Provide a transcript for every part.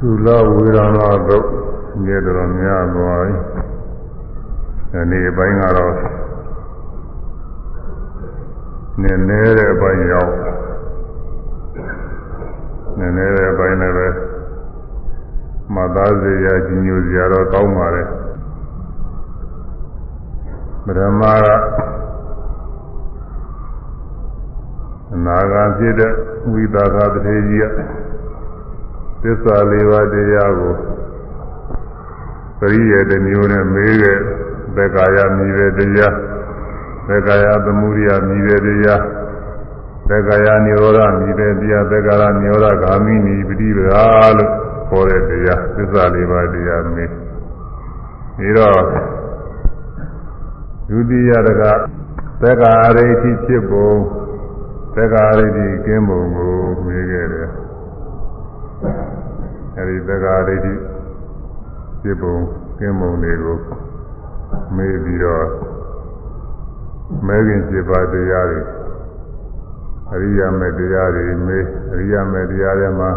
သုလဝေဒနာတို့မြေတော်များသွားပြီဒီနေ့အပိုင်းကတော့နည်းနည်းတဲ့အပိုင်းရောက်နည်းနည်းတဲ့အပိုင်းလည်းပဲမသားစေရကြီးညိုစရာတော့ကောင်းပါလေပရမကအနာဂါဖြစ်တဲ့ဝိသကာတထေကြီးက သစ္စာလေးပါးတရားကိုပရိယေတမျိုးနဲ့မေးခဲ့သက္ကာယမြည်တဲ့တရားသက္ကာယသမုဒိယမြည်တဲ့တရားသက္ကာယနိရောဓမြည်တဲ့တရားသက္ကာယနိရောဓဂာမိနိပฏิပဒါလို့ခေါ်တဲ့တရားသစ္စာလေးပါးတရားမေးပြီးတော့ဒုတိယတကသက္ကာရိဋ္ဌိဖြစ်ပုံသက္ကာရိဋ္ဌိကင်းပုံကိုမေးခဲ့တယ် အဲဒီသက္ကာရိဋ္ဌိဖြစ်ပုံကင်းပုံတွေကိုမေးပြီးတော့မဲခင်7ပါးတရားတွေအရိယာမေတရားတွေမေးအရိယာမေတရားတွေမှာ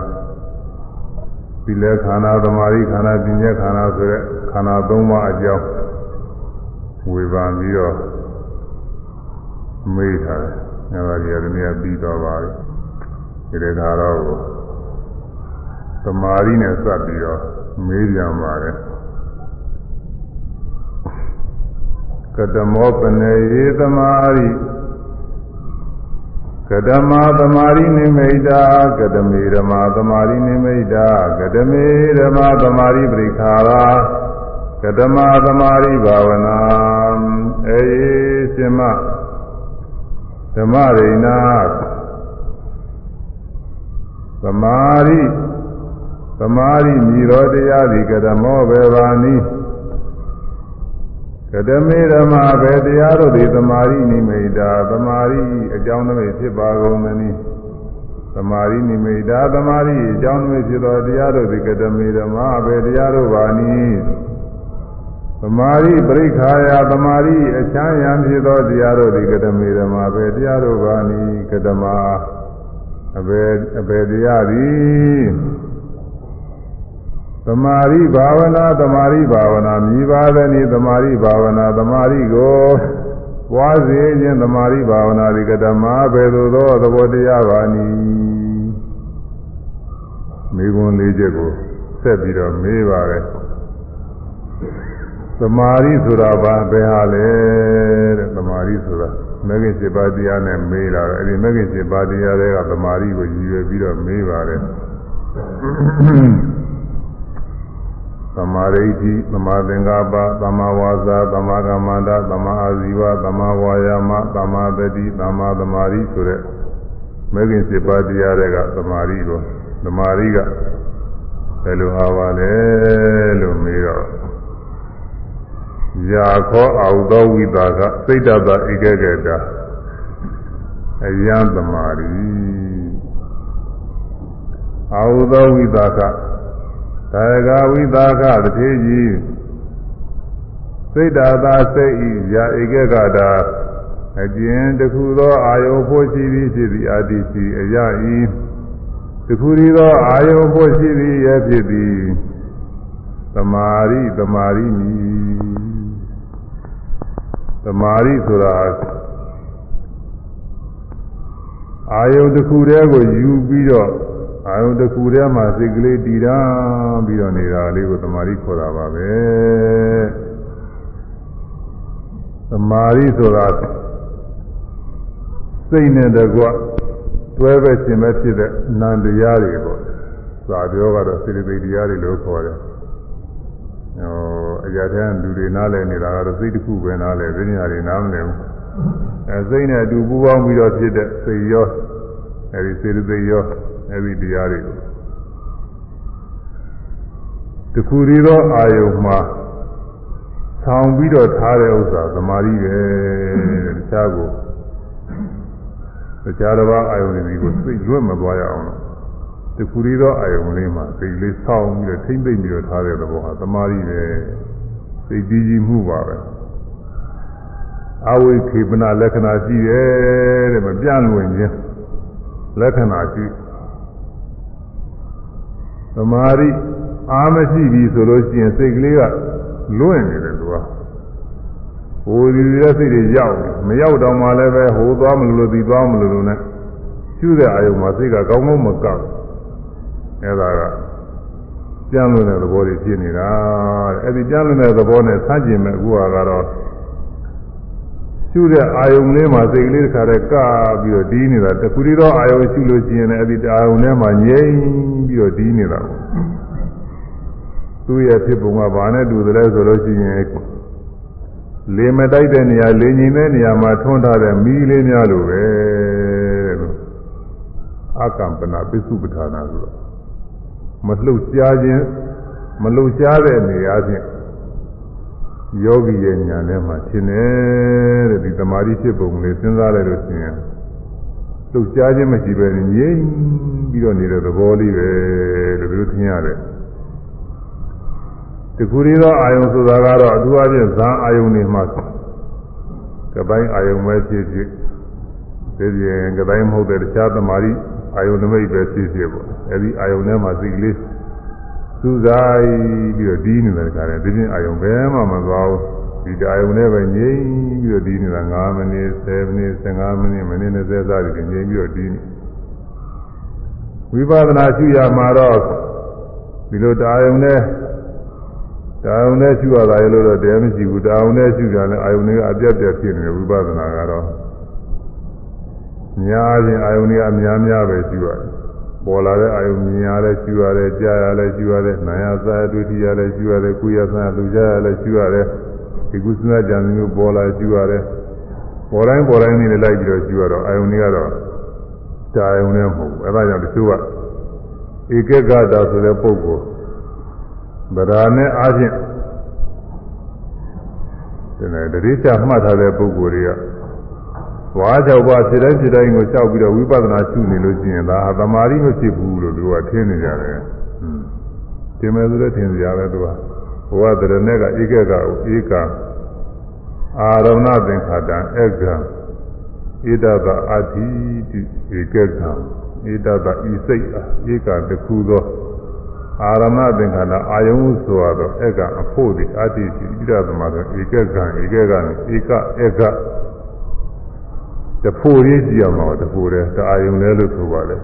သီလခန္ဓာသမာဓိခန္ဓာပညာခန္ဓာဆိုတဲ့ခန္ဓာ၃ပါးအကြောင်းဝေဖန်ပြီးတော့မေးထားတယ်။အဲဒါကြီးအရင်ကပြီးတော့ပါပြီ။ဒီတဲ့ခါတော့ သမာဓိနဲ့စပ်ပြီးတော့မေးပြန်ပါတယ်။ကတမောပနေယေသမာရိကတမသမာရိနိမိတာကတမေဓမ္မာသမာရိနိမိတာကတမေဓမ္မာသမာရိပရိခာရာကတမသမာရိဘာဝနာအေရှင်မဓမ္မရိဏသမာရိ သမာရိမြည်တော်တရားသည်ကတမောဘေဘာနိကတမေဓမ္မာဘေတရားတို့သည်သမာရိနိမိတာသမာရိအကြောင်းတွေဖြစ်ပါကုန်သနည်းသမာရိနိမိတာသမာရိအကြောင်းတွေဖြစ်သောတရားတို့သည်ကတမေဓမ္မာဘေတရားတို့ပါနည်းသမာရိပရိခာယသမာရိအချမ်းရံဖြစ်သောတရားတို့သည်ကတမေဓမ္မာဘေတရားတို့ပါနည်းကတမအဘေအဘေတရားသည် သမာရိဘာဝနာသမာရိဘာဝနာမြည်ပါသည်နိသမာရိဘာဝနာသမာရိကိုပွားစေခြင်းသမာရိဘာဝနာဒီကတမဘယ်သို့သောသဘောတရားပါနည်းမိဂွန်လေးချက်ကိုဆက်ပြီးတော့မေးပါရဲ့သမာရိဆိုတာဘာဘယ်ဟာလဲတဲ့သမာရိဆိုတာမဂ္ဂင်7ပါးတရားနဲ့မေးလာတယ်အဲဒီမဂ္ဂင်7ပါးတရားတွေကသမာရိကိုရည်ရွယ်ပြီးတော့မေးပါတယ် သမာဓိဋ္ဌိသမာသင်္ကပ္ပသမာဝါစာသမာကမ္မန္တသမာအာဇီဝသမာဝါယာမသမာတတိသမာသမာဓိဆိုတဲ့မဲခင်7ပါးတရားတွေကသမာဓိကိုသမာဓိကဘယ်လိုဟာပါလဲလို့မေးတော့ယာခောအာဟုသောဝိတာကစိတ်တတဧကကေတာအယံသမာဓိအာဟုသောဝိတာက သာဂဝိသာခတတိကြီးစိတ်ဓာသာစိတ်ဤရာဧကကတာအကျဉ်တခုသောအာယုဖို့ရှိသည်ဖြစ်သည်အာတိရှိအရာဤတခုရီသောအာယုဖို့ရှိသည်ရဲ့ဖြစ်သည်သမာရိသမာရိမီသမာရိဆိုတာအာယုတစ်ခုတည်းကိုယူပြီးတော့ အာယုတစ်ခုတည်းမှာစိတ်ကလေးတည်တာပြီးတော့နေတာလေးကိုသမာဓိခေါ်တာပါပဲသမာဓိဆိုတာစိတ်နဲ့တကွတွဲပဲရှင်ပဲဖြစ်တဲ့နံတရားတွေပေါ့စာပြောကတော့စိတ္တိတရားတွေလို့ခေါ်တယ်ဟိုအရာတန်းလူတွေနားလည်နေတာကတော့စိတ်တစ်ခုပဲနားလည်ပညာတွေနားမလည်ဘူးအဲစိတ်နဲ့အတူပူးပေါင်းပြီးတော့ဖြစ်တဲ့စိတ်ရောအဲဒီစေတသိက်ရော အဲဒီတရားတွေကိုတခုရီသောအာယုံမှာဆောင်းပြီးတော့ထားတဲ့ဥစ္စာသမာဓိပဲတခြားကိုတခြားတစ်ပါးအာယုံတွေကိုစိတ်လွတ်မသွားရအောင်လို့တခုရီသောအာယုံလေးမှာစိတ်လေးဆောင်းပြီးတော့ထိမ့်သိမ့်ပြီးတော့ထားတဲ့သဘောဟာသမာဓိပဲစိတ်ကြည်ကြည်မှုပါပဲအဝိခေပနာလက္ခဏာရှိတယ်တဲ့မပြန့်လွင်ခြင်းလက္ခဏာရှိ သမာဓိအားမရှိပြီဆိုလို့ရှိရင်စိတ်ကလေးကလွင့်နေတယ်သူကဟိုဒီရဲ့စိတ်တွေရောက်မရောက်တော့မှလည်းပဲဟိုသွားမလို့လို့ဒီသွားမလို့လို့ ਨੇ ရှုတဲ့အာယုံမှာစိတ်ကကောင်းကောင်းမကောက်အဲဒါကကြမ်းလွန်တဲ့သဘောတွေဖြစ်နေတာတဲ့အဲဒီကြမ်းလွန်တဲ့သဘောနဲ့ဆန့်ကျင်မဲ့အခုကတော့ရှုတဲ့အာယုံလေးမှာစိတ်ကလေးတစ်ခါတည်းကပြီးတော့ဒီးနေတာတခုတည်းသောအာယုံရှုလို့ရှိရင်လည်းအဲဒီအာယုံထဲမှာငြိမ် ပြီးတော့ဒီးနေတာပေါ့သူ့ရဲ့ဖြစ်ပုံကဘာနဲ့တူသလဲဆိုလို့ရှိရင်လေမတိုက်တဲ့နေရာလေငြိမ်တဲ့နေရာမှာထွန်းထားတဲ့မီးလေးများလိုပဲလို့အကမ္ပနာပစ္စုပ္ပထာနာဆိုတော့မလှုပ်ရှားခြင်းမလှုပ်ရှားတဲ့နေရာချင်းယောဂီရဲ့ညာထဲမှာရှင်းတယ်တဲ့ဒီသမာဓိဖြစ်ပုံလေးစဉ်းစားလိုက်လို့ရှိရင် လှုပ်ရှားခြင်းမရှိပဲငြိမ်ပြီးတော့နေတဲ့သဘောလေးပဲလို့ဒီလိုသင်ရတယ်တခုရီသောအာယုံဆိုတာကတော့အထူးအဖြင့်ဇာအာယုံတွေမှာကပိုင်းအာယုံပဲဖြစ်ဖြစ်ဒီပြင်ကပိုင်းမဟုတ်တဲ့တခြားသမာဓိအာယုန်နမိတ်ပဲဖြစ်ဖြစ်ပေါ့အဲဒီအာယုန်ထဲမှာစိတ်ကလေးစူးစိုက်ပြီးတော့ဒီးနေတဲ့ခါတည်းဒီပြင်အာယုန်ဘယ်မှမသွားဘူး ဒီအာယုန်နဲ့ပဲငြိမ်ပြီးတော့ဒီးနေတာ9မိနစ်10မိနစ်15မိနစ်မိနစ်20စသည်ဖြင့်ငြိမ်ပြီးတော့ဒီးနေဝိပဿနာရှုရမှာတော့ဒီလိုတာယုန်နဲ့တာယုန်နဲ့ရှုရတာရလို့တော့တရားမရှိဘူးတာယုန်နဲ့ရှုကြတယ်အာယုန်တွေကအပြတ်ပြတ်ဖြစ်နေတယ်ဝိပဿနာကတော့များခြင်းအာယုန်တွေအများများပဲရှိရတယ်ပေါ်လာတဲ့အာယုန်မြင်ရလဲရှိရတယ်ကြားရလဲရှိရတယ်နာယသာဒုတိယလဲရှိရတယ်ကုယသနာလူကြရလဲရှိရတယ် ဒီကုသနာကြံမျိုးပေါ်လာရှိရတယ်ပေါ်တိုင်းပေါ်တိုင်းနေလိုက်ပြီးတော့ရှိရတော့အာယုန်တွေကတော့တာယုန်နဲ့မဟုတ်ဘူးအဲဒါကြောင့်တချို့ကဧကဂတာဆိုတဲ့ပုဂ္ဂိုလ်ဗราနဲ့အားဖြင့်ဒီတတိချမှတ်ထားတဲ့ပုဂ္ဂိုလ်တွေကဝါကြောက်ပါဖြစ်တိုင်းဖြစ်တိုင်းကိုကြောက်ပြီးတော့ဝိပဿနာရှုနေလို့ရှိရင်ဒါဟာသမာဓိမဖြစ်ဘူးလို့သူကထင်နေကြတယ်။ဒီမဲ့ဆိုတော့ထင်ကြတယ်သူက ဘဝတရနဲ့ကဧကကကိုဧကအာရမဏသင်္ခါတံဧကံဣဒတအာတိဧကကံဣဒတဤစိတ်ဧကတခုသောအာရမဏသင်္ခါတအာယုံဆိုတော့ဧကအဖို့ဒီအာတိဣဒသမသောဧကကံဧကကံဧကဧကတဖို့ရေးကြည့်ရမှာတဖို့တဲ့တအာယုံလဲလို့ဆိုပါလေ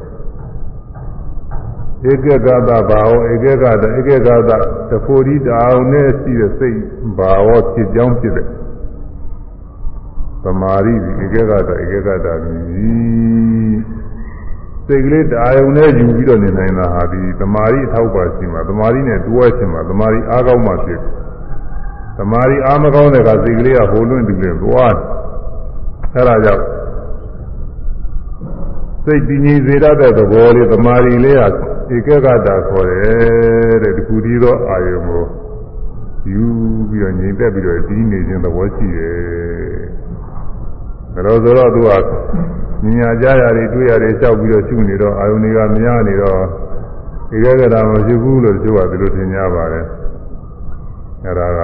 ဧကဂတဘာဝဧကဂတဧကဂတတဖို့ဒီတအာယုံနဲ့ရှိတဲ့စိတ်ဘာဝဖြစ်ကြောင်းဖြစ်တဲ့သမာဓိဧကဂတဧကဂတမြည်စိတ်ကလေးတအာယုံနဲ့ယူပြီးတော့နေနိုင်တာဟာဒီသမာဓိအထောက်ပါရှိမှာသမာဓိနဲ့တွဲချင်မှာသမာဓိအားကောင်းမှဖြစ်သမာဓိအားမကောင်းတဲ့ကစိတ်ကလေးကဟိုလွင့်တူလေသွားအဲဒါကြောင့်စိတ်တည်ငြိမ်စေတတ်တဲ့သဘောလေးသမာဓိလေးဟာ ဧကဂတာခေါ်တယ်တဲ့ဒီခုဒီသောအာယုံကိုယူပြီးတော့ငြိမ်သက်ပြီးတော့တည်နေခြင်းသဘောရှိတယ်ဒါတော့ဆိုတော့သူကညာကြရတွေတွေ့ရတယ်ကြောက်ပြီးတော့ရှုနေတော့အာယုန်တွေကမရနေတော့ဧကဂတာမရှိဘူးလို့သူကဒီလိုထင်ကြပါတယ်အဲဒါက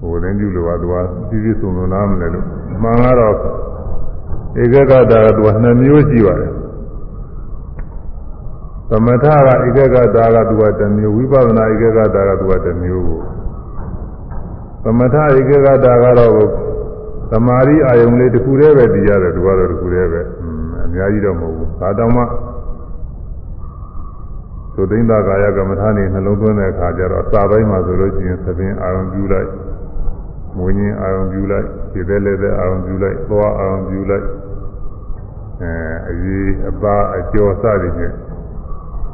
ဟိုတင်းပြုလို့ကသူကပြည့်ပြည့်စုံစုံနားမလဲလို့မှန်ကတော့ဧကဂတာကသူကနှစ်မျိုးရှိပါတယ် သမထကဧကဂတာကသူကတစ်မျိုးဝိပဿနာဧကဂတာကသူကတစ်မျိုးကိုသမထဧကဂတာကတော့သမာဓိအာယုံလေးတစ်ခုတည်းပဲတည်ရတယ်သူကတော့တစ်ခုတည်းပဲအများကြီးတော့မဟုတ်ဘူးဒါတောင်မှသုသိန္ဒကာယကမ္မထာနေနှလုံးသွင်းတဲ့အခါကျတော့အစာပိုင်းမှာဆိုလို့ရှိရင်သဖြင့်အာရုံပြုလိုက်မွေးခြင်းအာရုံပြုလိုက်ခြေသေးလည်းတဲ့အာရုံပြုလိုက်သွားအာရုံပြုလိုက်အဲအရေးအပါအကျော်စသည်ဖြင့်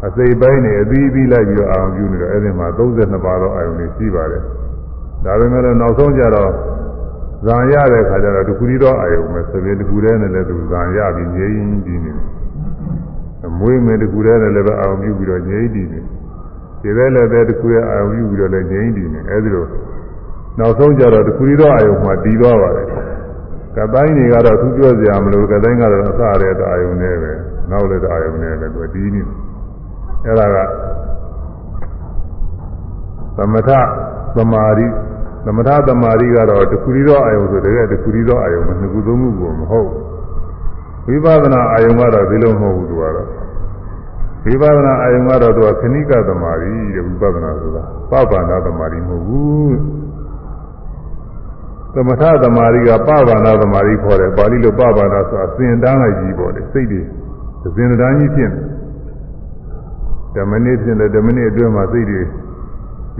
အစိပ်ပိုင်းနေအသီးသီးလိုက်ပြီးတော့အာရုံပြုနေတော့အဲ့ဒီမှာ32ပါးသောအာရုံတွေရှိပါတယ်ဒါပေမဲ့လည်းနောက်ဆုံးကျတော့ဇံရတဲ့ခါကျတော့တခုတည်းသောအာယုံပဲသဘင်တခုတည်းနဲ့လည်းသူဇံရပြီးငြိမ်းပြီးနေတယ်မွေးမယ်တခုတည်းနဲ့လည်းပဲအာရုံပြုပြီးတော့ငြိမ်းပြီးနေဒီပဲလည်းပဲတခုတည်းအာရုံပြုပြီးတော့လည်းငြိမ်းပြီးနေအဲဒီလိုနောက်ဆုံးကျတော့တခုတည်းသောအာယုံမှာတည်သွားပါတယ်ကတိုင်းတွေကတော့သူပြောစရာမလိုကတိုင်းကတော့အစရတဲ့အာယုံနဲ့ပဲနောက်လည်းအာယုံနဲ့ပဲသူတည်နေ အဲ့ဒါကသမထသမာဓိသမထသမာဓိကတော့တခုရီသောအာယုံဆိုတကယ်တခုရီသောအာယုံမနှစ်ခုသုံးခုကိုမဟုတ်ဝိပဿနာအာယုံကတော့ဒီလိုမဟုတ်ဘူးသူကတော့ဝိပဿနာအာယုံကတော့သူကခဏိကသမာဓိတဲ့ဝိပဿနာဆိုတာပပန္နသမာဓိမဟုတ်ဘူးသမထသမာဓိကပပန္နသမာဓိခေါ်တယ်ပါဠိလိုပပန္နဆိုတာစင်တန်းလိုက်ကြီးပေါ့လေစိတ်တွေစင်တန်းကြီးဖြစ်နေ ဓမ္မနည်းဖြစ်တယ်ဓမ္မနည်းအတွင်းမှာစိတ်တွေ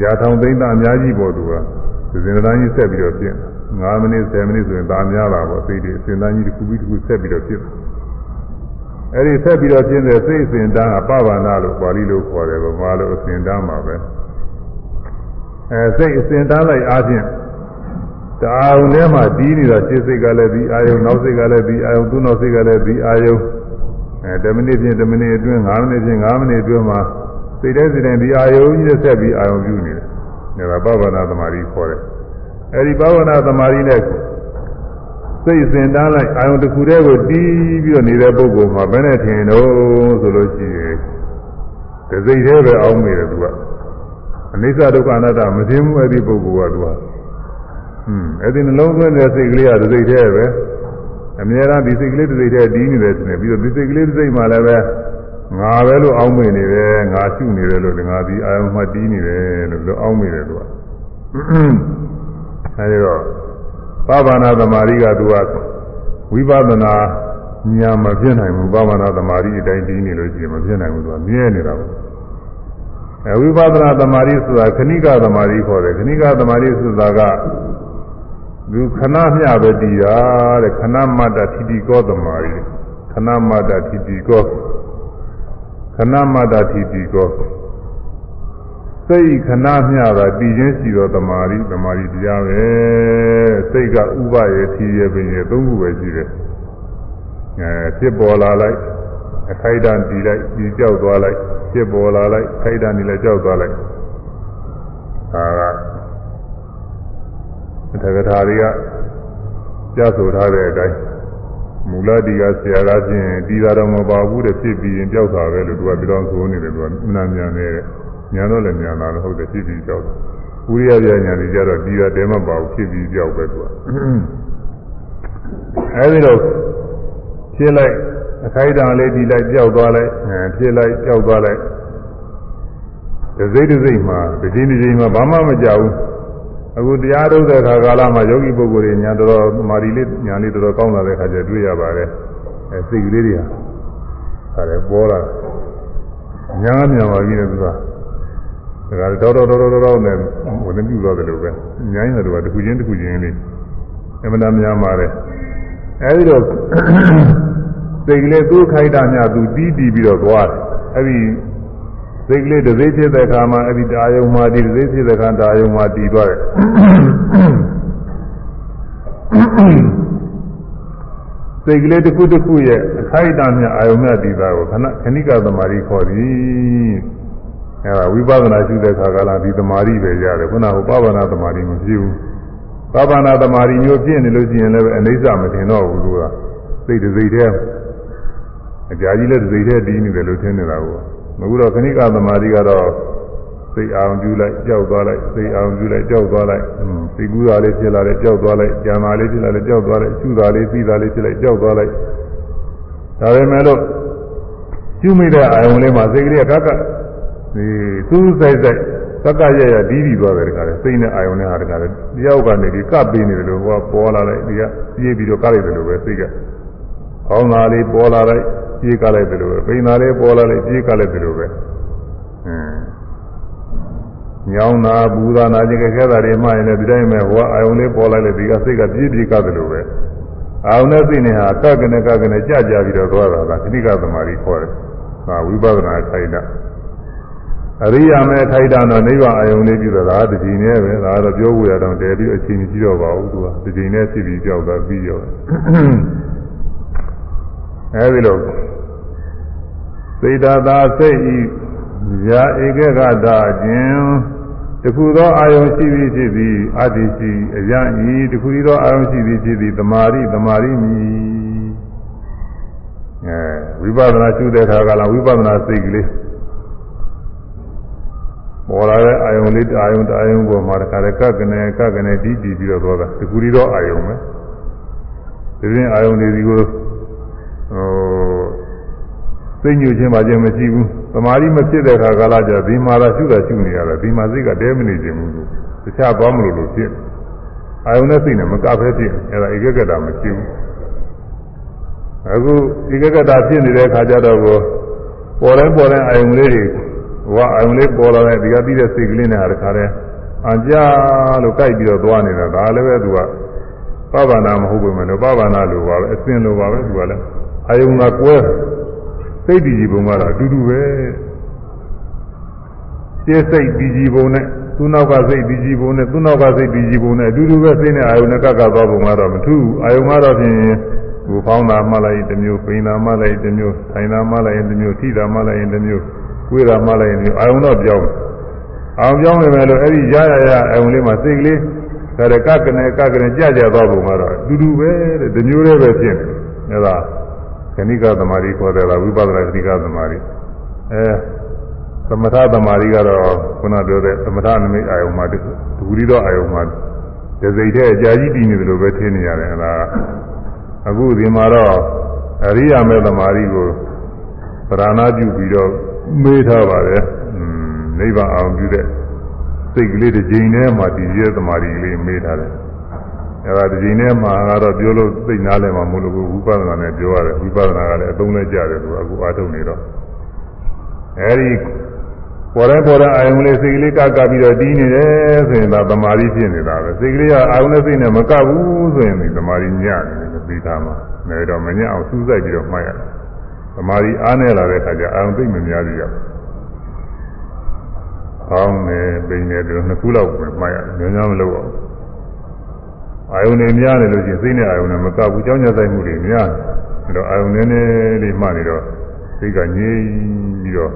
ရာထောင်သိမ့်တာအများကြီးပေါ့သူကအစဉ်တန်းကြီးဆက်ပြီးတော့ဖြစ်9မိနစ်10မိနစ်ဆိုရင်ဒါများလာပေါ့စိတ်တွေအစဉ်တန်းကြီးတစ်ခုပြီးတစ်ခုဆက်ပြီးတော့ဖြစ်တယ်အဲ့ဒီဆက်ပြီးတော့ကျင်းတဲ့စိတ်အစဉ်တန်းကပဗာနာလို့ပါဠိလိုခေါ်တယ်ဗမာလိုအစဉ်တန်းမှာပဲအဲစိတ်အစဉ်တန်းလိုက်အားဖြင့်တအာုံထဲမှာတီးနေတာရှေ့စိတ်ကလည်းဒီအာယုံနောက်စိတ်ကလည်းဒီအာယုံသူ့နောက်စိတ်ကလည်းဒီအာယုံ အဲ10မိနစ်ဖြင့်10မိနစ်အတွင်း5မိနစ်ဖြင့်5မိနစ်အတွင်းမှာစိတ်တဲ့စိတ်တဲ့ဒီအာယုံကြီးနဲ့ဆက်ပြီးအာယုံပြုနေတယ်ဒါကပဗာနာသမารီခေါ်တယ်အဲဒီပဗာနာသမารီနဲ့စိတ်စဉ်တန်းလိုက်အာယုံတစ်ခုတည်းကိုတီးပြီးတော့နေတဲ့ပုဂ္ဂိုလ်မှာဘယ်နဲ့ထင်တော့ဆိုလို့ရှိရင်ဒီစိတ်သေးပဲအောင်းမိတယ်သူကအနိစ္စဒုက္ခအနတ္တမသိဘူးအဲ့ဒီပုဂ္ဂိုလ်ကသူကဟွန်းအဲ့ဒီနှလုံးသွင်းတဲ့စိတ်ကလေးကဒီစိတ်သေးပဲ အများအားဒီစိတ်ကလေးဒီစိတ်သေးတီးနေတယ်ဆိုရင်ပြီးတော့ဒီစိတ်ကလေးဒီစိတ်မှလည်းပဲငါပဲလို့အောင်းမိနေတယ်ငါရှုနေတယ်လို့ငါဒီအာယုံမှတီးနေတယ်လို့လို့အောင်းမိတယ်သူကအဲဒီတော့ပဗာနာသမารိကသူကဝိပဿနာညာမဖြစ်နိုင်ဘူးပဗာနာသမารိအတိုင်းတည်နေလို့ရှိရင်မဖြစ်နိုင်ဘူးသူကမြဲနေတာပေါ့အဲဝိပဿနာသမารိဆိုတာခဏိကသမารိခေါ်တယ်ခဏိကသမารိဆိုတာက သူခဏမျှပဲတည်တာတဲ့ခဏမတ္တတိတိကောသမารိခဏမတ္တတိတိကောခဏမတ္တတိတိကောစိတ်ခဏမျှတာတည်ခြင်းရှိသောတမာရီတမာရီတရားပဲစိတ်ကဥပရဲ့ထီရဲ့ပင်ရဲ့သုံးခုပဲရှိတယ်အဲဖြစ်ပေါ်လာလိုက်အခိုက်အတန့်တည်လိုက်ပြီးကြောက်သွားလိုက်ဖြစ်ပေါ်လာလိုက်ခိုက်တန့်တည်လိုက်ကြောက်သွားလိုက်ဒါက တက္ကထာတွေကကြားဆိုထားတဲ့အတိုင်းမူလဒီကဆရာကချင်းတည်တာတော့မပါဘူးတဲ့ဖြစ်ပြီးရင်ကြောက်တာပဲလို့သူကပြောဆိုနေတယ်သူကမနာမြန်နေတဲ့ညာတော့လည်းညာလာလို့ဟုတ်တယ်ဖြစ်ပြီးကြောက်တယ်။ဥရိယပြညာတွေကြတော့ဒီရတဲမပါဘူးဖြစ်ပြီးကြောက်ပဲသူက။အဲဒီတော့ဖြစ်လိုက်အခိုက်အတန့်လေးဒီလိုက်ကြောက်သွားလိုက်အဲဖြစ်လိုက်ကြောက်သွားလိုက်ဒစိမ့်ဒစိမ့်မှာဒီချိန်ဒီချိန်မှာဘာမှမကြောက်ဘူး။ အခုတရားထုတ်တဲ့ခါကာလမှာယောဂီပုဂ္ဂိုလ်တွေညာတော်မာရီလေးညာလေးတော်တော်ကောင်းလာတဲ့ခါကျတွေ့ရပါတယ်။အဲစိတ်ကလေးတွေဟာဒါလည်းပေါ်လာညာမြန်ပါပြီလေသူကဒါကတော်တော်တော်တော်တော်နဲ့ဝင်နေပြုသွားတယ်လို့ပဲညာရင်တော့တခုချင်းတခုချင်းလေးအမှန်တမ်းများပါတယ်အဲဒီတော့စိတ်ကလေးသူ့ခိုက်တာများသူတီးတီးပြီးတော့သွားတယ်အဲဒီ စိတ်ကလေးတစ်စိတ်ဖြစ်တဲ့အခါမှာအဲဒီတာယုံမှာဒီတစ်စိတ်ဖြစ်တဲ့အခါတာယုံမှာတည်သွားတယ်စိတ်ကလေးတစ်ခုတစ်ခုရဲ့အခိုက်အတန့်များအာယုံများတည်တာကိုခဏခဏိကသမารီခေါ်သည်အဲဒါဝိပဿနာရှုတဲ့ခါကလာဒီသမารိပဲရတယ်ခုနကပပနာသမารိမဖြစ်ဘူးပပနာသမารိမျိုးပြည့်နေလို့ရှိရင်လည်းအနိစ္စမတင်တော့ဘူးသူကစိတ်တစိတ်တည်းအကြာကြီးလည်းတစိတ်တည်းတည်နေတယ်လို့ထင်နေတာကို အခုတော့ခဏိကသမารိကတော့စိတ်အောင်ပြုလိုက်ကြောက်သွားလိုက်စိတ်အောင်ပြုလိုက်ကြောက်သွားလိုက်စိတ်ကူးတာလေးဖြစ်လာတယ်ကြောက်သွားလိုက်ကြံတာလေးဖြစ်လာတယ်ကြောက်သွားလိုက်ရှုတာလေးသိတာလေးဖြစ်လိုက်ကြောက်သွားလိုက်ဒါပေမဲ့လို့ရှုမိတဲ့အာယုံလေးမှာစိတ်ကလေးကကကဒီသူးဆိုင်ဆိုင်သက်ကရရဒီးပြီးသွားတယ်တခါလေစိတ်နဲ့အာယုံနဲ့ဟာတခါလေတယောက်ကနေဒီကပ်ပေးနေတယ်လို့ဟောပေါ်လာလိုက်ဒီကပြေးပြီးတော့ကပ်လိုက်တယ်လို့ပဲစိတ်က ကောင်းတာလေးပေါ်လာလိုက်ပြေးကပ်လိုက်တယ်လို့ပဲပိန်တာလေးပေါ်လာလိုက်ပြေးကပ်လိုက်တယ်လို့ပဲအင်းညောင်းတာဘူးသာနာခြင်းခဲတာတွေမှရင်လည်းဒီတိုင်းပဲဟောအာယုံလေးပေါ်လိုက်လေဒီကစိတ်ကပြေးပြေးကပ်တယ်လို့ပဲအာယုံနဲ့စိတ်နဲ့ဟာကပ်ကနေကပ်ကနေကြကြပြီးတော့သွားတာကခဏိကသမารီခေါ်တယ်ဟာဝိပဿနာခိုင်တာအရိယာမဲထိုက်တာတော့နိဗ္ဗာန်အယုံလေးပြုတော့ဒါတစ်ချိန်နဲ့ပဲဒါတော့ပြောဖို့ရတော့တည်ပြီးအချိန်ကြီးတော့ပါဘူးသူကတစ်ချိန်နဲ့ဖြစ်ပြီးကြောက်တာပြီးရော အဲဒီလိုစေတသာစိတ်ဤရာဧကဂတာခြင်းတခုသောအာယုံရှိပြီးဖြစ်သည်အတ္တိရှိအယံဤတခုသောအာယုံရှိပြီးဖြစ်သည်တမာရိတမာရိမိအဲဝိပဿနာရှုတဲ့အခါကလည်းဝိပဿနာစိတ်ကလေးပေါ်လာတဲ့အာယုံလေးအာယုံတအာယုံပေါ်မှာတခါတည်းကကနေကကနေတီးတီးပြီးတော့သွားတာဒီကူရီတော့အာယုံပဲဒီရင်အာယုံတွေဒီကို ဟိုစိတ်ညှို့ခြင်းပါခြင်းမရှိဘူးသမာဓိမဖြစ်တဲ့အခါကာလကျဒီမှာလာရှုတာရှုနေရတယ်ဒီမှာစိတ်ကတဲမနေခြင်းဘူးလို့တခြားသွားမလို့လို့ဖြစ်အာယုန်နဲ့စိတ်နဲ့မကဖဲဖြစ်အဲ့ဒါဧကဂတမရှိဘူးအခုဧကဂတဖြစ်နေတဲ့အခါကျတော့ကိုပေါ်တိုင်းပေါ်တိုင်းအာယုန်လေးတွေဟောအာယုန်လေးပေါ်လာတဲ့ဒီကပြီးတဲ့စိတ်ကလေးနဲ့ဟာတခါတည်းအကြလို့ကြိုက်ပြီးတော့သွားနေတာဒါလည်းပဲသူကပဗ္ဗနာမဟုတ်ဘူးမလို့ပဗ္ဗနာလိုပါပဲအစင်လိုပါပဲသူကလည်း အာယုန်ကကွဲစိတ်တည်ကြည်ပုံကတော့အတူတူပဲစိတ်စိတ်တည်ကြည်ပုံနဲ့သူ့နောက်ကစိတ်တည်ကြည်ပုံနဲ့သူ့နောက်ကစိတ်တည်ကြည်ပုံနဲ့အတူတူပဲစိတ်နဲ့အာယုန်နဲ့ကပ်ကပ်သွားပုံကတော့မထူးအာယုန်ကတော့ဖြင့်ဟိုဖောင်းတာမှလိုက်တစ်မျိုးပိန်တာမှလိုက်တစ်မျိုးဆိုင်တာမှလိုက်တစ်မျိုးထိတာမှလိုက်တစ်မျိုးကိုယ်တာမှလိုက်တစ်မျိုးအာယုန်တော့ပြောင်းအောင်ပြောင်းနေမယ်လို့အဲ့ဒီရရရအာယုန်လေးမှာစိတ်ကလေးဒါရကကနေကကနေကြကြသွားပုံကတော့အတူတူပဲတဲ့ဒီမျိုးလေးပဲဖြစ်နေဒါ ခဏိကသမารီခေါ်တယ်လားဝိပဿနာခဏိကသမารီအဲသမထသမารီကတော့ခုနပြောတဲ့သမထနမိတ်အာယုံမှာဒူရီတော့အာယုံမှာဒစိတ်တဲ့အကြာကြီးတည်နေတယ်လို့ပဲထင်နေရတယ်အဲဒါအခုဒီမှာတော့အရိယာမေသမารီကိုပရဏာပြုပြီးတော့မေးထားပါတယ်နိဗ္ဗာန်အောင်ပြုတဲ့စိတ်ကလေးတစ်ကြိမ်ထဲမှာတည်ရတဲ့သမารီကလေးမေးထားတယ် အဲဒါဒီချိန်ထဲမှာကတော့ပြောလို့သိနားလည်မှာမဟုတ်လို့ဝိပဿနာနဲ့ပြောရတယ်ဝိပဿနာကလည်းအသုံးနဲ့ကြတယ်သူကအခုအားထုတ်နေတော့အဲဒီပေါ်တဲ့ပေါ်တဲ့အာယုံလေးစိတ်ကလေးကကပြီးတော့တီးနေတယ်ဆိုရင်ဒါသမာဓိဖြစ်နေတာပဲစိတ်ကလေးကအာယုံနဲ့စိတ်နဲ့မကဘူးဆိုရင်ဒီသမာဓိညံ့နေတယ်ပြီးသားမှာနေတော့မညံ့အောင်စူးစိုက်ပြီးတော့မှတ်ရတယ်သမာဓိအားနေလာတဲ့အခါကျအာယုံသိမ့်မများသေးဘူးကောင်းတယ်ပိန်တယ်ဒီလိုနှစ်ခုလောက်ပဲမှတ်ရတယ်ညံ့ညံ့မလို့အောင် အာယုန်တွေများနေလို့ရှိရင်စိတ်နဲ့အာယုန်နဲ့မကဘူးကြောင်းကြဆိုင်မှုတွေများတယ်အဲတော့အာယုန်နည်းနည်းလေးမှနေတော့စိတ်ကငြိမ်ပြီးတော့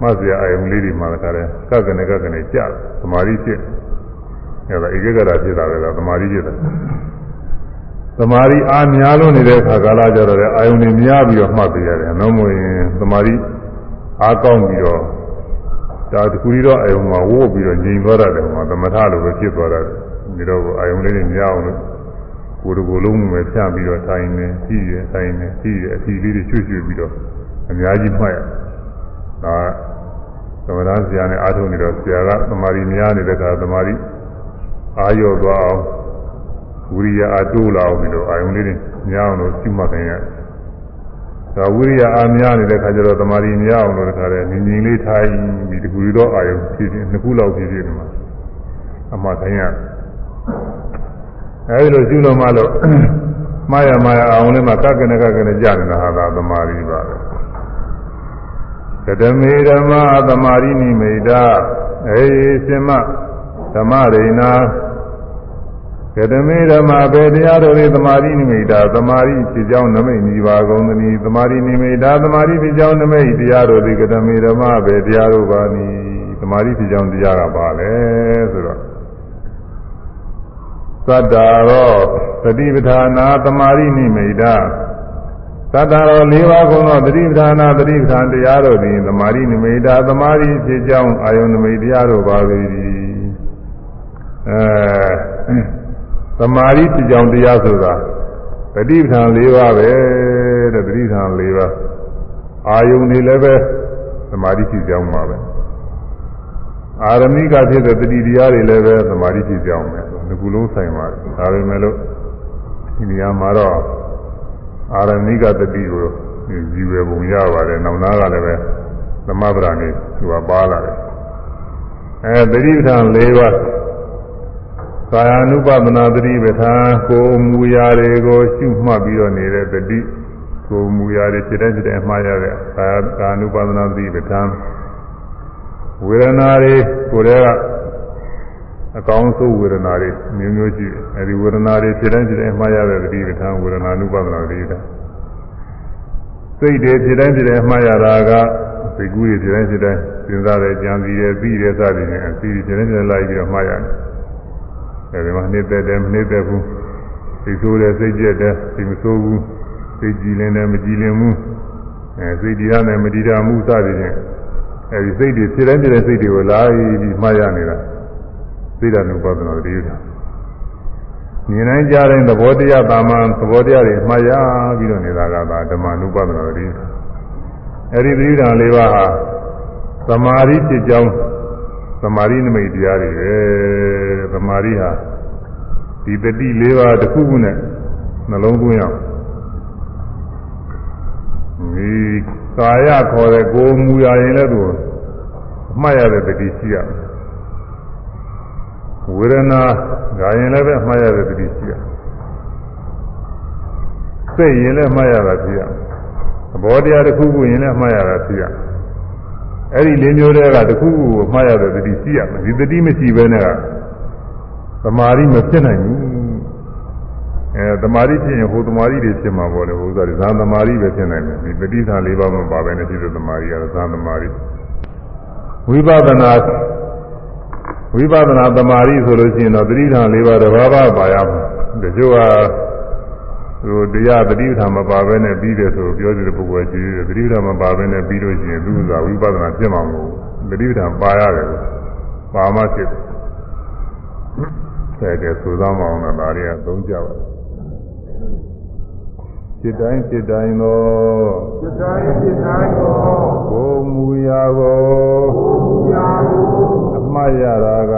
မှတ်စရာအာယုန်လေးတွေမှလည်းခါတယ်ကကနေကကနေကြာသမာဓိဖြစ်အဲဒါဧကဂရဖြစ်တာပဲကသမာဓိဖြစ်တယ်သမာဓိအားများလို့နေတဲ့အခါကာလကြတော့လေအာယုန်တွေများပြီးတော့မှတ်ပြရတယ်။နှုံးမရင်သမာဓိအားကောင်းပြီးတော့ဒါတခုရီတော့အာယုန်မှာဝိုးပြီးတော့ငြိမ်သွားတယ်မှာသမထလိုပဲဖြစ်သွားတယ်။ ဒီတော့အာယုံလေးတွေမြအောင်လို့ကိုယ်တကိုယ်လုံးပဲဖြန့်ပြီးတော့ထိုင်နေကြည့်ရထိုင်နေကြည့်ရအစီလေးတွေချွတ်ချွတ်ပြီးတော့အများကြီးမှတ်ရဒါသမဏဆရာနဲ့အားထုတ်နေတော့ဆရာကသမာဓိများနေတဲ့အခါသမာဓိအာရော့သွားအောင်ဝိရိယအားတိုးလာအောင်ပြီးတော့အာယုံလေးတွေများအောင်လို့ကျွမှတ်ခင်ရဒါဝိရိယအားများနေတဲ့အခါကျတော့သမာဓိများအောင်လို့တခါတည်းငြိမ်ငြိမ်လေးထိုင်ပြီးတကူတော့အာယုံဖြစ်ဖြစ်နှစ်ခုလောက်ဖြစ်ဖြစ်ဒီမှာအမှတ်ခင်ရ အဲဒီလိုကျူးလို့မှလို့မှားရမှားရအောင်လေးမှာကကနကကနကြနေတာဟာသာသမာဓိပါပဲကတမေဓမ္မသမာဓိနိမိတာအေရှင်မဓမ္မရိဏကတမေဓမ္မဘေတရားတော်၏သမာဓိနိမိတာသမာဓိဖြစ်ကြောင်းနမိတ်မိပါကုန်သနည်းသမာဓိနိမိတာသမာဓိဖြစ်ကြောင်းနမိတ်တရားတော်သည်ကတမေဓမ္မဘေတရားတော်ပါနည်းသမာဓိဖြစ်ကြောင်းတရားကပါလေဆိုတော့ သတ္တာရောသတိပဋ္ဌာနာသမာဓိနိမိတာသတ္တာရော၄ပါးကုန်သောသတိပဋ္ဌာနာသတိပဋ္ဌာန်တရားတို့သည်သမာဓိနိမိတာသမာဓိဖြစ်ကြောင်းအာယုန်နိမိတ်တရားတို့ပါပေ၏အဲသမာဓိဖြစ်ကြောင်းတရားဆိုတာသတိပဋ္ဌာန်၄ပါးပဲတဲ့သတိပဋ္ဌာန်၄ပါးအာယုန်တွေလည်းပဲသမာဓိဖြစ်ကြောင်းပါပဲ အာရမိကဖြစ်တဲ့တတိတရားတွေလည်းပဲသမာဓိဖြစ်ကြောင်းပဲဒီကုလုံးဆိုင်ပါတယ်ဒါပေမဲ့လို့ဒီနေရာမှာတော့အာရမိကတတိကိုဒီဝေပုံရပါတယ်နောက်နာကလည်းပဲသမဗရာနေသူကပါလာတယ်အဲတတိပဋ္ဌာန်၄ပါးကာယ ानु ပဒနာတတိပဋ္ဌာန်ကိုမူရာတွေကိုရှုမှတ်ပြီးတော့နေတဲ့တတိကိုမူရာတွေစိတ်တိုင်းစိတ်တိုင်းမှားရတဲ့ကာယကာ ानु ပဒနာတတိပဋ္ဌာန် ဝေဒနာတွေကိုယ်တည်းကအကောင်းဆုံးဝေဒနာတွေမျိုးမျိုးရှိတယ်အဲဒီဝေဒနာတွေဖြစ်တိုင်းဖြစ်တိုင်းမှားရတဲ့တတိပဋ္ဌာန်ဝေဒနာ ानु ပဒနာတတိပဋ္ဌာန်စိတ်တွေဖြစ်တိုင်းဖြစ်တိုင်းမှားရတာကစိတ်ကူးတွေဖြစ်တိုင်းဖြစ်တိုင်းစဉ်းစားတယ်ကြံစည်တယ်ပြီးတယ်စသည်ဖြင့်အစီအစဉ်ဖြစ်တိုင်းဖြစ်တိုင်းလိုက်ပြီးတော့မှားရတယ်အဲဒီမှာနှိမ့်သက်တယ်မနှိမ့်သက်ဘူးစိတ်ဆိုးတယ်စိတ်ကြက်တယ်စိတ်မဆိုးဘူးစိတ်ကြည်လင်တယ်မကြည်လင်ဘူးအဲစိတ်တရားနဲ့မတရားမှုစသည်ဖြင့် အဲဒီစိတ်တွေဖြစ်တိုင်းဖြစ်တိုင်းစိတ်တွေကိုလာပြီးမှားရနေတာသိတာနုပါဒနာတည်းတာမြင်တိုင်းကြားတိုင်းသဘောတရားတာမန်သဘောတရားတွေမှားရပြီးတော့နေတာကသာဓမ္မနုပါဒနာတည်းတာအဲဒီသတိဓာန်၄ပါးဟာသမာဓိဖြစ်ကြောင်းသမာဓိနမိတ်တရားတွေပဲသမာဓိဟာဒီတတိ၄ပါးတစ်ခုခုနဲ့နှလုံးသွင်းအောင်ဒီ ကာယခေါ်တဲ့ကိုယ်မူရရင်လည်းသူအမှတ်ရတဲ့တတိရှိရဝေဒနာဂါရင်လည်းပဲအမှတ်ရတဲ့တတိရှိရစိတ်ရင်လည်းအမှတ်ရတာရှိရသဘောတရားတစ်ခုခုရင်လည်းအမှားရတာရှိရအဲ့ဒီလေးမျိုးတည်းကတစ်ခုခုကိုအမှားရတဲ့တတိရှိရမယ်ဒီတတိမရှိဘဲနဲ့ကသမာဓိမဖြစ်နိုင်ဘူး အဲသမာဓိဖြစ်ရင်ဟိုသမာဓိတွေဖြစ်မှာပေါ့လေဟိုဥစ္စာတွေဇာသမာဓိပဲဖြစ်နိုင်တယ်ဒီပဋိသန္ဓလေးပါးမပါဘဲနဲ့ဖြစ်တဲ့သမာဓိကတော့ဇာသမာဓိဝိပဿနာဝိပဿနာသမာဓိဆိုလို့ရှိရင်တော့ပဋိသန္ဓလေးပါးတစ်ပါးပါးပါရမှာတချို့ကဟိုတရားတတိပဌာမပါဘဲနဲ့ပြီးတယ်ဆိုပြောတဲ့ပုဂ္ဂိုလ်ကြီးတယ်တတိပဌာမပါဘဲနဲ့ပြီးလို့ရှိရင်သူကဝိပဿနာဖြစ်မှာမဟုတ်ဘူးတတိပဌာပါရတယ်ပါမှဖြစ်တယ်ကဲဆိုသားမအောင်လားဒါတွေကသုံးကြပါ จิตတိုင်းจิตတိုင်းသောจิตတိုင်းจิตတိုင်းသောကိုမူရာကိုကိုမူရာကိုအမှတ်ရတာက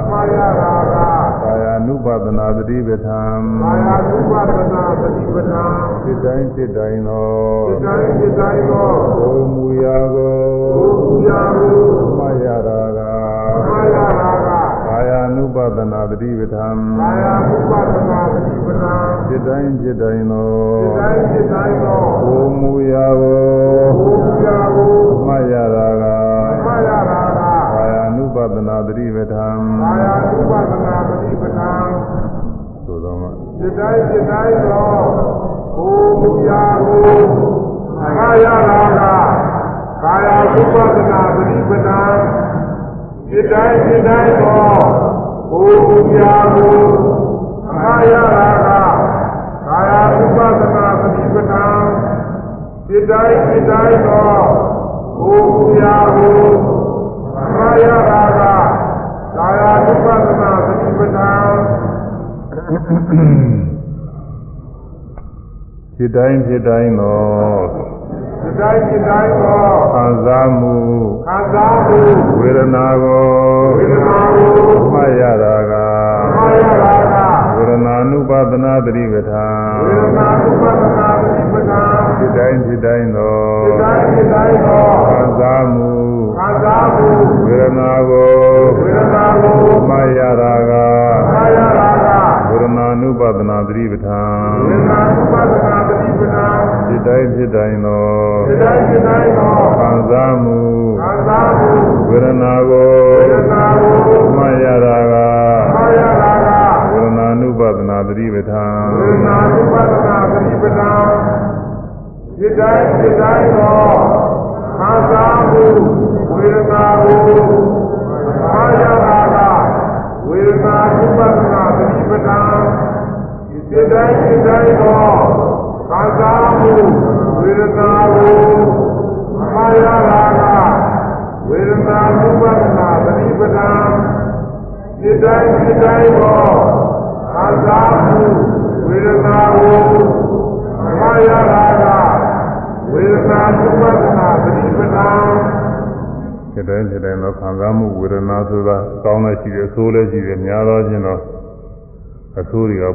အမှတ်ရတာကကာယ ानु ပဒနာသတိပဋ္ဌာန်ကာယ ानु ပဒနာသတိပဋ္ဌာန်จิตတိုင်းจิตတိုင်းသောจิตတိုင်းจิตတိုင်းသောကိုမူရာကိုကိုမူရာကိုအမှတ်ရတာကအမှတ်ရတာကကာ ယာနုပဒနာပฏิပဌံကာယာနုပဒနာပฏิပဌံจิตတိုင်းจิตတိုင်းသောจิตတိုင်းจิตတိုင်းသောကိုမူရာကိုကိုမူရာကိုမှတ်ရတာကမှတ်ရတာကကာယာနုပဒနာပฏิပဌံကာယာနုပဒနာပฏิပဌံသို့သောမှာจิตတိုင်းจิตတိုင်းသောကိုမူရာကိုမှတ်ရတာကကာယာနုပဒနာပฏิပဌံ စိတ္တိုင်းစိတ္တိုင်းသောဘူပြာကိုအာရရာကကာယဥပဒနာပฏิပဒံစိတ္တိုင်းစိတ္တိုင်းသောဘူပြာကိုအာရရာကကာယဥပဒနာပฏิပဒံစိတ္တိုင်းစိတ္တိုင်းသော တ်တိုင်းစိတ်တိုင်းသောခံစားမှုခံစားမှုဝေဒနာကိုဝေဒနာကိုမှတ်ရတာကမှတ်ရတာကဝေဒနာနုပါဒနာတတိပဋ္ဌာန်ဝေဒနာနုပါဒနာတတိပဋ္ဌာန်စိတ်တိုင်းစိတ်တိုင်းသောစိတ်တိုင်းစိတ်တိုင်းသောခံစားမှုခံစားမှုဝေဒနာကိုဝေဒနာကိုမှတ်ရတာကမှတ်ရတာကဝေဒနာနုပါဒနာတတိပဋ္ဌာန်ဝေဒနာနုပါဒနာတတိပဋ္ဌာန်စိတ်တိုင်းစိတ်တိုင်းသော ခံစားမှုခံစားမှုဝေဒနာကို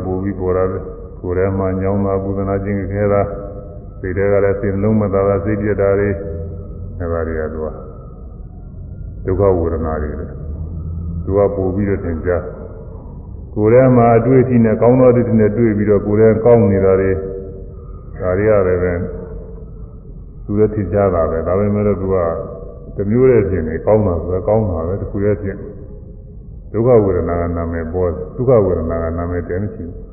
ပိုပြီးပေါ်လာတယ်ကိုယ်ထဲမှာညောင်းတာပူဇနာခြင်းခဲတာစိတ်ထဲကလည်းစိတ်လုံးမသာတာစိတ်ပြတာတွေအဲပါတွေကသူကဒုက္ခဝေဒနာတွေလေသူကပို့ပြီးတော့သင်ကြားကိုယ်ထဲမှာအတွေ့အထိနဲ့ကောင်းသောအတွေ့အထိနဲ့တွေ့ပြီးတော့ကိုယ်ထဲကောင်းနေတာတွေဒါတွေရတယ်ပဲသူလည်းသင်ကြားတာပဲဒါပေမဲ့လို့သူကတမျိုးရဲ့ဖြစ်နေကောင်းတာဆိုတော့ကောင်းတာပဲတခုရဲ့ဖြစ် ဒုက္ခဝေဒနာကနာမည်ပေါ်ဒုက္ခဝေဒနာကနာမည်တည်းမရှိဘူး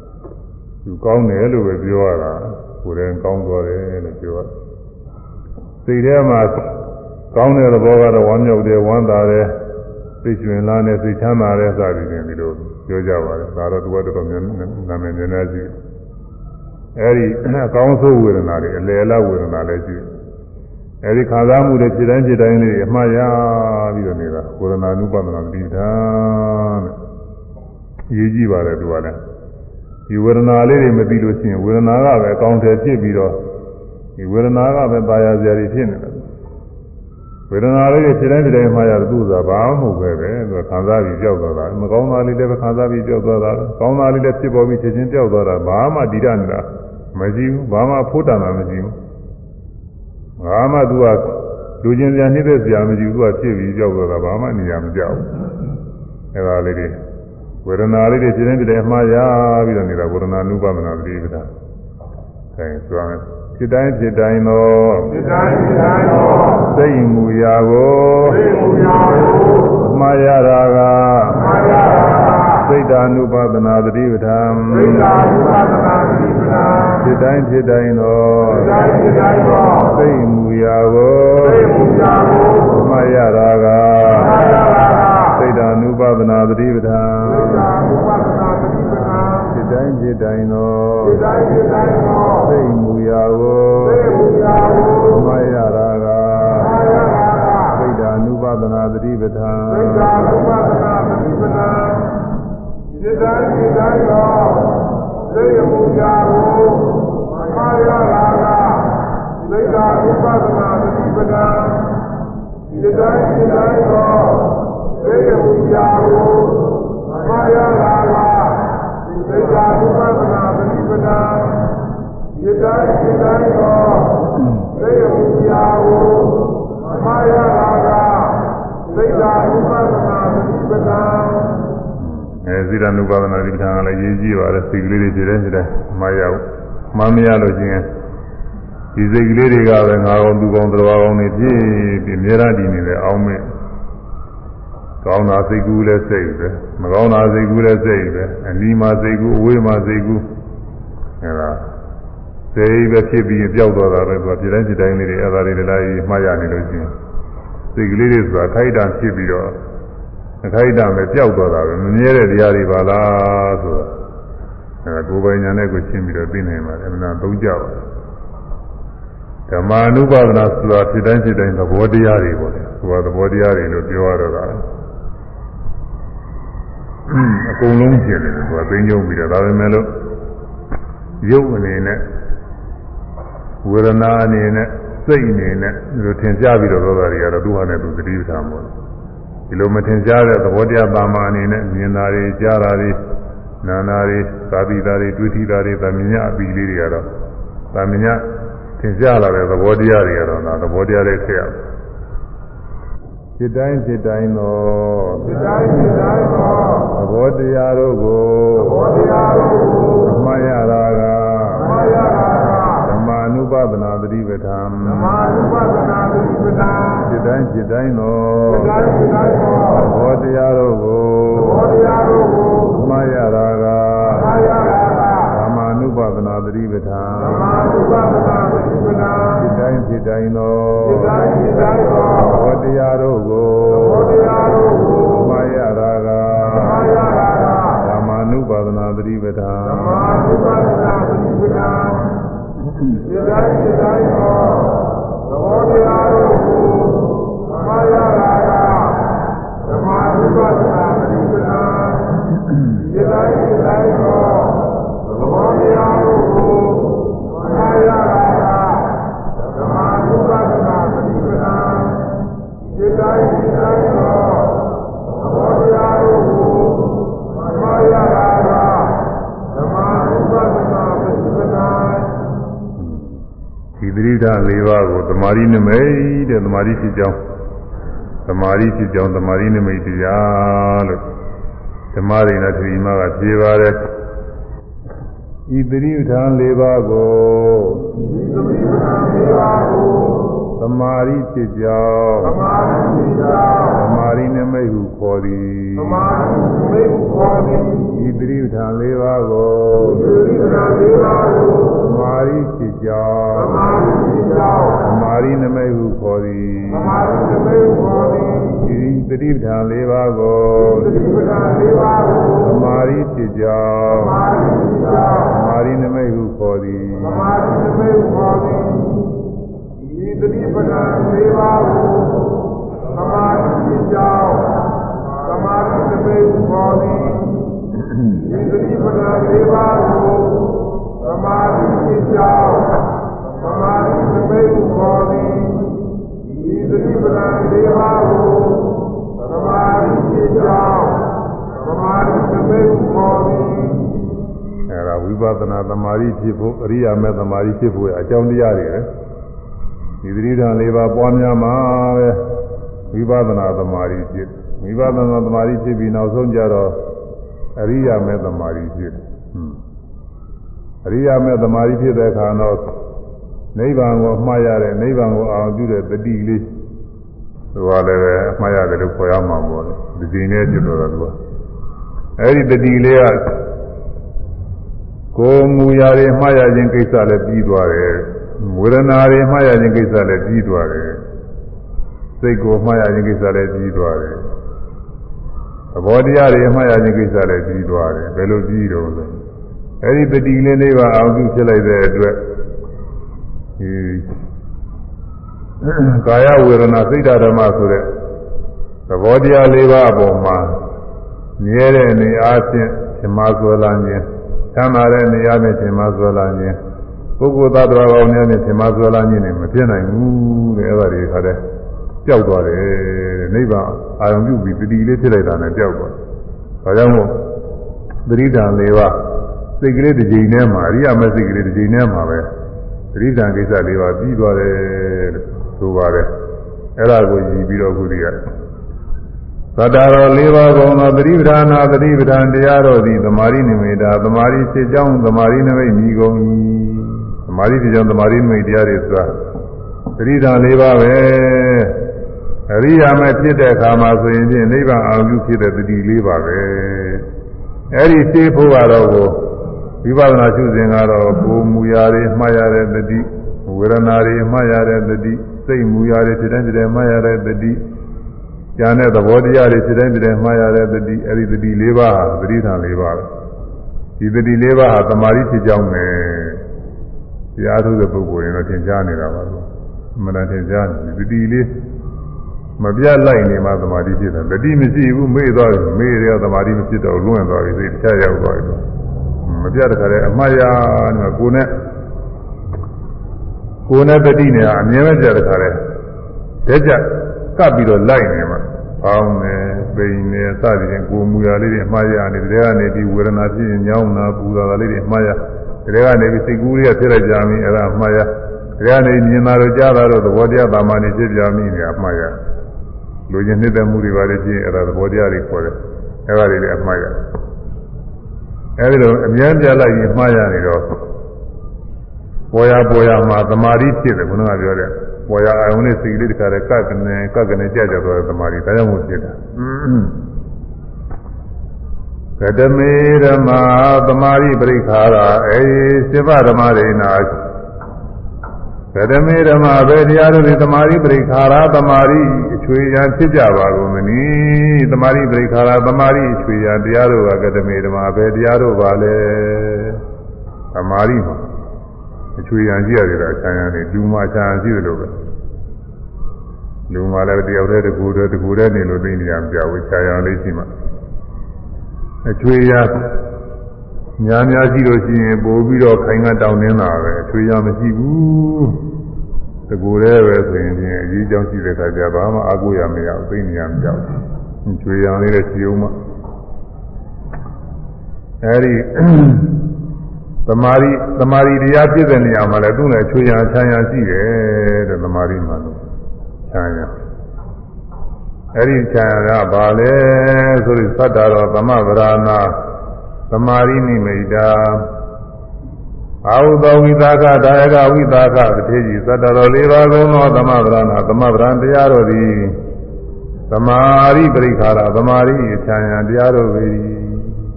သူကောင်းတယ်လို့ပဲပြောရတာကိုယ်တိုင်ကောင်းသွားတယ်လို့ပြောရစိတ်ထဲမှာကောင်းတဲ့သဘောကတော့ဝမ်းမြောက်တယ်ဝမ်းသာတယ်စိတ်ရှင်လာတယ်စိတ်ချမ်းသာတယ်စသည်ဖြင့်ဒီလိုပြောကြပါတယ်ဒါတော့သူကတော်တော်များနာမည်များများရှိအဲဒီအကောင်းဆုံးဝေဒနာတွေအလယ်လားဝေဒနာလည်းရှိ အဲဒီခံစားမှုတွေဖြစ်တိုင်းဖြစ်တိုင်းလေးအမှားရပြီးတော့နေတာကိုရဏ ानु ပဒနာတိဒါနဲ့ရေးကြည့်ပါတယ်သူကလည်းဒီဝေဒနာလေးတွေမပြီးလို့ရှိရင်ဝေဒနာကပဲအကောင်းတယ်ဖြစ်ပြီးတော့ဒီဝေဒနာကပဲပါရစရာတွေဖြစ်နေတယ်ဝေဒနာလေးတွေဖြစ်တိုင်းဖြစ်တိုင်းမှားရတယ်သူ့သာဘာမှမဟုတ်ပဲပဲသူကခံစားပြီးကြောက်သွားတာမကောင်းတာလေးလည်းပဲခံစားပြီးကြောက်သွားတာကောင်းတာလေးလည်းဖြစ်ပေါ်ပြီးချက်ချင်းကြောက်သွားတာဘာမှတိရနေတာမရှိဘူးဘာမှဖိုးတန်တာမရှိဘူး ။ဘာမှသူကလူချင်းစရာနှိမ့်သက်စရာမရှိဘူးသူကဖြစ်ပြီးကြောက်တော့တာဘာမှနေရာမကြောက်ဘူး။အဲဒါလေးတွေဝေဒနာလေးတွေဖြစ်နေပြီလေအမှားရပြီးတော့နေတာဝေဒနာနုပမနာပရိပဒ။အဲဆိုရမယ်ဖြစ်တိုင်းဖြစ်တိုင်းသောဖြစ်တိုင်းဖြစ်တိုင်းသောသိမူရာကိုသိမူရာကိုအမှားရတာကအမှားရတာစိတ်ဓာနုပသနာပရိပဒံစိတ်ဓာနုပသနာပရိ ဖြစ်တိုင်းဖြစ်တိုင်းသောသိမူရာကိုမရတာကသိတာနုပဒနာပฏิပဒာဖြစ်တိုင်းဖြစ်တိုင်းသောသိမူရာကိုမရတာကသိတာနုပဒနာပฏิပဒာဖြစ်တိုင်းဖြစ်တိုင်းသော လေးပူဇာကိုမာရလာကသိက္ခာဥပဒနာတိပဒံဒီတိုင်းဒီတိုင်းတော့သိက္ခာပူဇာကိုမာရလာကသိက္ခာဥပဒနာတိပဒံဒီတိုင်းဒီတိုင်းတော့သိက္ခာပူဇာကိုမာရလာ အဲဇိရနုပါဒနာတိပဌံကလည်းရေးကြည့်ပါလေစိတ်ကလေးတွေခြေတိုင်းခြေတိုင်းမှားရအောင်မှားမရလို့ချင်းဒီစိတ်ကလေးတွေကပဲငါကောင်သူကောင်တော်ကောင်တွေဖြစ်ပြီးအများအားဒီနေလေအောင်းမဲ့ကောင်းတာစိတ်ကူးလည်းစိတ်ပဲမကောင်းတာစိတ်ကူးလည်းစိတ်ပဲအနီးမှာစိတ်ကူးအဝေးမှာစိတ်ကူးအဲဒါစိတ်ပဲဖြစ်ပြီးပျောက်သွားတာပဲသူကခြေတိုင်းခြေတိုင်းလေးတွေအဲဒါတွေလည်းမှားရနေလို့ချင်းစိတ်ကလေးတွေဆိုတာခိုက်တာဖြစ်ပြီးတော့အ ခိုက်အတန့်ပဲပျောက်သွားတာပဲမမြဲတဲ့တရားတွေပါလားဆိုတော့အဲကိုယ်ပိုင်ညာနဲ့ကိုရှင်းပြီးတော့သိနိုင်ပါတယ်အမှန်သုံးကြပါဓမ္မာနုပါဒနာဆိုတာဖြစ်တိုင်းဖြစ်တိုင်းသဘောတရားတွေပေါ့လေသူကသဘောတရားတွေလို့ပြောရတော့တာအကုန်လုံးဖြစ်နေတယ်သူကသိညုံပြီးတော့ဒါပေမဲ့လို့ရုပ်အနေနဲ့ဝေဒနာအနေနဲ့စိတ်အနေနဲ့ဒီလိုထင်ရှားပြီးတော့သောတာတွေကတော့သူ့ဟာနဲ့သူသတိပဋ္ဌာန်ပေါ့ ဒီလိုမထင်ရှားတဲ့သဘောတရားပါမအနေနဲ့မြင်တာတွေကြားတာတွေနာနာတွေသာတိတာတွေတွေ့ထိတာတွေသမညာအပီလေးတွေကတော့သမညာထင်ရှားလာတဲ့သဘောတရားတွေကတော့ဒါသဘောတရားတွေဖြစ်ရစိတ်တိုင်းစိတ်တိုင်းသော จิตတိုင်းจิตတိုင်းသော သဘောတရားတို့ကို ဘောတရားတို့ကို အမှတ်ရတာက မာယာရာ ဓမ္မာနု က ပဒနာတတိပဋ္ဌာန် ဓမ္မာနုပဒနာတိပနာ စိတ်တိုင်းစိတ်တိုင်းသော จิตတိုင်းจิตတိုင်းသော သဘောတရားတို့ကို ဘောတရားတို့ကို အမှတ်ရတာက မာယာရာ ဓမ္မာနုပဒနာတတိပဋ္ဌာန် ဓမ္မာနုပဒနာတိပနာ စိတ်တိုင်းစိတ်တိုင်းသော จิตတိုင်းจิตတိုင်းသော သဘောတရားတို့ကို ဘောတရားတို့ကို အမှတ်ရတာက မာယာရာ ဓမ္မာနုပဒနာတတိပဋ္ဌာန် ဓမ္မာနုပဒနာတိပနာ ရှိစိတ္တိုင်းစိတ္တိုင်းသောသဘောတရားတို့ကိုသမယရာယဓမ္မဝိပဿနာပရိပဒါစိတ္တိုင်း သတိဓာတ်၄ပါးကိုသမာဓိနမိတ်တဲ့သမာဓိဖြစ်ကြောင်းသမာဓိဖြစ်ကြောင်းသမာဓိနမိတ်တရားလို့ဓမ္မရိဏတိမကပြေပါတယ်ဤသတိဓာတ်၄ပါးကိုဒီသမီးပနာမေပါကိုသမာဓိဖြစ်ကြောင်းသမာဓိပိသာသမာဓိနမိတ်ဟုခေါ်သည်သမာဓိမေခေါ်သည် ဤသတိဓာတ်၄ပါးကို ဒီသမီးပနာမေပါကို သမာဓိဖြစ်ကြောင်း သမာဓိပိသာ သမာဓိနမိတ်ဟုခေါ်သည် သမာဓိမေခေါ်သည် ဤသတိဓာတ်၄ပါးကို ဒီသမီးပနာမေပါကို သမာဓိဖြစ်ကြောင်း သမာဓိပိသာ သမာဓိနမိတ်ဟုခေါ်သည် သမာဓိမေခေါ်သည်ဒီသမီးပနာမေပါကိုသမာဓိပိသာသမာဓိမေခေါ်သည်ဒီသမီးပနာမေပါကိုသမာဓိပိသာသမာဓိမေခေါ်သည်ဒီသမီးပနာ လေးပါးကိုသမာဓိဖြစ်ကြောင်းသမာဓိသမိတ်ခေါ်သည် အဲဒါဝိ ပဿနာသမာဓိဖြစ်ဖို့အရိယာမေသမာဓိဖြစ်ဖို့အကြောင်းတရားတွေပဲဒီသတိဓာန်၄ပါးပွားများမှာပဲဝိပဿနာသမာဓိဖြစ်ဝိပဿနာသမာဓိဖြစ်ပြီးနောက်ဆုံးကြတော့ အရိယာမေသမာဓိဖြစ်ဟွန်းအရိယာမေသမာဓိဖြစ်တဲ့အခါတော့နိဗ္ဗာန်ကိုအမှားရတဲ့နိဗ္ဗာန်ကိုအောင်ပြုတဲ့တတိလေးသူကလည်းပဲအမှားရတယ်လို့ခေါ်ရမှာပေါ့လေဒီချိန်နဲ့ပြလို့တော့သူကအဲဒီတတိလေးကကိုယ်မူရာတွေမှားရခြင်းကိစ္စလည်းပြီးသွားတယ်ဝေဒနာတွေမှားရခြင်းကိစ္စလည်းပြီးသွားတယ်စိတ်ကိုမှားရခြင်းကိစ္စလည်းပြီးသွားတယ် သဘောတရားတွေမှားရခြင်းကိစ္စလည်းပြီးသွားတယ်ဘယ်လိုပြီးတော့လဲအဲဒီတတိလေးလေးပါအောင်ပြုဖြစ်လိုက်တဲ့အတွက်ဒီကာယဝေဒနာစိတ်ဓမ္မဆိုတဲ့သဘောတရားလေးပါအပေါ်မှာမြဲတဲ့အနေအားဖြင့်ဓမ္မဆွဲလာခြင်းချမ်းသာတဲ့နေရာနဲ့ရှင်မဆွဲလာခြင်းပုဂ္ဂိုလ်သားတော်ကောင်းများနဲ့ရှင်မဆွဲလာခြင်းနဲ့မဖြစ်နိုင်ဘူးတဲ့အဲ့ဒါတွေခါတဲ့ပျောက်သွားတယ်တဲ့ နိဗ္ဗာန်အာရုံပြုပြီးတတိလေးဖြစ်လိုက်တာနဲ့ပျောက်သွားတယ်။ဒါကြောင့်မို့သတိဓာန်၄ပါးစိတ်ကလေးတစ်ကြိမ်ထဲမှာအရိယာမစိတ်ကလေးတစ်ကြိမ်ထဲမှာပဲသတိဓာန်ကိစ္စ၄ပါးပြီးသွားတယ်လို့ဆိုပါတယ်။အဲ့ဒါကိုရည်ပြီးတော့ခုဒီကသတ္တရော၄ပါးကုန်သောသတိပဋ္ဌာနာသတိပဋ္ဌာန်တရားတော်သည်သမာဓိနိမိတာသမာဓိဖြစ်ကြောင်းသမာဓိနိမိတ်မြည်ကုန်၏သမာဓိဖြစ်ကြောင်းသမာဓိနိမိတ်တရားတွေဆိုတာသတိဓာန်၄ပါးပဲ အရိယာမဲ့ဖြစ်တဲ့အခါမှာဆိုရင်ဖြင့်နိဗ္ဗာန်အောင်ပြုဖြစ်တဲ့သတိ၄ပါးပဲအဲ့ဒီသိဖို့ကတော့ကိုဝိပဿနာရှုစဉ်ကတော့ကိုယ်မူရာတွေမှားရတဲ့သတိဝေဒနာတွေမှားရတဲ့သတိစိတ်မူရာတွေဖြစ်တဲ့ဖြစ်တဲ့မှားရတဲ့သတိဉာဏ်နဲ့သဘောတရားတွေဖြစ်တဲ့ဖြစ်တဲ့မှားရတဲ့သတိအဲ့ဒီသတိ၄ပါးဟာသတိဌာန်၄ပါးပဲဒီသတိ၄ပါးဟာသမာဓိဖြစ်ကြောင်းနဲ့တရားထုတ်တဲ့ပုဂ္ဂိုလ်ရင်တော့သင်ကြားနေတာပါလို့အမှန်တန်သင်ကြားနေသတိလေး မပြတ်လိုက်နေမှသမာဓိဖြစ်တယ်တတိမရှိဘူးမေ့သွားပြီမေ့ရသမာဓိမဖြစ်တော့လွင့်သွားပြီစိတ်တခြားရောက်သွားပြီမပြတ်တဲ့ခါကျအမှားရနေကိုယ်နဲ့ကိုယ်နဲ့တတိနဲ့အမြဲပဲကြတဲ့ခါလဲတက်ကြကပ်ပြီးတော့လိုက်နေမှာပေါင်းနေပိန်နေစသည်ဖြင့်ကိုယ်မူရာလေးတွေအမှားရနေတဲ့ကနေဒီဝေဒနာဖြစ်ရင်ညောင်းတာပူတာလေးတွေအမှားရတဲ့ကနေပြီးစိတ်ကူးလေးကဖြစ်လိုက်ကြပြီအဲ့ဒါအမှားရတဲ့ကနေမြင်တာတော့ကြားတာတော့သဘောတရားတာမန်နေဖြစ်ကြပြီနေအမှားရ လူချင်းနှစ်သက်မှုတွေပါလေဖြစ်အဲ့ဒါသဘောတရားတွေခေါ်တယ်အဲ့ဒါတွေလည်းအမှားရအဲဒီလိုအမြဲပြလိုက်ရင်မှားရနေတော့ပေါ်ရပေါ်ရမှာသမာဓိဖြစ်တယ်ခုနကပြောတဲ့ပေါ်ရအာယုန်နဲ့စိတ်လေးတခါတည်းကပ်ကနေကပ်ကနေကြကြသွားတဲ့သမာဓိဒါကြောင့်မို့ဖြစ်တာကတမေဓမ္မာသမာဓိပရိခါရအေစေဗဓမ္မရိနာ ကတမေဓမ္မာပဲတရားတို့ဒီသမာဓိပရိခါရသမာဓိအချွေရန်ဖြစ်ကြပါကုန်မနီသမာဓိပရိခါရသမာဓိအချွေရန်တရားတို့ကကတမေဓမ္မာပဲတရားတို့ပါလေသမာဓိမှာအချွေရန်ကြည့်ရတယ်အချမ်းရန်နေလူမှာချမ်းရှိတယ်လို့ပဲလူမှာလည်းတယောက်တည်းတကူတည်းတကူတည်းနေလို့သိနေရမပြဘူးချာရန်လေးရှိမှအချွေရ များများရှိလို့ရှိရင်ပို့ပြီးတော့ခိုင်ကတောင်းနေတာပဲအချွေရမရှိဘူးတကူတည်းပဲဆိုရင်ချင်းအကြီးကြောင်းရှိတဲ့ခါကျဘာမှအကူရမရဘူးသိနေရမပြဘူးချွေရန်လေးလည်းရှိအောင်မှအဲဒီသမာဓိသမာဓိတရားပြည့်တဲ့နေရာမှာလည်းသူ့နဲ့ချွေရန်ချမ်းရန်ရှိတယ်တဲ့သမာဓိမှာလို့ချမ်းရန်အဲ့ဒီချမ်းရန်ကဘာလဲဆိုပြီးသတ္တရောသမဗရာနာသ မာဓိနိမိတာအာဟုသောဝိသကဒါယကဝိသကတတိကြီးသတ္တရောလေးပါးကုန်သောသမဗရာနာသမဗရံတရားတော်သည်သမာဓိပရိခါရသမာဓိချမ်းရန်တရားတော်ပဲ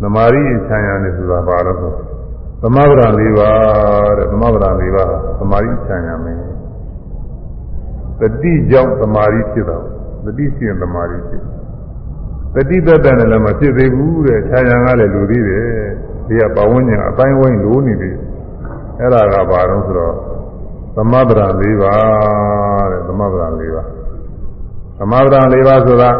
သမာဓိချမ်းရန်နဲ့ဆိုတာဘာလို့ဆိုသမဗရာ၄ပါးတဲ့သမဗရာ၄ပါးသမာဓိချမ်းရမယ်တတိကြောင့်သမာဓိဖြစ်တာတတိရှိရင်သမာဓိဖြစ်တ တိသက်သက်နဲ့လည်းမဖြစ်သေးဘူးတဲ့ခြာရံကလည်းလူသေးတယ်ဒီကပဝန်းကျင်အတိုင်းဝိုင်းလိုနေပြီအဲ့ဒါကဘာလို့ဆိုတော့သမဗရာ၄ပါးတဲ့သမဗရာ၄ပါးသမဗရာ၄ပါးဆိုတာ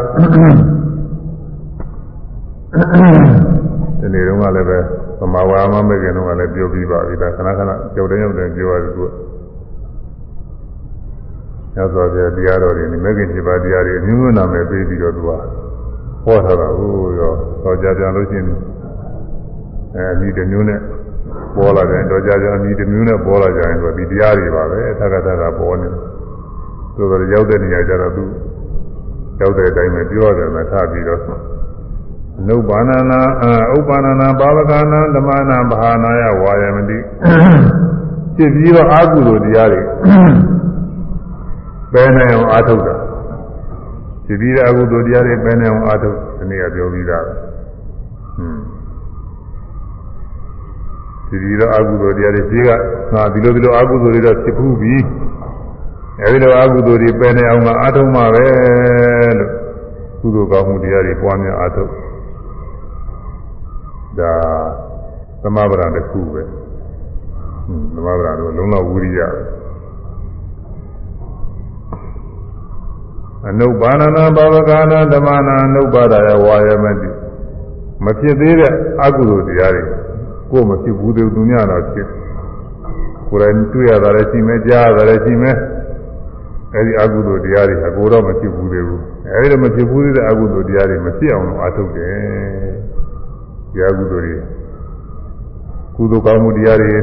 ဒီနေ့တော့လည်းပဲသမာဝါမမဲ့ခင်တော့လည်းပြောပြီးပါပြီဒါခဏခဏကြောက်တယ်ကြောက်တယ်ပြောရတယ်သူကညသောပြတရားတော်တွေမဂ္ဂင်7ပါးတရားတွေအမျိုးမျိုးနာမည်ပေးပြီးတော့သူက ဟောထားတာဟုတ်ရောတော့ကြပြန်လို့ရှိရင်အဲအမိတစ်မျိုးနဲ့ပေါ်လာတယ်တော့ကြကြအမိတစ်မျိုးနဲ့ပေါ်လာကြရင်ဆိုဒီတရားတွေပါပဲသက္ကသကပေါ်နေဆိုတော့ရောက်တဲ့နေရာကျတော့သူရောက်တဲ့အတိုင်းပဲပြောရတယ်မထပြီးတော့နုပါဏနာဥပ္ပန္နနာဘာဝကနာဓမ္မနာဘာနာယဝါယမတိဖြစ်ပြီးတော့အာဟုလိုတရားတွေပဲနေအောင်အာထုတ်တာ ဖြစ်ပြီးတော့အာဟုလိုတရားတွေပဲနေအောင်အာထုတ်ဒီနေ့ကပြောပြီးသားဟွန်းဖြစ်ပြီးတော့အာဟုလိုတရားတွေကြီးကငါဒီလိုဒီလိုအာဟုလိုတွေတော့ဖြစ်ဘူးပြီအဲဒီလိုအာဟုလိုတွေပဲနေအောင်ငါအာထုတ်မှာပဲလို့ကုသိုလ်ကောင်းမှုတရားတွေပွားများအာထုတ်ဒါသမဗရာတစ်ခုပဲဟွန်းသမဗရာတော့လုံးလောက်ဝိရိယပဲ အနုပါဏနာဘာဝကာနာဓမ္မနာအနုပါဒယဝါယမတိမဖြစ်သေးတဲ့အကုသိုလ်တရားတွေကိုမဖြစ်ဘူးသူများတော့ဖြစ်ကိုယ်တိုင်တွေ့ရတာလည်းရှိမယ်ကြားရတာလည်းရှိမယ်အဲဒီအကုသိုလ်တရားတွေအကိုတော့မဖြစ်ဘူးသေးဘူးအဲဒီတော့မဖြစ်ဘူးသေးတဲ့အကုသိုလ်တရားတွေမဖြစ်အောင်လို့အားထုတ်တယ်တရားကုသိုလ်တွေကုသိုလ်ကောင်းမှုတရားတွေ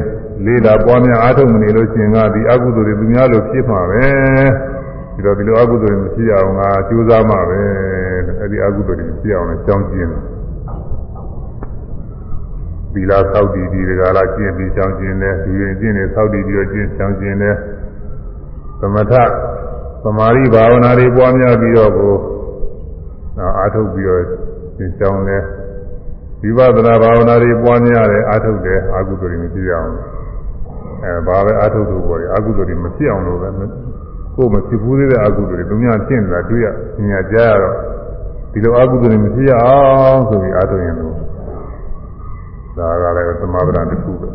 လေးလာပွားများအားထုတ်မနေလို့ရှိရင်ကဒီအကုသိုလ်တွေသူများလို့ဖြစ်မှာပဲ ဒီတော့ဒီလိုအကုသိုလ်တွေမရှိအောင်ငါကြိုးစားမှာပဲအဲဒီအကုသိုလ်တွေမရှိအောင်လည်းကြောင်းကျင်းတယ်သီလသောက်တည်ဒီကလာကျင့်ပြီးကြောင်းကျင်းတယ်ဒီရင်ကျင့်နေသောက်တည်ပြီးတော့ကျင့်ကြောင်းကျင်းတယ်သမထသမာဓိဘာဝနာတွေပွားများပြီးတော့ကိုအားထုတ်ပြီးတော့ကျင့်ကြောင်းတယ်ဝိပဿနာဘာဝနာတွေပွားများတယ်အားထုတ်တယ်အကုသိုလ်တွေမရှိအောင်အဲဘာပဲအားထုတ်လို့ပေါ်တယ်အကုသိုလ်တွေမဖြစ်အောင်လို့ပဲ ကိုယ်မဖြစ်ဘူးသေးတဲ့အကုသိုလ်တွေသူများရှင်းနေတာတွေ့ရညညာကြားရတော့ဒီလိုအကုသိုလ်တွေမဖြစ်ရအောင်ဆိုပြီးအားထုတ်ရင်လို့ဒါကလည်းသမဗရတစ်ခုပဲ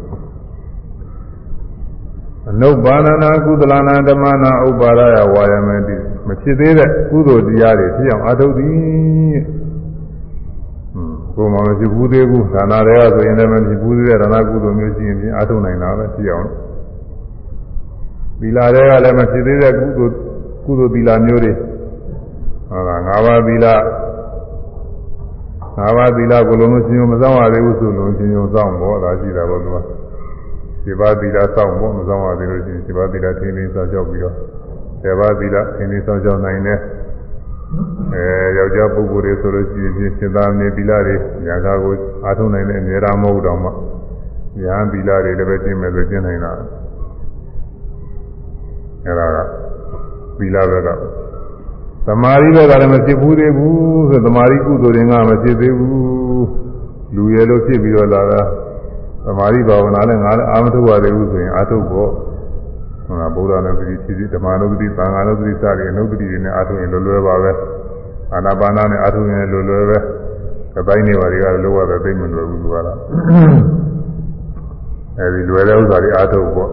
အနုပါဏနာကုသလနာဓမ္မနာဥပါဒယဝါယမတိမဖြစ်သေးတဲ့ကုသိုလ်တရားတွေဖြစ်အောင်အားထုတ်သည်ကိုယ်မှမဖြစ်ဘူးသေးဘူးဒါနာတွေကဆိုရင်လည်းမဖြစ်ဘူးသေးတဲ့ဒါနာကုသိုလ်မျိုးရှိရင်ပြင်အားထုတ်နိုင်တာပဲဖြစ်အောင် သီလတွေကလည်းမဖြစ်သေးတဲ့ကုသိုလ်ကုသိုလ်သီလမျိုးတွေဟုတ်လား၅ပါးသီလ၅ပါးသီလကိုလုံးလုံးရှင်းအောင်မစောင့်ရသေးဘူးဆိုလုံးရှင်းအောင်စောင့်ဖို့ဒါရှိတာပေါ့သူကဒီပါသီလစောင့်ဖို့မစောင့်ရသေးလို့ရှိရင်ဒီပါသီလထင်းထင်းစောင့်ကြောက်ပြီးတော့ဒီပါသီလထင်းထင်းစောင့်ကြောက်နိုင်တယ်အဲယောက်ျားပုဂ္ဂိုလ်တွေဆိုလို့ရှိရင်စေတနေသီလတွေညာကာကိုအားထုတ်နိုင်တဲ့အများအားမဟုတ်တော့မှညာသီလတွေလည်းပဲကျင့်မယ်ဆိုကျင့်နိုင်တာ အဲ့ဒါကသီလဘက်ကသမာဓိဘက်ကလည်းမဖြစ်ဘူးသေးဘူးဆိုသမာဓိကုသိုလ်တွေကမဖြစ်သေးဘူးလူရလို့ဖြစ်ပြီးတော့လာတာသမာဓိဘာဝနာလည်းငါလည်းအာမထုတ်ရသေးဘူးဆိုရင်အာထုတ်ဖို့ဟောဗုဒ္ဓနုပတိဖြစ်ဓမ္မနုပတိသံဃာနုပတိစတဲ့နုပတိတွေနဲ့အာထုတ်ရင်လွယ်လွယ်ပါပဲအာနာပါနာနဲ့အာထုတ်ရင်လွယ်လွယ်ပဲကတိုင်းနေပါတွေကလောရတဲ့သိမလွယ်ဘူးသူကတော့အဲဒီလွယ်တဲ့ဥစ္စာတွေအာထုတ်ဖို့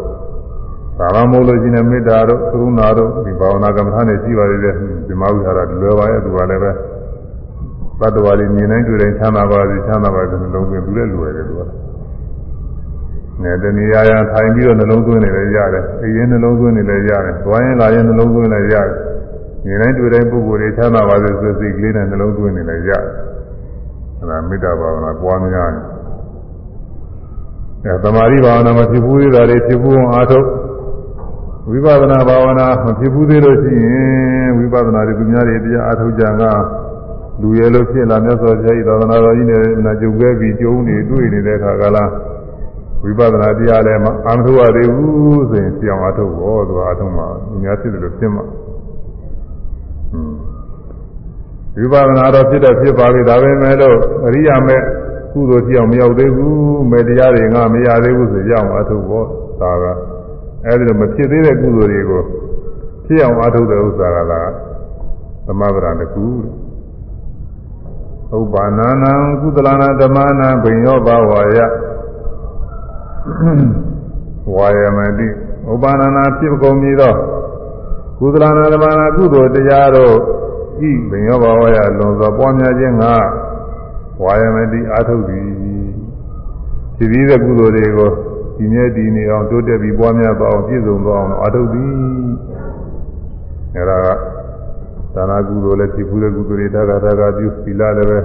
ဘာမှမဟုတ်လို့ရှိရင်မေတ္တာတို့ကရုဏာတို့ဒီဘာဝနာကမ္မထာနဲ့ရှိပါလေတဲ့ဒီမဝိဟာရလွယ်ပါရဲ့သူကလည်းပဲသတ္တဝါတွေမြင်တိုင်းတွေ့တိုင်းချမ်းသာပါစေချမ်းသာပါစေနှလုံးသွင်းသူလည်းလွယ်တယ်သူကနဲ့တဏှာရထိုင်ပြီးတော့နှလုံးသွင်းနေလည်းရတယ်အရင်နှလုံးသွင်းနေလည်းရတယ်သွားရင်လာရင်နှလုံးသွင်းလည်းရတယ်မြင်တိုင်းတွေ့တိုင်းပုဂ္ဂိုလ်တွေချမ်းသာပါစေဆိုစိတ်ကလေးနဲ့နှလုံးသွင်းနေလည်းရတယ်အဲဒါမေတ္တာဘာဝနာပွားများတယ်အဲသမာဓိဘာဝနာမဖြစ်ဘူးသေးတာတွေဖြစ်ဘူးအောင်အားထုတ် ဝိပဿနာဘာဝနာမဖြစ်ဘူးသေးလို့ရှိရင်ဝိပဿနာတွေသူများတွေတရားအားထုတ်ကြကလူရဲလို့ဖြစ်လာမြတ်စွာဘုရားဤသာသနာတော်ကြီးနဲ့နာကြုံခဲ့ပြီးကျုံနေတွေ့နေတဲ့အခါကလားဝိပဿနာတရားလည်းအာမထုတ်ရသေးဘူးဆိုရင်ပြောင်းအားထုတ်ဖို့သူအားထုတ်မှာအများဖြစ်တယ်လို့ဖြစ်မှာဝိပဿနာတော့ဖြစ်တော့ဖြစ်ပါပြီဒါပဲမဲ့လို့အရိယာမဲ့ကုသိုလ်ပြောင်းမရောက်သေးဘူးမဲ့တရားတွေငါမရသေးဘူးဆိုကြောင်းအားထုတ်ဖို့ဒါက အဲဒီလိုမဖြစ်သေးတဲ့ကုသိုလ်တွေကိုဖြစ်အောင်အားထုတ်တဲ့ဥစ္စာကလားသမဗရာတကူဥပ္ပါဏနံကုသလနာဓမ္မနာဘိညောဘဝါယဝါယမတိဥပ္ပါဏနာဖြစ်ကုန်ပြီသောကုသလနာဓမ္မနာကုသိုလ်တရားတို့ဤဘိညောဘဝါယလွန်စွာပွားများခြင်းကဝါယမတိအားထုတ်သည်ဖြစ်ပြီးတဲ့ကုသိုလ်တွေကို ဒီမြဲဒီနေအောင်တိုးတက်ပြီးပွားများသွားအောင်ပြည့်စုံသွားအောင်အာထုတ်သည်အဲဒါကဒါနာကုသိုလ်လည်းဖြစ်ဘူးတဲ့ကုသိုလ်တွေတက္ကသကပြုသီလလည်းပဲ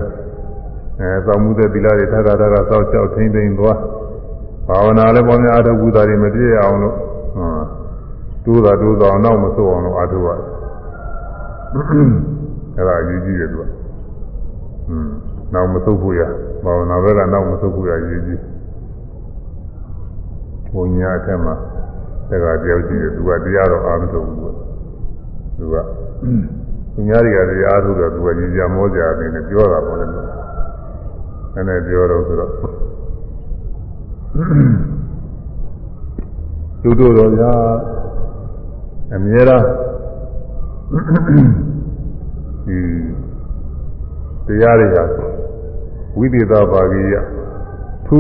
အဲစောင့်မှုတဲ့သီလတွေတက္ကသကစောင့်ကြောက်ထိမ့်သိမ့်သွားဘာဝနာလည်းပေါ်များအထုပ်ကုသတွေမပြည့်အောင်လို့တိုးတာတိုးတာနောက်မဆိုးအောင်လို့အထုပ်ရအဲဒါအရေးကြီးတယ်သူကอืมနောက်မဆုတ်ဖို့ရဘာဝနာဘက်ကနောက်မဆုတ်ဖို့ရအရေးကြီး ဘုံညာအထက်မှာတက္ကတယောက်ကြီးတယ်သူကတရားတော့အားမထုတ်ဘူးသူကသူများတွေကတရားထုတ်တော့သူကကြီးကြမောကြတယ်နဲ့ပြောတာပေါ့လေနည်းနည်းပြောတော့ဆိုတော့သူတို့တော့ဗျာအမြဲတမ်းဒီတရားတွေဟာဝိသေသပါကိယထူး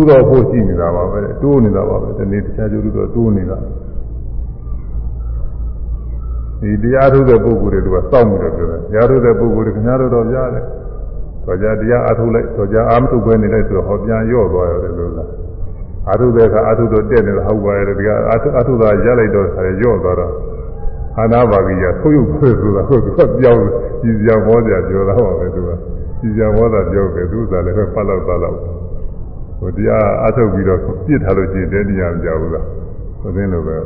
တော့ဖို့ရှိနေတာပါပဲတိုးနေတာပါပဲဒီနေ့တရားကျိုးလို့တော့တိုးနေတာဒီတရားထုတ်တဲ့ပုဂ္ဂိုလ်တွေကစောင့်ပြီးတော့ပြောတယ်တရားထုတ်တဲ့ပုဂ္ဂိုလ်တွေခင်ဗျားတို့တော့ကြားတယ်တော့ကြတရားအထုတ်လိုက်တော့ကြအာမထုတ်ပဲနေလိုက်ဆိုတော့ဟောပြန်ရော့သွားရတယ်လို့လားအာထုတဲ့အခါအာထုတော့တက်နေတာဟုတ်ပါရဲ့ဒီကအာထုအာထုသာရလိုက်တော့ရော့သွားတော့အာနာပါကိယဆိုးရုပ်ဆွေးဆိုတာဟုတ်သူကပြောင်းကြည်ပြောင်းမောကြပြောတာပါပဲသူကကြည်ပြောင်းမောတာပြောပဲသူကလည်းပဲပတ်လောက်သားလောက် ဟိုတရားအာထုတ်ပြီးတော့ပြစ်ထားလို့ရှိရင်တဲတရားမကြဘူးလားဟိုသင်းလိုပဲ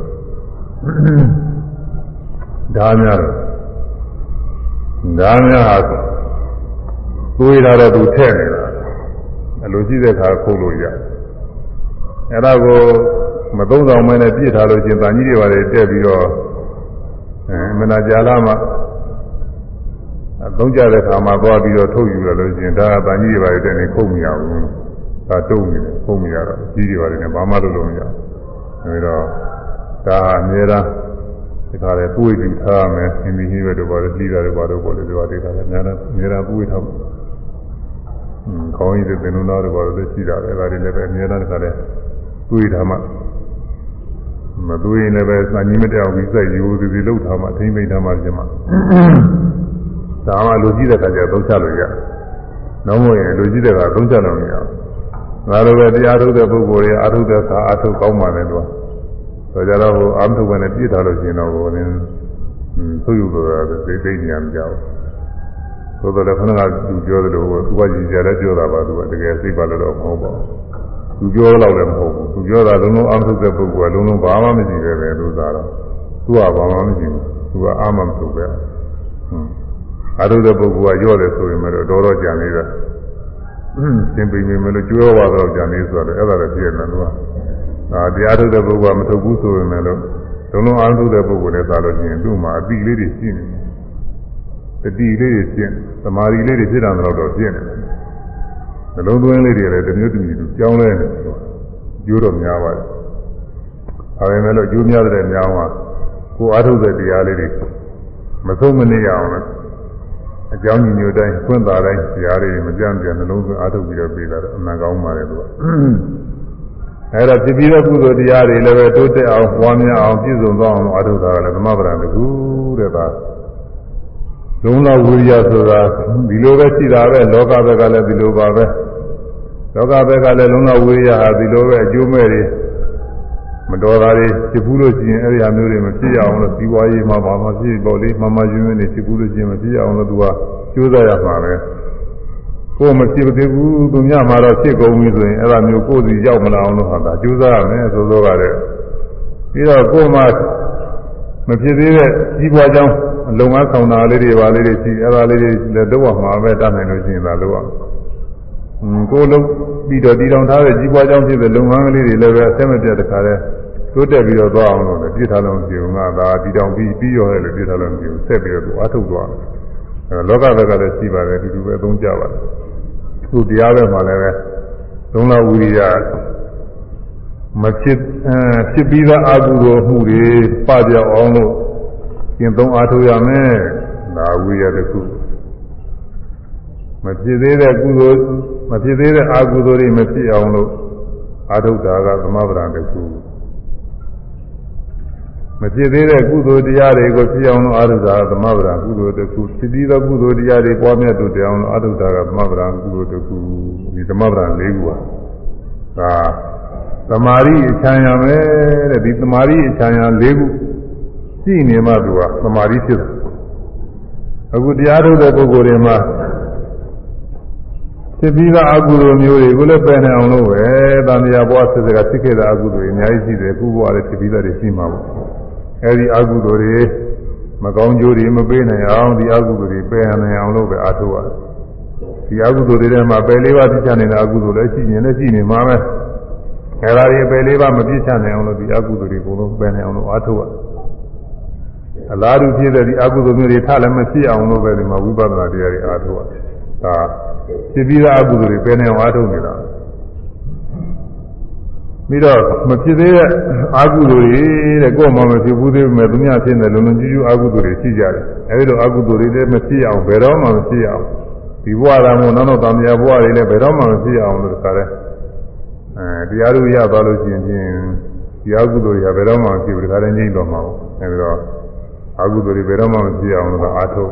ဒါများတော့ဒါများဟာသွေးလာတော့သူထည့်နေတာအလိုရှိတဲ့ခါခုတ်လို့ရအဲ့ဒါကိုမသုံးဆောင်မနဲ့ပြစ်ထားလို့ချင်းတန်ကြီးတွေပါလေတက်ပြီးတော့အဲမနာကြာလာမှအသုံးကြတဲ့ခါမှာသွားပြီးတော့ထုတ်ယူရလို့ချင်းဒါကတန်ကြီးတွေပါလေတက်နေခုတ်မရဘူး ဒါတုံးနေတယ်ခုတ်မရတော့ကြီးတွေပါလေနဲ့ဘာမှလုပ်လို့မရဘူးအဲဒါဒါဟာအများအားဒီခါလေပွေပြီးထားရမယ်အင်းဒီဟိဘတို့ဘာလို့ပြီးတာတွေဘာလို့ပေါ်လေဒီဘာတွေခါလေအများအားအများအားပွေထားမယ်อืมခေါင်းကြီးတဲ့သင်္နုနာတွေဘာလို့လဲရှိတာလဲဒါတွေလည်းပဲအများအားတခါလေပွေထားမှမသွေးရင်လည်းပဲစာကြီးမတောင်ပြီးစက်ယူသည်ဒီလောက်ထားမှထိမ့်မိတ်ထားမှကျမဒါမှလူကြီးတဲ့ခါကျသုံးချလို့ရနောက်မို့ရင်လူကြီးတဲ့ခါသုံးချလို့မရဘူး ငါတို့ပဲတရားထုတ်တဲ့ပုဂ္ဂိုလ်တွေအာထုတ်တဲ့ခါအာထုတ်ကောင်းပါလေတော့ဆိုကြတော့ဟိုအာမထုတ်ပဲနဲ့ပြည့်ထားလို့ရှိရင်တော့ဟိုနင်းသူ့ယူတော့သိသိဉာဏ်မကြောက်သို့တော်လည်းခဏကသူပြောတယ်လို့သူကကြည်ကြလည်းပြောတာပါသူကတကယ်သိပါလို့တော့မဟုတ်ပါဘူးသူပြောတော့လည်းမဟုတ်ဘူးသူပြောတာလုံးလုံးအာမထုတ်တဲ့ပုဂ္ဂိုလ်ကလုံးလုံးဘာမှမရှိပဲပဲလို့သာတော့သူကဘာမှမရှိဘူးသူကအာမမထုတ်ပဲဟွန်းအာထုတ်တဲ့ပုဂ္ဂိုလ်ကရော့တယ်ဆိုရင်လည်းတော်တော်ကြံနေတာ သင်ပိမိမလို့ကြွေးဝါတော့ကြံနေဆိုတော့အဲ့ဒါလည်းပြည့်နေတယ်သူကဒါတရားထုတ်တဲ့ပုဂ္ဂိုလ်ကမထုတ်ဘူးဆိုရင်လည်းလုံးလုံးအာထုတ်တဲ့ပုဂ္ဂိုလ်နဲ့သာလို့ရှိရင်သူ့မှာအတိလေးတွေရှိနေတယ်တတိလေးတွေဖြစ်သမာဓိလေးတွေဖြစ်တာတော့တော့ဖြစ်နေတယ်နှလုံးသွင်းလေးတွေလည်းတစ်မျိုးတစ်မျိုးသူကြောင်းလဲနေတယ်ကျိုးတော့များပါတယ်ဒါပေမဲ့လို့ကျိုးများတဲ့များမှာကိုအားထုတ်တဲ့တရားလေးတွေမဆုံးမနေရအောင်လို့ အကြောင်းညွှန်တိုင်းခွင့်သာတိုင်းတရားတွေမပြန့်ပြန့်နှလုံးသွင်းအားထုတ်ပြီးတော့ပြေးလာတော့အမှန်ကောင်းပါတယ်သူကအဲဒါဖြစ်ပြီးတဲ့ကုသိုလ်တရားတွေလည်းပဲတိုးတက်အောင်ပွားများအောင်ပြည့်စုံသွားအောင်အားထုတ်တာကလည်းသမဗရံတကူတဲ့ပါလုံးလောက်ဝိရိယဆိုတာဒီလိုပဲရှိတာပဲလောကဘက်ကလည်းဒီလိုပါပဲလောကဘက်ကလည်းလုံးလောက်ဝိရိယဟာဒီလိုပဲအကျိုးမဲ့တွေ မတော်တာတွေဖြစ်ဘူးလို့ရှိရင်အဲ့ဒီအမျိုးတွေမဖြစ်ရအောင်လို့ဒီဝါရေးမှာဘာမှဖြစ်ပေါ့လေမမယွန်းယွန်းနေဖြစ်ဘူးလို့ရှိရင်မဖြစ်ရအောင်လို့သူကကြိုးစားရမှာပဲကိုယ်မဖြစ်သေးဘူးသူများမှာတော့ဖြစ်ကုန်ပြီဆိုရင်အဲ့ဒါမျိုးကိုယ်စီရောက်မလာအောင်လို့ဟာဒါကြိုးစားရမယ်ဆိုတော့ကလည်းပြီးတော့ကိုယ်မှမဖြစ်သေးတဲ့ကြီးပွားကြောင်းလုံငန်းဆောင်တာလေးတွေပါလေးတွေရှိအဲ့ဒါလေးတွေလည်းတော့မှာပဲတတ်နိုင်လို့ရှိရင်ဒါလို့အောင် ကိုလုံးပြီးတော့တည်တောင်ထားတဲ့ကြီးပွားကြောင်းဖြစ်တဲ့လုပ်ငန်းကလေးတွေလည်းပဲအဆက်မပြတ်တခါတည်းတိုးတက်ပြီးတော့သွားအောင်လို့လည်းပြစ်ထားလို့မဖြစ်ဘူးငါဒါတည်တောင်ပြီးပြီးရောလည်းပြစ်ထားလို့မဖြစ်ဘူးဆက်ပြီးတော့သူအထုတ်သွားတယ်အဲလောကဘက်ကလည်းရှိပါတယ်အတူတူပဲအသုံးကြပါတယ်သူတရားဘက်မှာလည်းပဲသုံးလဝိရိယမဖြစ်အဲဖြစ်ပြီးသားအကုသိုလ်မှုတွေပပြောက်အောင်လို့ကျင့်သုံးအားထုတ်ရမယ်ဒါဝိရိယတစ်ခု မဖြစ်သေးတဲ့ကုသိုလ်မဖြစ်သေးတဲ့အာကုသိုလ်တွေမဖြစ်အောင်လို့အာထုတာကသမဗရံတစ်ခုမဖြစ်သေးတဲ့ကုသိုလ်တရားတွေကိုဖြစ်အောင်လို့အာထုတာကသမဗရံကုသိုလ်တစ်ခုဖြစ်ပြီးသောကုသိုလ်တရားတွေပွားများတို့တရားအောင်လို့အာထုတာကသမဗရံကုသိုလ်တစ်ခုဒီသမဗရံ၄ခုပါဒါသမာဓိအချမ်းရမယ်တဲ့ဒီသမာဓိအချမ်းရ၄ခုရှိနေမှသူကသမာဓိဖြစ်တယ်အခုတရားထုတ်တဲ့ပုဂ္ဂိုလ်တွေမှာ ဖြစ်ပြီးသားအကုသိုလ်မျိုးတွေကိုလည်းပယ်နိုင်အောင်လို့ပဲတန်တရားဘဝဆက်စကဖြစ်ခဲ့တဲ့အကုသိုလ်တွေအများကြီးရှိတယ်ခုဘဝလည်းဖြစ်ပြီးသားတွေရှိမှာပေါ့အဲဒီအကုသိုလ်တွေမကောင်းကျိုးတွေမပေးနိုင်အောင်ဒီအကုသိုလ်တွေပယ်နိုင်အောင်လို့ပဲအားထုတ်ရတယ်ဒီအကုသိုလ်တွေထဲမှာပယ်လေးပါးပြစ်ချနေတဲ့အကုသိုလ်လည်းရှိနေလည်းရှိနေမှာပဲအဲဒါတွေပယ်လေးပါးမပြစ်ချနိုင်အောင်လို့ဒီအကုသိုလ်တွေအကုန်လုံးပယ်နိုင်အောင်လို့အားထုတ်ရတယ်အလားတူဖြစ်တဲ့ဒီအကုသိုလ်မျိုးတွေထလည်းမဖြစ်အောင်လို့ပဲဒီမှာဝိပဿနာတရားတွေအားထုတ်ရတယ် ဒါဖြစ်ပြီးသားအကုသိုလ်တွေပယ်နေအောင်အားထုတ်နေတာပြီးတော့မဖြစ်သေးတဲ့အကုသိုလ်တွေတဲ့ကိုယ်မှမဖြစ်ဘူးသေးပေမဲ့သူများဖြစ်နေလုံလုံကြီးကြီးအကုသိုလ်တွေရှိကြတယ်အဲဒီလိုအကုသိုလ်တွေလည်းမဖြစ်အောင်ဘယ်တော့မှမဖြစ်အောင်ဒီဘဝတော်မို့နောက်တော့တန်မြာဘဝတွေလည်းဘယ်တော့မှမဖြစ်အောင်လို့ခါတယ်အဲတရားတို့ရသွားလို့ရှိရင်ဖြင့်ဒီအကုသိုလ်တွေကဘယ်တော့မှမဖြစ်ဘူးဒီခါတည်းငြိမ့်တော့မှာပေါ့အဲဒီတော့အကုသိုလ်တွေဘယ်တော့မှမဖြစ်အောင်လို့အားထုတ်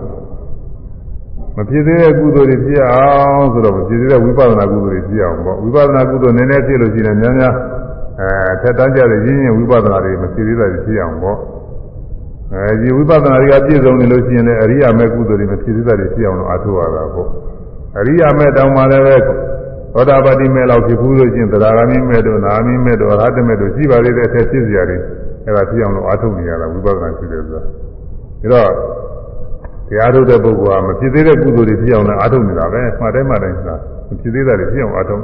မဖြစ်သေးတဲ့ကုသိုလ်တွေဖြစ်အောင်ဆိုတော့မဖြစ်သေးတဲ့ဝိပဿနာကုသိုလ်တွေဖြစ်အောင်ပေါ့ဝိပဿနာကုသိုလ်နည်းနည်းဖြစ်လို့ရှိရင်များများအဲထက်တန်းကြတဲ့ရင်းရင်ဝိပဿနာတွေမဖြစ်သေးတာဖြစ်အောင်ပေါ့အဲဒီဝိပဿနာတွေကပြည့်စုံနေလို့ရှိရင်လည်းအရိယာမေကုသိုလ်တွေမဖြစ်သေးတာတွေဖြစ်အောင်လို့အားထုတ်ရတာပေါ့အရိယာမေတောင်မှလည်းပဲသောတာပတိမေလောက်ဖြစ်ဘူးလို့ရှိရင်သရဂမိမေတို့နာမိမေတို့အရဟတမေတို့ရှိပါသေးတဲ့အထက်ဖြစ်စရာတွေအဲဒါဖြစ်အောင်လို့အားထုတ်နေရတာဝိပဿနာရှိတယ်ဆိုတာဒါတော့ တရားထုတ်တဲ့ပုဂ္ဂိုလ်ကမဖြစ်သေးတဲ့ကုသိုလ်တွေဖြစ်အောင်လည်းအားထုတ်နေတာပဲမှတ်တယ်မှတ်တယ်ဆိုတာမဖြစ်သေးတာတွေဖြစ်အောင်အားထုတ်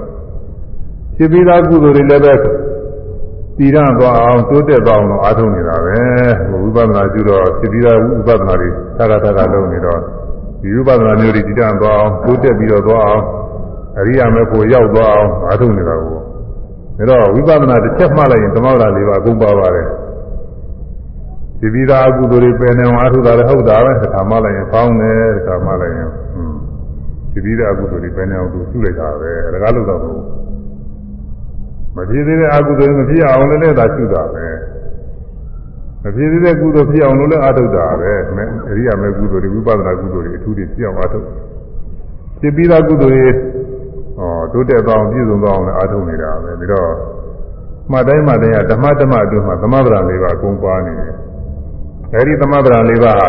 ဖြစ်ပြီးသားကုသိုလ်တွေလည်းပဲတည်ရသွားအောင်တိုးတက်သွားအောင်လို့အားထုတ်နေတာပဲဝိပဿနာကျတော့ဖြစ်ပြီးသားဝိပဿနာတွေသာသာသာလုပ်နေတော့ဒီဝိပဿနာမျိုးတွေတည်ရသွားအောင်တိုးတက်ပြီးတော့သွားအောင်အရိယာမေဖို့ရောက်သွားအောင်အားထုတ်နေတာကိုဒါတော့ဝိပဿနာတစ်ချက်မှလိုက်ရင်သမဂ္ဂလေးပါအကုန်ပါပါတယ် ဒီပြီးသားအကုသိုလ်တွေပယ်နေအောင်အားထုတ်တာလည်းဟုတ်တာပဲတစ်ခါမှလိုက်ရင်ဖောင်းတယ်တစ်ခါမှလိုက်ရင်ဒီပြီးသားအကုသိုလ်တွေပယ်နေအောင်သူပြုလိုက်တာပဲဒါကလို့တော့မဖြစ်သေးတဲ့အကုသိုလ်မဖြစ်အောင်လည်းလည်းသာရှုတာပဲမဖြစ်သေးတဲ့ကုသိုလ်ဖြစ်အောင်လို့လည်းအားထုတ်တာပဲအရိယာမေကုသိုလ်တွေဝိပဿနာကုသိုလ်တွေအထူးတွေဖြစ်အောင်အားထုတ်ဖြစ်ပြီးသားကုသိုလ်တွေဟောတိုးတက်သွားအောင်ပြည့်စုံသွားအောင်လည်းအားထုတ်နေတာပဲပြီးတော့မှတ်တိုင်းမှတ်တိုင်းကဓမ္မဓမ္မအတွင်းမှာသမဗရာလေးပါအကုန်ပါနေတယ် အဲဒီသမဗရာလေးပါဟာ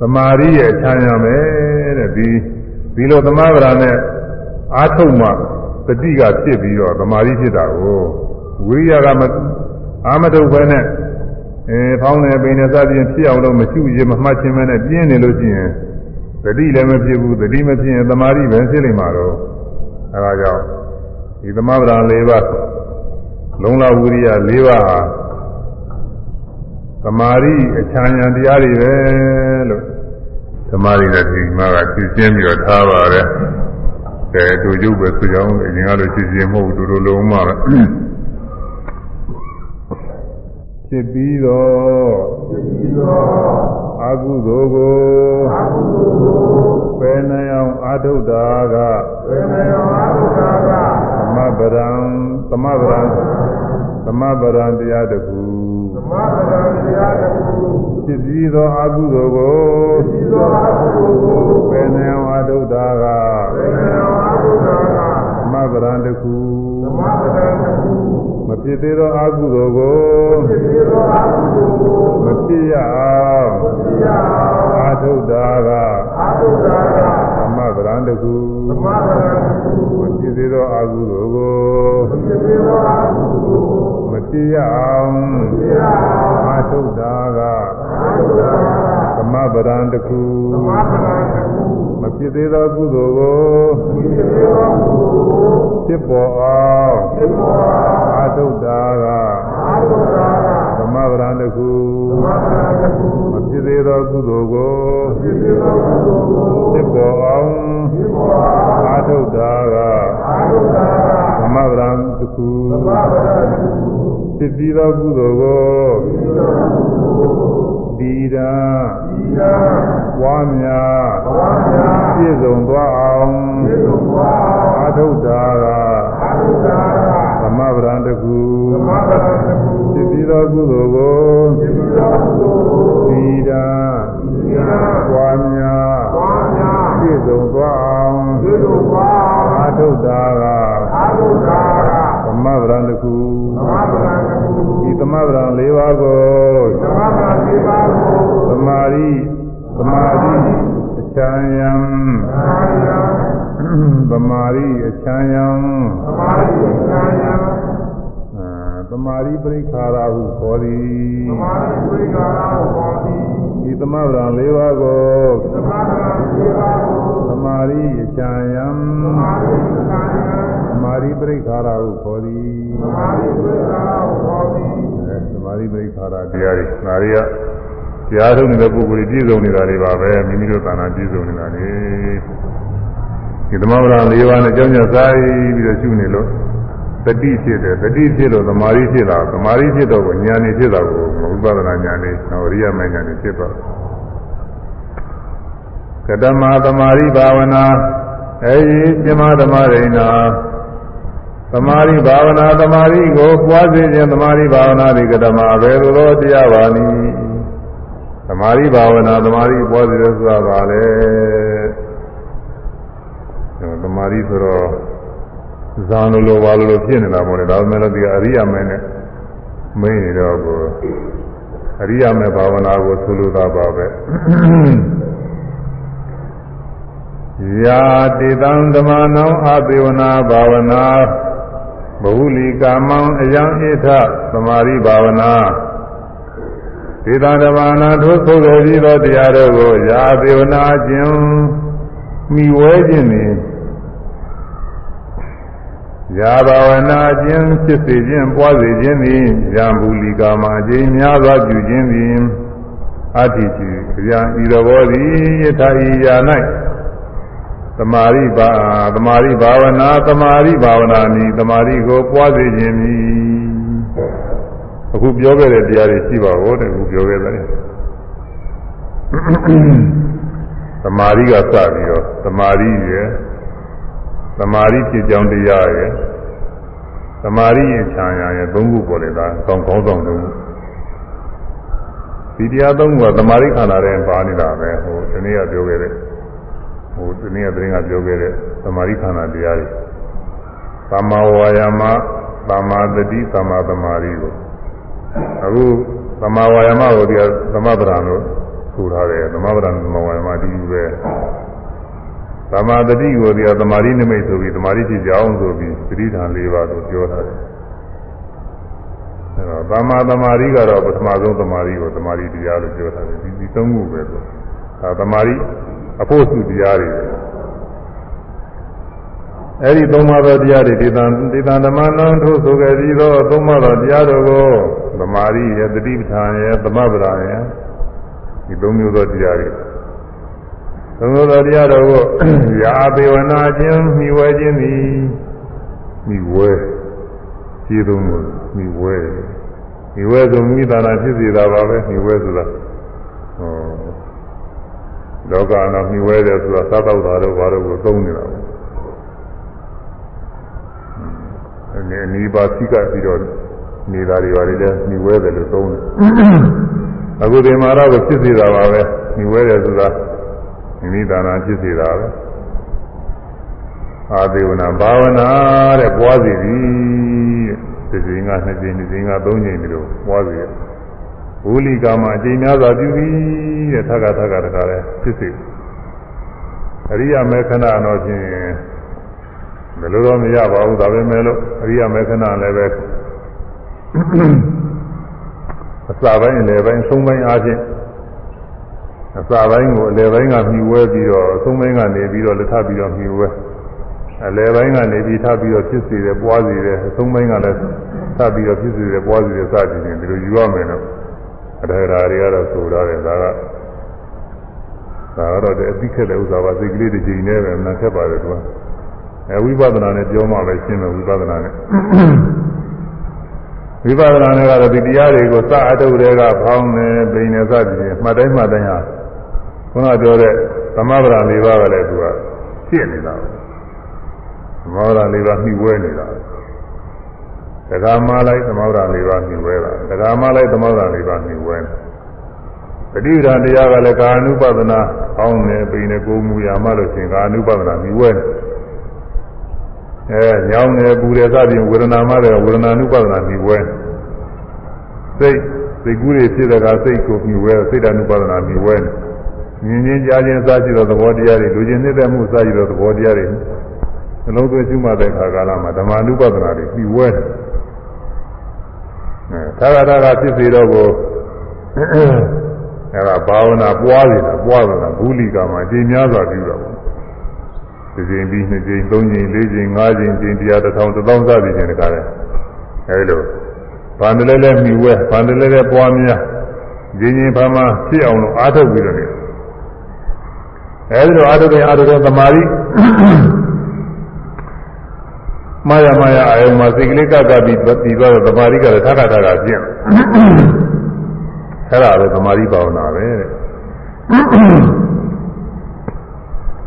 သမာဓိရဲ့ခြံရမယ်တဲ့ဒီဒီလိုသမဗရာနဲ့အားထုတ်မှတတိကဖြစ်ပြီးတော့သမာဓိဖြစ်တာကိုဝိရိယကမအာမထုတ်ပဲနဲ့အဲဖောင်းနေပိနေစသဖြင့်ဖြစ်အောင်လို့မရှိရင်မမှတ်ခြင်းပဲနဲ့ပြင်းနေလို့ရှိရင်တတိလည်းမဖြစ်ဘူးတတိမဖြစ်ရင်သမာဓိပဲဖြစ်နေမှာတော့အဲဒါကြောင့်ဒီသမဗရာ၄ပါးလုံလဝိရိယ၄ပါးဟာ သမာဓိအချမ်းဉာဏ်တရားတွေပဲလို့သမာဓိနဲ့ဒီမှာကသိချင်းပြီးတော့ထားပါတယ်ကဲတူကျုပ်ပဲဆိုကြအောင်အရင်ကလို့သိချင်းမဟုတ်ဘူးတူတူလုံးမှပဲဖြစ်ပြီးတော့ဖြစ်ပြီးတော့အကုသိုလ်ကိုအကုသိုလ်ကိုပယ်နိုင်အောင်အာထုတ်တာကပယ်နိုင်အောင်အာထုတ်တာကသမဗရံသမဗရံ သမဗရံတရားတခုသမဗရံတရားတခုဖြစ်ပြီးသောအကုသိုလ်ကိုဖြစ်ပြီးသောအကုသိုလ်ကိုပယ်နိုင်အောင်အာထုတ်တာကပယ်နိုင်အောင်အာထုတ်တာကသမဗရံတခုသမဗရံတခုမဖြစ်သေးသောအာဟုသောကိုမဖြစ်သေးသောအာဟုသောကိုမဖြစ်ရအောင်မဖြစ်ရအောင်အာထုတာကအာထုတာကသမ ဗရံတခုသမဗရံတခုမဖြစ်သေးသောအာဟုသောကိုမဖြစ်သေးသောအာဟုသောကိုမဖြစ်ရအောင်မဖြစ်ရအောင်အာထုတာကအာထုတာကသမဗရံတခုသမဗရံတခုမဖြစ်သေးသောကုသိုလ်ကိုမဖြစ်သေးသောကုသိုလ်ကိုဖြစ်ပေါ်အောင်ဖြစ်ပေါ်အောင်အာထုတာကအာထုတာက သမဗရံတခုသမဗရံတခုမဖြစ်သေးသောကုသိုလ်ကိုမဖြစ်သေးသောကုသိုလ်ကိုဖြစ်ပေါ်အောင်ဖြစ်ပေါ်အောင်အာထုတာကအာထုတာကသမဗရံတခုသမဗရံတခုဖြစ်ပြီးသောကုသိုလ်ကိုဖြစ်ပြီးသောကုသိုလ်ကိုဒီရာဒီရာဝါမြာဝါမြာပြည့်စုံသွားအောင်ပြည့်စုံသွားအောင်အာထုတာကအာထုတာက သမဗရံတခုသမဗရံတခုဖြစ်ပြီးသောကုသိုလ်ကိုဖြစ်ပြီးသောကုသိုလ်ကိုဒီရာဒီရာဝါမြာဝါမြာပြည့်စုံသွားအောင်ပြည့်စုံသွားအောင်အာထုတာကအာထုတာကသမဗရံတခုသမဗရံတခုဒီသမဗရံ၄ပါးကိုသမဗရံ၄ပါးကိုသမာဓိသမာဓိချမ်းယံအာယံသမာရိအချမ်းယံသမာဓိဉာဏ်ယံအာသ မာရိပရိခါရဟုခေါ်သည်သမာဓိဝိကာရဟောတိဒီသမဗရံ၄ပါးကိုသမာဓိစေပါကိုသမာရိအချမ်းယံသမာဓိဉာဏ်ယံသမာရိပရိခါရဟုခေါ်သည်သမာဓိဝိကာရဟောတိအဲသမာရိပရိခါရတရားတွေဒါတွေကတရားထုတ်နေတဲ့ပုဂ္ဂိုလ်ကြီးပြည့်စုံနေတာတွေပါပဲမိမိတို့သာနာပြည့်စုံနေတာလေဒီသမဗရံ၄ပါးနဲ့ကြောင်းကြစားပြီးတော့ရှုနေလို့ တတိဖြစ်တယ်တတိဖြစ်လို့သမာဓိဖြစ်တာသမာဓိဖြစ်တော့ကိုဉာဏ်နေဖြစ်တာကိုဝိပဿနာဉာဏ်နေဟောရိယမဉာဏ်နေဖြစ်သွားကတမသမာဓိဘာဝနာအဲဒီပြမသမာရိဏသမာဓိဘာဝနာသမာဓိကိုပွားစေခြင်းသမာဓိဘာဝနာဒီကတမဘယ်လိုသောတရားပါနည်းသမာဓိဘာဝနာသမာဓိပွားစေတဲ့ဆိုတာပါလေသမာဓိဆိုတော့ ဇာန်လိုလိုပါလိုလိုဖြစ်နေတာပေါ့လေဒါပေမဲ့လည်းဒီအရိယာမဲနဲ့မင်းနေတော့ကိုအရိယာမဲဘာဝနာကိုဆိုလိုတာပါပဲယာတိတံဓမ္မနံအသေဝနာဘာဝနာဘဟုလီကာမံအယံဣထသမာဓိဘာဝနာဒေသဓမ္မနာထိုဆိုခဲ့ပြီးသောတရားတို့ကိုယာသေဝနာခြင်းမိဝဲခြင်းနှင့် ယာဘာဝနာခြင်းဖြစ်စေခြင်းပွားစေခြင်းသည်ယံဘူလီကာမအကျဉ်းများစွာပြုခြင်းသည်အတ္တိတိဗျာဤတော်ဘောသည်ယထာဤယာ၌သမာရိပါသမာရိဘာဝနာသမာရိဘာဝနာနိသမာရိကိုပွားစေခြင်းမည်အခုပြောခဲ့တဲ့တရားတွေရှိပါဦးတဲ့အခုပြောခဲ့တယ်သမာရိကစပြီးတော့သမာရိရယ် သမာရိဖြစ်ကြောင်းတရားရယ်သမာရိရဲ့ခြံရရယ်သုံးခုပေါ်လေဒါကောင်းကောင်းဆောင်သုံးခုဒီတရားသုံးခုကသမာရိခန္ဓာတဲ့ပါနေတာပဲဟိုဒီနေ့ကပြောခဲ့တဲ့ဟိုဒီနေ့ကသတင်းကပြောခဲ့တဲ့သမာရိခန္ဓာတရားတွေသမ္မာဝါယာမသမ္မာတတိသမ္မာသမာဓိကိုအခုသမ္မာဝါယာမကိုဒီကသမဗရံလို့ဆိုထားတယ်သမဗရံသမ္မာဝါယာမအတူတူပဲ သမာဓိကိုဒီကသမာဓိနိမိတ်ဆိုပြီးသမာဓိဖြစ်ကြအောင်ဆိုပြီးသတိဓာန်၄ပါးကိုပြောထားတယ်အဲတော့သမာသမာဓိကတော့ပထမဆုံးသမာဓိကိုသမာဓိတရားလို့ပြောထားတယ်ဒီဒီသုံးခုပဲဆိုဒါသမာဓိအဖို့စုတရားတွေအဲဒီသုံးပါးသောတရားတွေဒေသံဒေသံဓမ္မနံထို့ဆိုခဲ့ပြီးသောသုံးပါးသောတရားတို့ကိုသမာဓိရဲ့တတိပဋ္ဌာန်ရဲ့သမဗရာရဲ့ဒီသုံးမျိုးသောတရားတွေ သုံးမျိုးသောတရားတို့ကိုယာပေဝနာခြင်းမိဝဲခြင်းသည်မိဝဲခြေသုံးလို့မိဝဲမိဝဲဆိုမိသာနာဖြစ်စေတာပါပဲမိဝဲဆိုတာဟောလောကနာမိဝဲတယ်ဆိုတာသာတော့တာတို့ဘာလို့ကိုသုံးနေတာလဲအနေအနီးပါသိကပြီးတော့နေတာတွေပါလေလဲမိဝဲတယ်လို့သုံးတယ်အခုဒီမှာတော့ဖြစ်စေတာပါပဲမိဝဲတယ်ဆိုတာ မိမိသာနာဖြစ်စေတာပဲအာဒေဝနာဘာဝနာတဲ့ပွားစီသည်တဲ့ဒီစဉ်ကနှစ်ကြိမ်ဒီစဉ်ကသုံးကြိမ်ဒီလိုပွားစီဝူလီကာမအကျဉ်းများစွာပြုပြီးတဲ့ထက်ကထက်ကတခါလဲဖြစ်စေအရိယာမေခဏတော့ဖြင့်ဘယ်လိုတော့မရပါဘူးဒါပေမဲ့လို့အရိယာမေခဏလည်းပဲအစပိုင်းအလယ်ပိုင်းအဆုံးပိုင်းအားဖြင့် အစပိုင်းကိုအလယ်ပိုင်းကမြှူဝဲပြီးတော့အဆုံးပိုင်းကနေပြီးတော့လက်ထပ်ပြီးတော့မြှူဝဲအလယ်ပိုင်းကနေပြီးထပ်ပြီးတော့ဖြစ်စေတယ်ပွားစေတယ်အဆုံးပိုင်းကလည်းထပ်ပြီးတော့ဖြစ်စေတယ်ပွားစေတယ်စသည်ဖြင့်ဒီလိုယူရမယ်လို့အထေရာတွေကတော့ဆိုရတယ်ဒါကဒါကတော့အသိခက်တဲ့ဥစ္စာပါစိတ်ကလေးတစ်ချိန်နဲ့ပဲနာခက်ပါတယ်ကွာအဲဝိပဿနာနဲ့ပြောမှပဲရှင်းမယ်ဝိပဿနာနဲ့ဝိပဿနာနဲ့ကတော့ဒီတရားတွေကိုစအထုတ်တွေကဖောင်းနေပိန်နေစသည်ဖြင့်မှတ်တိုင်းမှတ်တိုင်းဟာ ခုနပြောတဲ့သမဗရာ၄ပါးကလည်းသူကဖြစ်နေတာသမဗရာ၄ပါးနှိဝဲနေတာတက္ကမလိုက်သမဗရာ၄ပါးနှိဝဲတာတက္ကမလိုက်သမဗရာ၄ပါးနှိဝဲတယ်ပဋိဒါတရားကလည်းကာနုပဒနာအောင်းနေပိနေကိုမူရမှလို့ရှင်ကာနုပဒနာမြည်ဝဲအဲညောင်းနေပူတယ်စသည်ဝေဒနာမှလည်းဝေဒနာနုပဒနာမြည်ဝဲစိတ်စိတ်ကူးတွေဖြစ်တဲ့ကစိတ်ကိုမြည်ဝဲစိတ်တ ानु ပဒနာမြည်ဝဲ မြင်ချင်းကြားချင်းစားကြည့်တော့သဘောတရားတွေလူချင်းနှစ်သက်မှုစားကြည့်တော့သဘောတရားတွေနှလုံးသွင်းရှုမှတ်တဲ့ခါကာလမှာဓမ္မနုပဒနာတွေပြီးဝဲတယ်အဲသာဂတာကဖြစ်စေတော့ကိုအဲဒါဘာဝနာပွားနေတာပွားနေတာဘူးလီကမှာအချိန်များစွာပြုတာပေါ့တစ်ချိန်ပြီးနှစ်ချိန်သုံးချိန်လေးချိန်ငါးချိန်ချိန်တရားတစ်ထောင်တစ်သောင်းစသည်ချင်းတကားလဲအဲဒီလိုဗန္ဒလဲလဲမိဝဲဗန္ဒလဲလဲပွားများရင်းရင်ဘာမှဖြစ်အောင်လို့အားထုတ်ပြီးတော့နေ အဲဒီလိုအားထုတ်တဲ့အားထုတ်တဲ့သမာဓိမာယာမာယာအယုံမှာစိတ်ကလေးကကပြီးပြီးတော့သမာဓိကလည်းထထထထပြင့်အဲ့ဒါပဲသမာဓိဘာဝနာပဲတဲ့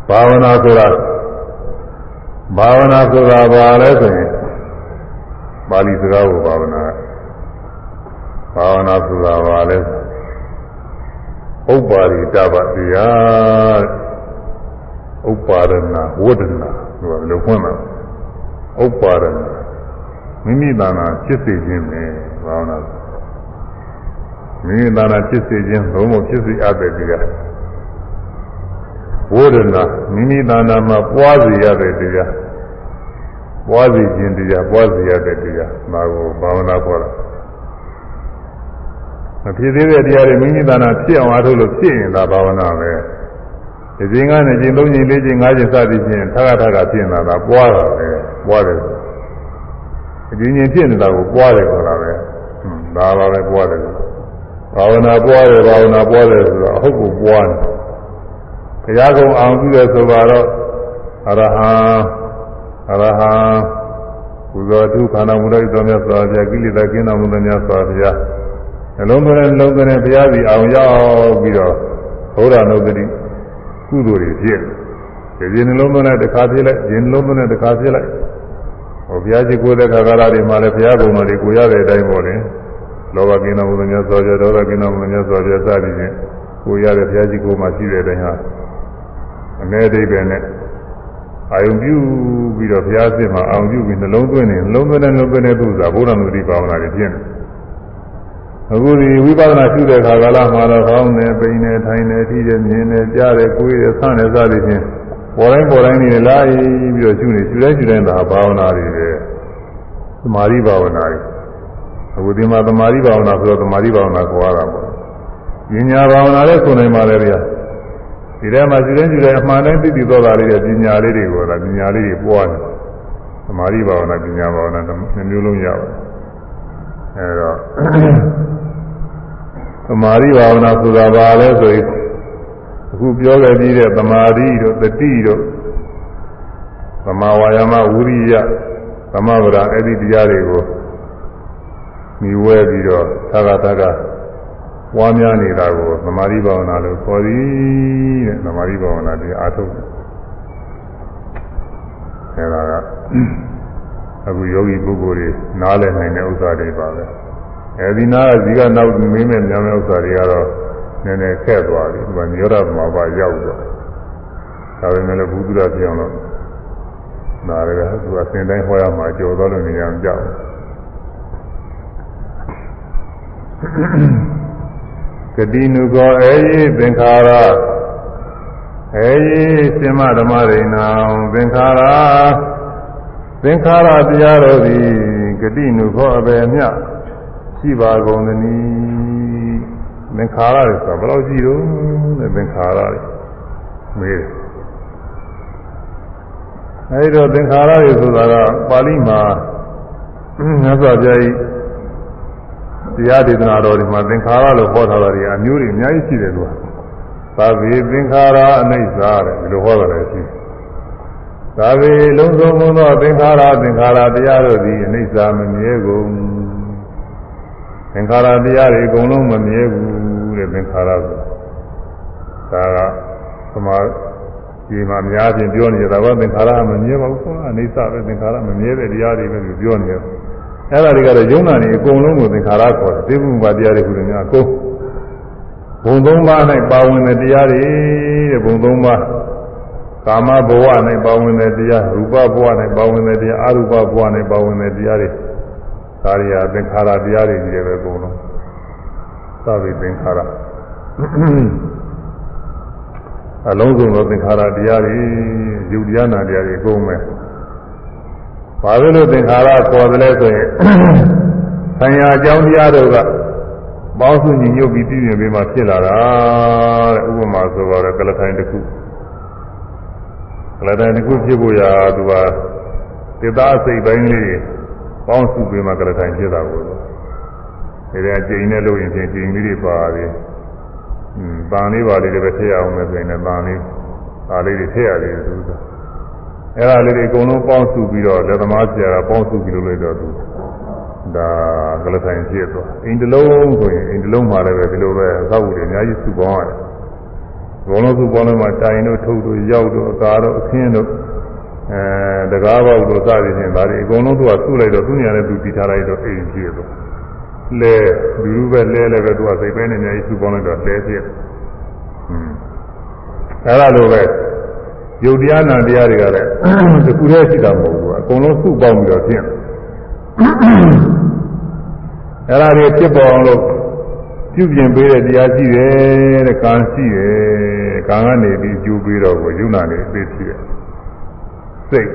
ဘာဝနာဆိုတာဘာဝနာဆိုတာဘာလဲဆိုရင်ပါဠိစကားကိုဘာဝနာဘာဝနာဆိုတာဘာလဲဥပ္ပါရိတပတရား ဥပ္ပါရဏဝဒနာဆိုတာဘယ်လိုဖွင့်မှာဥပ္ပါရဏမိမိတဏ္ဍာဖြစ်စေခြင်းပဲဘာဝနာမိမိတဏ္ဍာဖြစ်စေခြင်းဘုံမဖြစ်စေအပ်တဲ့တရားဝဒနာမိမိတဏ္ဍာမှာပွားစေရတဲ့တရားပွားစေခြင်းတရားပွားစေရတဲ့တရားဒါကိုဘာဝနာခေါ်တာမဖြစ်သေးတဲ့တရားတွေမိမိတဏ္ဍာဖြစ်အောင်အားထုတ်လို့ဖြစ်ရင်ဒါဘာဝနာပဲ ဒီချိန်ကနေချိန်၃ချိန်၄ချိန်၅ချိန်စသည်ဖြင့်ထခါထခါဖြစ်နေတာဒါပွားတာပဲပွားတယ်အကျဉ်းချင်းဖြစ်နေတာကိုပွားတယ်ခေါ်တာပဲဒါပါပဲပွားတယ်ဘာဝနာပွားတယ်ဘာဝနာပွားတယ်ဆိုတော့အဟုတ်ကိုပွားတယ်ဘုရားကုံအောင်ပြုတယ်ဆိုတော့အရဟံအရဟံဘုရားသူခန္ဓာမူလိုက်တော်မြတ်စွာဘုရားကိလေသာကင်းတော်မူတဲ့မြတ်စွာဘုရားနှလုံးသွင်းနှလုံးသွင်းဘုရားစီအောင်ရောက်ပြီးတော့ဘုရားနုဒတိ ကုသိုလ်တွေဖြစ်တယ်ဒီနှလုံးသွင်းတဲ့တစ်ခါဖြစ်လိုက်ဒီနှလုံးသွင်းတဲ့တစ်ခါဖြစ်လိုက်ဟောဘုရားရှိခိုးတဲ့ခါကာလတွေမှာလည်းဘုရားကုံတော်တွေကိုရတဲ့အတိုင်းပေါ့လေလောဘကင်းတော်မူတဲ့မြတ်စွာဘုရားဒေါသကင်းတော်မူတဲ့မြတ်စွာဘုရားစသည်ဖြင့်ကိုရတဲ့ဘုရားရှိခိုးမှရှိတဲ့အတိုင်းဟာအမဲအိဗယ်နဲ့အာယုံပြုပြီးတော့ဘုရားစစ်မှာအာယုံပြုပြီးနှလုံးသွင်းနေနှလုံးသွင်းတဲ့နှလုံးသွင်းတဲ့သူစားဘုရားမူတိပါဝနာတွေပြင်းတယ် အခုဒီဝိပဿနာရှုတဲ့ခါကာလမှာတော့ကောင်းတယ်ပိန်တယ်ထိုင်တယ်ထိတယ်မြင်တယ်ကြားတယ်ကိုယ်တယ်ဆန့်တယ်စသည်ဖြင့်ပေါ်တိုင်းပေါ်တိုင်းနေလာပြီးတော့ရှုနေရှုတိုင်းရှုတိုင်းသာဘာဝနာတွေပဲသမာဓိဘာဝနာတွေအခုဒီမှာသမာဓိဘာဝနာဆိုတော့သမာဓိဘာဝနာခေါ်ရတာပေါ့ပညာဘာဝနာလည်းဆိုနိုင်ပါလေဗျာဒီထဲမှာရှုတိုင်းရှုတိုင်းအမှန်တိုင်းသိသိသောတာလေးတွေပညာလေးတွေကိုလာပညာလေးတွေပွားတယ်သမာဓိဘာဝနာပညာဘာဝနာနှစ်မျိုးလုံးရပါတယ် အဲတော့သမာဓိဘာဝနာဆိုတာဘာလဲဆိုရင်အခုပြောခဲ့ပြီးတဲ့သမာဓိတို့တတိတို့သမာဝါယာမဝိရိယသမဗရာအဲ့ဒီတရားတွေကိုမိဝဲပြီးတော့သာဂတကပွားများနေတာကိုသမာဓိဘာဝနာလို့ခေါ်သည်တဲ့သမာဓိဘာဝနာဒီအားထုတ်တယ်အဲဒါက အခုယောဂီပုဂ္ဂိုလ်တွေနားလည်နိုင်တဲ့ဥစ္စာတွေပါပဲအဲဒီနာကဇီကနောက်မင်းမဲ့များမဲ့ဥစ္စာတွေကတော့နည်းနည်းခက်သွားပြီဒီမှာညောရမှာပါရောက်တော့ဒါပေမဲ့လည်းဘုသူရပြောင်းတော့နားရကသူအစဉ်တိုင်းဟောရမှာကြော်သွားလို့နေရအောင်ကြောက်ကတိနုကောအေယိသင်္ခါရအေယိရှင်မဓမ္မရိဏံသင်္ခါရ သင်္ခါရတရားတော်သည်ဂတိနုခောအပေမြရှိပါကုန်သနည်းသင်္ခါရတွေဆိုဘယ်လောက်ရှိတော့လဲသင်္ခါရတွေမေးတယ်အဲဒီတော့သင်္ခါရတွေဆိုတာကပါဠိမှာမြတ်စွာဘုရားကြီးတရားဒေသနာတော်တွေမှာသင်္ခါရလို့ဟောထားတာတွေအမျိုးတွေအများကြီးရှိတယ်သူကသာဝေသင်္ခါရအနိစ္စတဲ့ဒီလိုဟောတာလည်းရှိတယ် သာဝေလုံးစုံသောသင်္ခါရသင်္ခါရတရားတို့သည်အနိစ္စမမြဲကုန်သင်္ခါရတရားတွေအကုန်လုံးမမြဲဘူးတဲ့သင်္ခါရဆိုဒါကသမာဒီမှာအများချင်းပြောနေတာကသင်္ခါရမမြဲပါဘူးကွာအနိစ္စပဲသင်္ခါရမမြဲတဲ့တရားတွေပဲပြောနေတယ်အဲ့ဒါတွေကတော့ယုံနာနေအကုန်လုံးကိုသင်္ခါရခေါ်တယ်သိမှုပါတရားတွေခုတည်းများအကုန်ဘုံသုံးပါး၌ပါဝင်တဲ့တရားတွေတဲ့ဘုံသုံးပါး ကာမဘဝ၌ပါဝင်တဲ့တရားရူပဘဝ၌ပါဝင်တဲ့တရားအရူပဘဝ၌ပါဝင်တဲ့တရားတွေဒါရီယာသင်္ခါရတရားတွေကြီးတယ်ပဲအကုန်လုံးသဗ္ဗေသင်္ခါရအလုံးစုံသောသင်္ခါရတရားတွေယုတ်တရားနာတရားတွေအကုန်ပဲဘာလို့လို့သင်္ခါရခေါ်တယ်လဲဆိုရင်ဆံရအကြောင်းတရားတို့ကပေါင်းစုညီညွတ်ပြီးပြည်ပြင်ပေးမှဖြစ်လာတာတဲ့ဥပမာဆိုတော့ကလထိုင်တစ်ခုက လထိုင်တစ်ခုဖြစ်ဖို့ရာသူကသေသားစိတ်ပိုင်းလေးပေါင်းစုပေးမှကလထိုင်ဖြစ်တာကိုဒါကြအကျိန်နဲ့လို့ရင်ချင်းကျိန်လေးတွေပါသေးอืมပန်လေးပါလေးတွေပဲထည့်အောင်မယ်ဆိုရင်လည်းပန်လေးပါလေးတွေထည့်ရတယ်သူကအဲ့ဒါလေးတွေအကုန်လုံးပေါင်းစုပြီးတော့လက်သမားဆရာကပေါင်းစုပြီးလို့လိုက်တော့သူဒါကလထိုင်ဖြစ်သွားအိမ်တလုံးဆိုရင်အိမ်တလုံးမှာလည်းပဲဒီလိုပဲအသောက်အတွေအများကြီးစုပေါင်းရတယ် ဘုံလုံးစုပေါင်းလို့မှတိုင်တို့ထုတ်တို့ရောက်တို့အကာတို့အခင်းတို့အဲတကားပေါက်တို့စသည်ဖြင့်ဒါတွေအကုန်လုံးသူကစုလိုက်တော့သူညာနဲ့သူတည်ထားလိုက်တော့အိမ်ဖြစ်သွားလဲလူလူပဲလဲလဲပဲသူကစိတ်ပဲနဲ့အများကြီးစုပေါင်းလိုက်တော့လဲဖြစ်อืมအဲ့ဒါလိုပဲယုတ်တရားနာတရားတွေကလည်းတစ်ခုတည်းရှိတာမဟုတ်ဘူးအကုန်လုံးစုပေါင်းပြီးတော့ဖြစ်အဲ့ဒါတွေဖြစ်ပေါ်အောင်လို့ ပြုပြင်ပေးတဲ့တရားရှိတယ်တဲ့ကံရှိတယ်ကံကနေပြီးကျူးပြီးတော့ကိုယုံနာနေသိဖြစ်တယ်စိတ်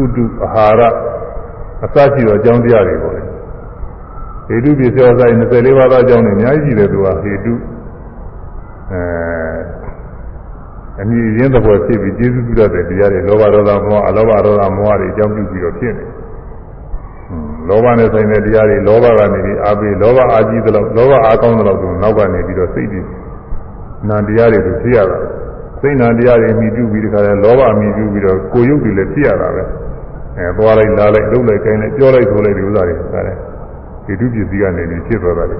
ဥဒုအာဟာရအစရှိတော့အကြောင်းတရားတွေပေါ့လေဟေတုပစ္စယောဆိုင်24ပါးသောအကြောင်းတွေအများကြီးရှိတယ်သူကဟေတုအဲအမြင်ရင်းသဘောဖြစ်ပြီးကျေးဇူးပြုတတ်တဲ့တရားတွေလောဘဒေါသမောဟအလောဘဒေါသမောဟတွေအကြောင်းပြုပြီးတော့ဖြစ်နေ လောဘနဲ့ဆိုင်တဲ့တရားတွေလောဘကနေပြီးအာပေလောဘအာကြီးသလောက်လောဘအာကောင်းသလောက်ဆိုနောက်ကနေပြီးတော့စိတ်တွေနာတရားတွေဖြစ်ရတာစိတ်နာတရားတွေမြည်ပြုပြီးတခါလဲလောဘမြည်ပြုပြီးတော့ကိုယုတ်တွေလည်းဖြစ်ရတာပဲအဲသွားလိုက်လာလိုက်လှုပ်လိုက်ကိုင်းလိုက်ပြောလိုက်ဆိုလိုက်ဒီဥစ္စာတွေဒါလည်းဒီတုပစ္စည်းကနေပြီးဖြစ်သွားတာလေ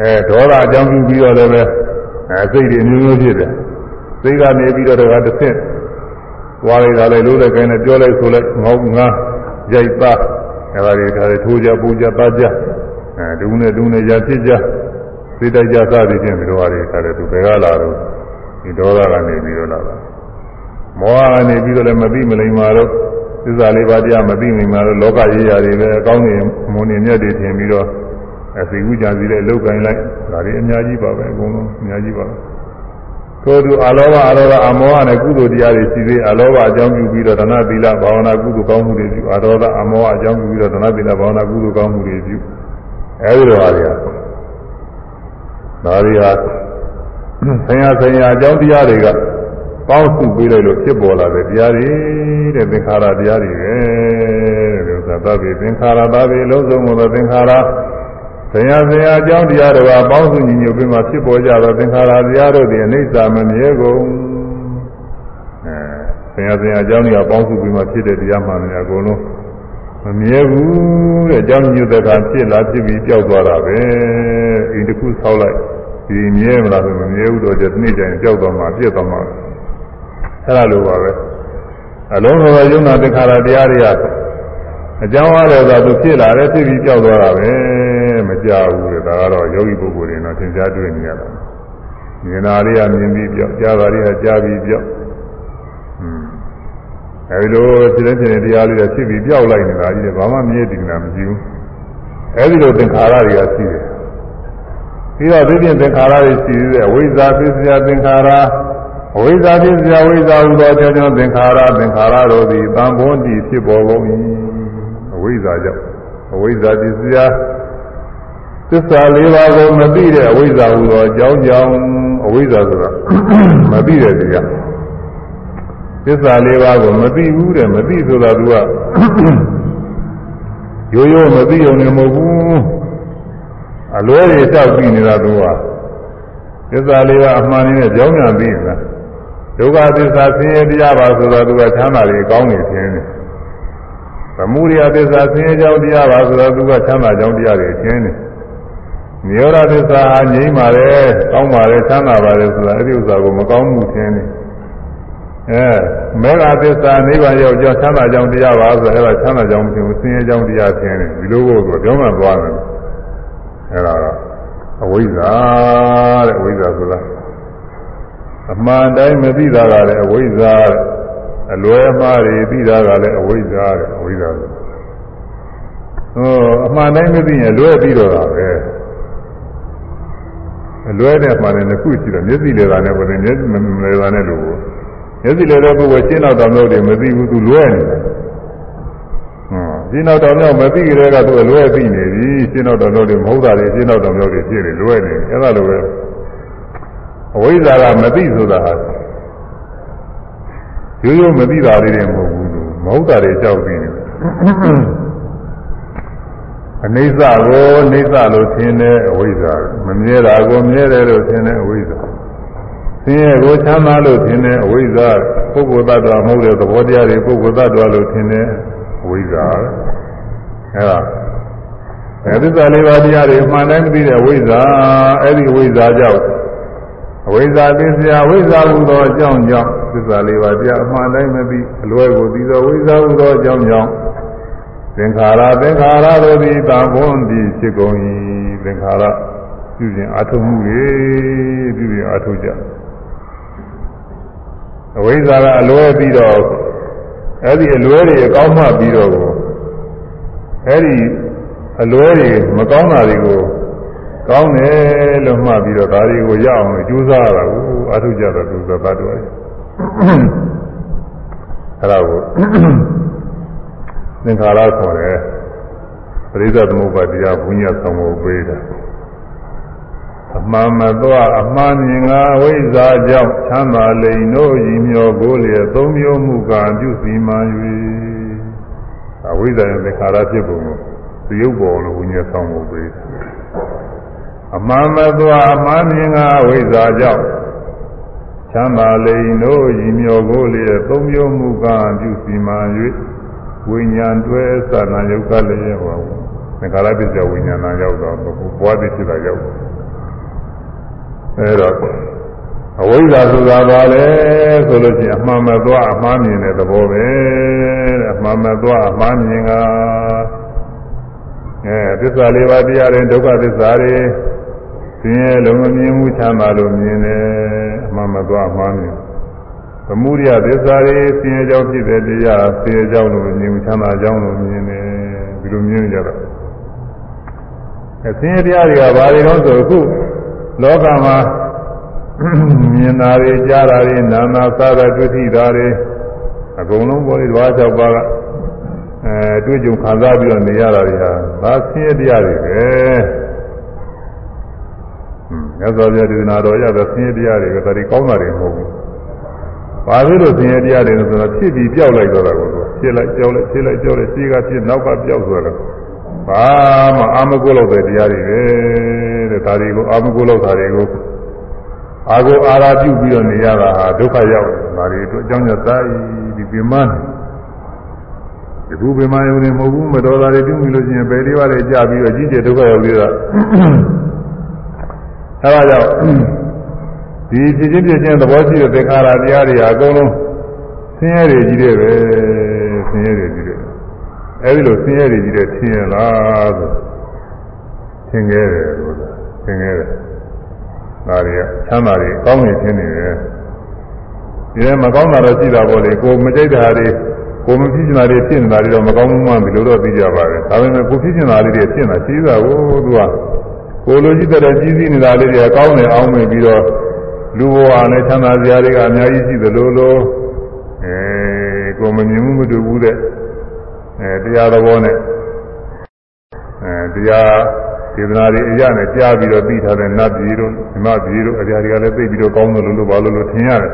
အဲဒေါသအကြောင်းပြုပြီးတော့လည်းပဲအဲစိတ်တွေမျိုးမျိုးဖြစ်တယ်စိတ်ကနေပြီးတော့တခါတစ်ဆင့်သွားလိုက်လာလိုက်လှုပ်လိုက်ကိုင်းလိုက်ပြောလိုက်ဆိုလိုက်ငေါငါ ရိုက်သားအဲဒါတွေဒါတွေထိုးကြပူကြသားကြအဲဒုနဲ့ဒုနဲ့ရဖြစ်ကြစိတ်တိုက်ကြစသည်ဖြင့်ဒီလိုဟာတွေခါတယ်သူဘယ်ကလာတော့ဒီဒေါသကနေပြီးတော့လာတာမောဟကနေပြီးတော့လည်းမသိမလိမ္မာတော့သစ္စာလေးပါးတရားမသိမိမှာတော့လောကရေးရာတွေပဲအကောင်းနေမွန်နေမြတ်တွေထင်ပြီးတော့အစီဝုကြစီတဲ့လောက်ကင်လိုက်ဒါတွေအများကြီးပါပဲအကုန်လုံးအများကြီးပါပဲ ထို့သူအလောဘအလောဘအမောဟနဲ့ကုသိုလ်တရားတွေရှိသေးအလောဘအကြောင်းပြုပြီးတော့ဒနာသီလဘာဝနာကုသိုလ်ကောင်းမှုတွေပြုအရောဒအမောဟအကြောင်းပြုပြီးတော့ဒနာသီလဘာဝနာကုသိုလ်ကောင်းမှုတွေပြုအဲဒီလိုဟာတွေကဒါတွေကဆင်ရဆင်ရအကြောင်းတရားတွေကပေါင်းစုပေးလိုက်လို့ဖြစ်ပေါ်လာတဲ့တရားတွေတဲ့သင်္ခါရတရားတွေပဲတဲ့ဥစ္စာသဗ္ဗေသင်္ခါရသဗ္ဗေလုံးစုံသောသင်္ခါရ ဆင်ရဆင်ရအကြောင်းတရားတွေကပေါင်းစုညီညွတ်ပြီးမှဖြစ်ပေါ်ကြတော့သင်္ခါရတရားတို့ဒီအနိစ္စမမြဲကုန်အဲဆင်ရဆင်ရအကြောင်းတွေကပေါင်းစုပြီးမှဖြစ်တဲ့တရားမှန်တယ်အကုန်လုံးမမြဲဘူးတဲ့အကြောင်းညွတ်တဲ့အခါဖြစ်လာဖြစ်ပြီးပျောက်သွားတာပဲအိမ်တစ်ခုဆောက်လိုက်ဒီမြဲမလားဆိုမမြဲဘူးတော့ကျတနေ့ကျရင်ပျောက်သွားမှပြည့်သွားမှအဲ့ဒါလိုပါပဲအလုံးစုံသောယုံနာသင်္ခါရတရားတွေကအကြောင်းအားလည်းသာသူဖြစ်လာတယ်ဖြစ်ပြီးပျောက်သွားတာပဲ မကြဘူးလေဒါကတော့ယောဂီပုဂ္ဂိုလ်တွေတော့သင်ကြားတွေ့နေရတာမြင်တာလေးကမြင်ပြီးပျောက်ကြားတာလေးကကြားပြီးပျောက်อืมအဲဒီလိုဖြစ်တဲ့ဖြစ်တဲ့တရားလေးကဖြစ်ပြီးပျောက်လိုက်နေတာကြီးတယ်ဘာမှမြဲတည်နေတာမရှိဘူးအဲဒီလိုသင်္ခါရတွေကရှိတယ်ပြီးတော့ဒီပြင်သင်္ခါရတွေရှိသေးတယ်ဝိဇ္ဇာပစ္စယသင်္ခါရအဝိဇ္ဇာပစ္စယဝိဇ္ဇာဟူသောကြောင့်ကြောင့်သင်္ခါရသင်္ခါရတို့သည်တန်ဖိုးတည်ဖြစ်ပေါ်ကုန်၏အဝိဇ္ဇာကြောင့်အဝိဇ္ဇာပစ္စယ သစ္စာလေးပါးကိုမသိတဲ့အဝိဇ္ဇာဟူသောအကြောင်းကြောင့်အဝိဇ္ဇာဆိုတာမသိတဲ့တရားသစ္စာလေးပါးကိုမသိဘူးတဲ့မသိဆိုတာကရိုးရိုးမသိုံနဲ့မဟုတ်ဘူးအလွဲတွေတောက်ပြီးနေတာသူကသစ္စာလေးပါးအမှန်နဲ့ကြောင်းညာသိနေတာဒုက္ခသစ္စာဆင်းရဲတရားပါဆိုတော့သူကချမ်းသာတွေကောင်းနေခြင်းတယ်သမုဒိယသစ္စာဆင်းရဲကြောင်းတရားပါဆိုတော့သူကချမ်းသာကြောင်းတရားတွေခြင်းတယ် နိရောဓသစ္စာဟာငြိမ်းပါတယ်ကောင်းပါတယ်ချမ်းသာပါတယ်ဆိုတာအဲ့ဒီဥစ္စာကိုမကောင်းမှုခြင်းတယ်အဲမေဃသစ္စာနိဗ္ဗာန်ရောက်ကြောင်းချမ်းသာကြောင်းတရားပါဆိုတော့အဲ့ဒါချမ်းသာကြောင်းမဖြစ်ဘူးဆင်းရဲကြောင်းတရားခြင်းတယ်ဒီလိုကိုဆိုပြောမှသွားတယ်အဲ့ဒါကအဝိဇ္ဇာတဲ့အဝိဇ္ဇာဆိုတာအမှန်တိုင်းမသိတာကလည်းအဝိဇ္ဇာတဲ့အလွယ်မှားတွေသိတာကလည်းအဝိဇ္ဇာတဲ့အဝိဇ္ဇာဆိုဟောအမှန်တိုင်းမသိရင်လွဲပြီးတော့တာပဲ အလွဲတဲ့မှလည်းတစ်ခုရှိတော့မျက်စိလေသာနဲ့ပေါ်တယ်မျက်စိမလေသာနဲ့လို့မျက်စိလေတဲ့ပုဂ္ဂိုလ်ရှင်းတော့တောင်တော့တယ်မသိဘူးသူလွဲနေတယ်ဟွန်းရှင်းတော့တောင်တော့မသိကြတဲ့ကသူအလွဲသိနေပြီရှင်းတော့တောင်တော့တယ်မဟုတ်တာလေရှင်းတော့တောင်တော့တယ်ဖြစ်တယ်လွဲနေတယ်အဲ့ဒါလိုပဲအဝိဇ္ဇာကမသိဆိုတာဟာရိုးရိုးမသိတာလေးတွေမဟုတ်ဘူးလို့မဟုတ်တာတွေကြောက်သိနေတယ် အနေစကိုနေစလို့ထင်တဲ့အဝိဇ္ဇာမမြဲတာကိုမြဲတယ်လို့ထင်တဲ့အဝိဇ္ဇာဆင်းရဲကိုချမ်းသာလို့ထင်တဲ့အဝိဇ္ဇာပုဂ္ဂိုလ်တ attva မဟုတ်တဲ့သဘောတရားတွေပုဂ္ဂိုလ်တ attva လို့ထင်တဲ့အဝိဇ္ဇာအဲဒါအဲသစ္စာလေးပါးတရားတွေအမှန်တိုင်းမသိတဲ့အဝိဇ္ဇာအဲ့ဒီအဝိဇ္ဇာကြောင့်အဝိဇ္ဇာသိစရာအဝိဇ္ဇာဟူသောအကြောင်းကြောင့်သစ္စာလေးပါးတရားအမှန်တိုင်းမသိအလွယ်ကိုသိသောအဝိဇ္ဇာဟူသောအကြောင်းကြောင့် သင်္ခါရသင်္ခါရတို့သည်တံဘွန်သည်ဖြစ်ကုန်၏သင်္ခါရပြုခြင်းအထုံမှုတွေပြုခြင်းအထုကြအဝိဇ္ဇာကအလွဲပြီးတော့အဲ့ဒီအလွဲတွေအကောင်းမှပြီးတော့ကိုအဲ့ဒီအလွဲတွေမကောင်းတာတွေကိုကောင်းတယ်လို့မှတ်ပြီးတော့ဒါတွေကိုရအောင်ကြိုးစားရတာကိုအထုကြတော့သူသဘာတော်အဲ့ဒါကို သင်္ခါရခေါ်တယ်ပရိသသမုပ္ပါတရားဘုညာဆောင်ဖို့ပေးတာအမှန်မသောအမှားမြင်ငါဝိဇ္ဇာကြောင့်ချမ်းသာလိန်တို့ဤမြော်ကိုလျက်သုံးမျိုးမူကပြုစီမှန်၍အဝိဇ္ဇာရဲ့သင်္ခါရဖြစ်ပုံကိုသရုပ်ပေါ်လို့ဘုညာဆောင်ဖို့ပေးတာအမှန်မသောအမှားမြင်ငါဝိဇ္ဇာကြောင့်ချမ်းသာလိန်တို့ဤမြော်ကိုလျက်သုံးမျိုးမူကပြုစီမှန်၍ ဝိညာဉ်တွဲသနာယုတ်ကလည်းဟောသင်္ခါရပစ္စယဝိညာဏရောက်တော့ဘွားသိဖြစ်တာရောက်အဲတော့အဝိဇ္ဇာဆိုတာပါလေဆိုလို့ရှိရင်အမှန်မသွားအမှားမြင်တဲ့သဘောပဲတဲ့အမှန်မသွားအမှားမြင်ကအဲသစ္စာလေးပါးတရားတွေဒုက္ခသစ္စာတွေဆင်းရဲလုံးမမြင်မှုချမ်းသာလို့မြင်တယ်အမှန်မသွားအမှားမြင် သမုဒိယသစ္စာတွေဆင်းရဲကြောင်းဖြစ်တဲ့တရားဆင်းရဲကြောင်းလို့မြင်ချမ်းသာကြောင်းလို့မြင်တယ်ဒီလိုမြင်ကြတော့အဆင်းရဲတရားတွေကဘာတွေတော့ဆိုအခုလောကမှာမြင်တာတွေကြားတာတွေနာနာစားတာတွေ့ထိတာတွေအကုန်လုံးပေါ်လေဓဝါ၆ပါးကအဲတွေ့ကြုံခံစားပြီးတော့နေရတာတွေဟာဒါဆင်းရဲတရားတွေပဲဟွန်းမြတ်စွာဘုရားဒေသနာတော်ရတဲ့ဆင်းရဲတရားတွေကဒါတွေကောင်းတာတွေမဟုတ်ဘူး ဘာဖြစ်လို့ဆင်းရဲတရားတွေလဲဆိုတော့ဖြစ်ပြီးပြောက်လိုက်တော့တာကိုဖြစ်လိုက်ကြောက်လိုက်ဖြစ်လိုက်ကြောက်လိုက်ရှေ့ကဖြစ်နောက်ကပြောက်ဆိုတော့ဘာမှအာမကုလို့တဲ့တရားတွေပဲတဲ့ဒါတွေကိုအာမကုလို့တာတွေကိုအာကိုအာရာပြုပြီးတော့နေရတာဟာဒုက္ခရောက်ဒါတွေအတွက်အကြောင်းကြောင့်သာဒီပြမန်းဒီဘူးပြမယုံနေမဟုတ်ဘူးမတော်တာတွေပြုမိလို့ရှိရင်ဘယ်လေးပါးလဲကြာပြီးတော့ကြီးကျယ်ဒုက္ခရောက်ပြီးတော့အဲဒါကြောင့် ဒီဖြစ်ချင်းဖြစ်ချင်းသဘောရှိတဲ့သင်္ခါရတရားတွေဟာအကုန်လုံးဆင်းရဲတွေကြီးတဲ့ပဲဆင်းရဲတွေကြီးတဲ့အဲဒီလိုဆင်းရဲတွေကြီးတဲ့ထင်ရလားဆိုသင်ခဲ့တယ်လို့သင်ခဲ့တယ်ဒါတွေကချမ်းသာတွေကောင်းနေခြင်းနေတယ်ဒီထဲမကောင်းတာတော့ရှိတာပေါ့လေကိုမကြိုက်တာတွေကိုမဖြစ်ချင်တာတွေဖြစ်နေတာတွေတော့မကောင်းဘူးမှဒီလိုတော့သိကြပါတယ်ဒါပေမဲ့ကိုဖြစ်ချင်တာလေးတွေဖြစ်နေတာရှိတာကိုသူကကိုလိုကြည့်တဲ့ကြီးစည်းနေတာလေးတွေကကောင်းနေအောင်မြင်ပြီးတော့ လူဘဝနဲ့ချမ်းသာစရာတွေကအများကြီးရှိသလိုလိုအဲကိုမမြင်မှုမတူဘူးတဲ့အဲတရားသဘောနဲ့အဲတရားဒေသနာတွေအရနဲ့ကြားပြီးတော့သိထားတဲ့နတ်ပြည်တို့ဓမ္မပြည်တို့အရာတွေကလည်းသိပြီးတော့ကောင်းတယ်လို့လို့ဘာလို့လို့ထင်ရတယ်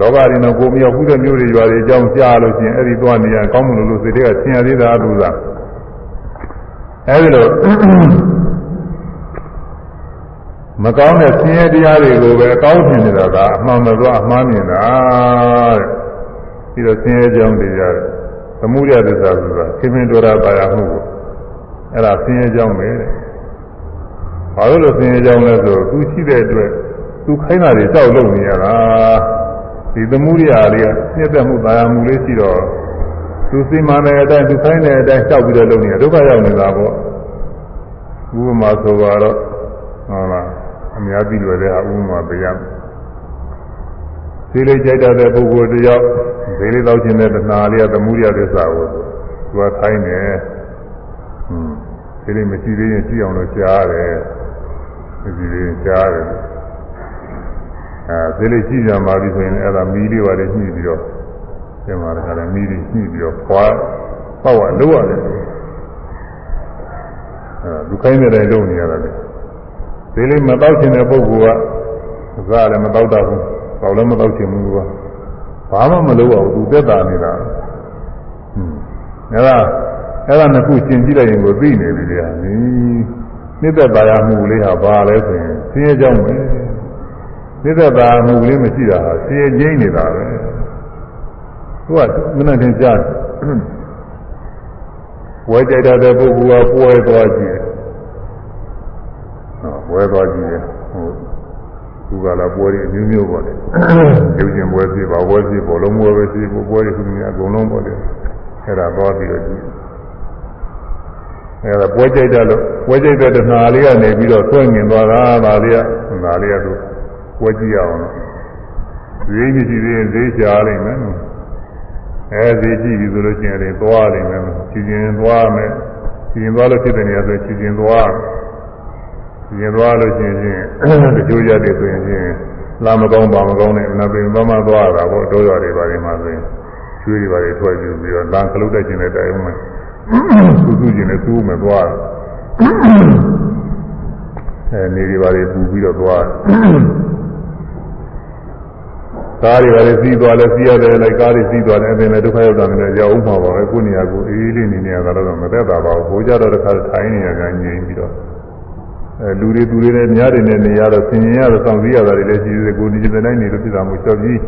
လောကရင်းတော့ကိုမရောက်ဘူးတဲ့မျိုးတွေရွာတွေအကြောင်းကြားလို့ရှိရင်အဲ့ဒီသွားနေရကောင်းတယ်လို့လို့စိတ်တွေကထင်ရသေးတာအတူလားအဲ့ဒီလို မကောင်းတဲ့ဆင်းရဲတရားတွေကိုပဲအကောင်းထင်နေတာကအမှန်မသွားအမှားမြင်တာတဲ့ပြီးတော့ဆင်းရဲကြောင်းတရားသမှုရသစ္စာဆိုတာခင်မင်တော်တာပါရမှုကိုအဲ့ဒါဆင်းရဲကြောင်းပဲတဲ့ဘာလို့လဲဆင်းရဲကြောင်းလဲဆိုသူရှိတဲ့အတွက်သူခိုင်းတာတွေတောက်လုံနေရတာဒီသမှုရလေးကပြည့်တဲ့မှုပါရမှုလေးရှိတော့သူစိမန်တဲ့အတိုင်းသူခိုင်းတဲ့အတိုင်းတောက်ပြီးတော့လုံနေရဒုက္ခရောက်နေတာပေါ့ဥပမာဆိုတော့ဟုတ်လား အများကြီးလွယ်တဲ့ဥပမာပြရမယ်ဈေးလေးကြိုက်တဲ့ပုဂ္ဂိုလ်တယောက်ဈေးလေးတောက်ခြင်းတဲ့တဏှာလေးကသမှုရသစ္စာကိုသူကခိုင်းတယ်ဟွန်းဈေးလေးမရှိသေးရင်ကြည့်အောင်လို့ကြားရတယ်ဒီလေးကြားတယ်အဲသေလေးရှိကြမှာပြီဆိုရင်အဲ့ဒါမီးလေးပါလေညှိပြီးတော့ပြန်มาတခါလဲမီးလေးညှိပြီးတော့ခွာပေါ့ဝလို့ရတယ်အဲလူခိုင်းတဲ့တိုင်လုပ်နေရတာလေ သေလေးမတော့ချင်တဲ့ပုဂ္ဂိုလ်ကစားလည်းမတော့တတ်ဘူးတော့လည်းမတော့ချင်ဘူးကဘာမှမလုပ်အောင်သူတက်တာနေတာဟွန်းအဲ့ဒါအဲ့ဒါနှစ်ခုရှင်းကြည့်လိုက်ရင်ကိုသိနေပြီလေဟာနီးနှစ်သက်သာရမှုလေးဟာဘာလဲဆိုရင်ဆင်းရဲကြောင်းပဲနှစ်သက်သာမှုလေးမရှိတာဟာဆင်းရဲငြိမ့်နေတာပဲသူကမနဲ့တင်ကြားဝဲကြိုက်တဲ့ပုဂ္ဂိုလ်ကပွဲသွားကြည့်တယ်ဟော ပွဲသွားကြည့်တယ်ဟိုသူကလာပွဲတွေအမျိုးမျိုးပေါ့လေရုပ်ရှင်ပွဲဖြစ်ပါပွဲဖြစ်ပေါ်လုံးပွဲပဲဖြစ်ပေါ်ပွဲတွေသူများအကုန်လုံးပေါ့လေအဲ့ဒါသွားပြီးတော့ကြည့်အဲ့ဒါပွဲကြိုက်တယ်လို့ပွဲကြိုက်တဲ့တဏှာလေးကနေပြီးတော့ဆွဲငင်သွားတာဒါလေးကဒါလေးကသူပွဲကြည့်ရအောင်လို့ဈေးကြီးကြီးသေးဈေးရှားလိုက်မယ်အဲဈေးကြည့်ပြီဆိုလို့ရှိရင်လည်းသွားလိမ့်မယ်ချီချင်းသွားမယ်ချီချင်းသွားလို့ဖြစ်တဲ့နေရာဆိုချီချင်းသွား ချီချင်းသွားလို့ရှိရင်တချို့ရတယ်ဆိုရင်ချင်းလာမကောင်းပါမကောင်းနဲ့နပင်မမသွားတာပေါ့တိုးရွာတွေပါနေမှာဆိုရင်ချွေးတွေပါတွေထွက်ပြီးပြီးတော့လမ်းခလုတ်တက်ခြင်းနဲ့တိုင်အောင်မယ်စူးစူးခြင်းနဲ့စူးမယ်သွားအဲနေတွေပါတွေပူပြီးတော့သွားကားတွေပါလေစီးသွားလဲစီးရတယ်လိုက်ကားတွေစီးသွားတယ်အပြင်လည်းဒုက္ခရောက်တာနဲ့ရောက်အောင်မှာပါပဲကိုယ်နေရာကိုအေးလေးနေနေရတာတော့မသက်တာပါဘူးဘိုးကြတော့တစ်ခါထိုင်းနေရကငြိမ်ပြီးတော့အဲ လူတွေသူတွေလည်းများတယ်နဲ့နေရတော့ဆင်ရင်ရတော့စောင့်စည်းရတာတွေလည်းရှိသေးတယ်ကိုဒီကျတဲ့တိုင်းနေလို့ပြည်တာမို့ချော့ပြီး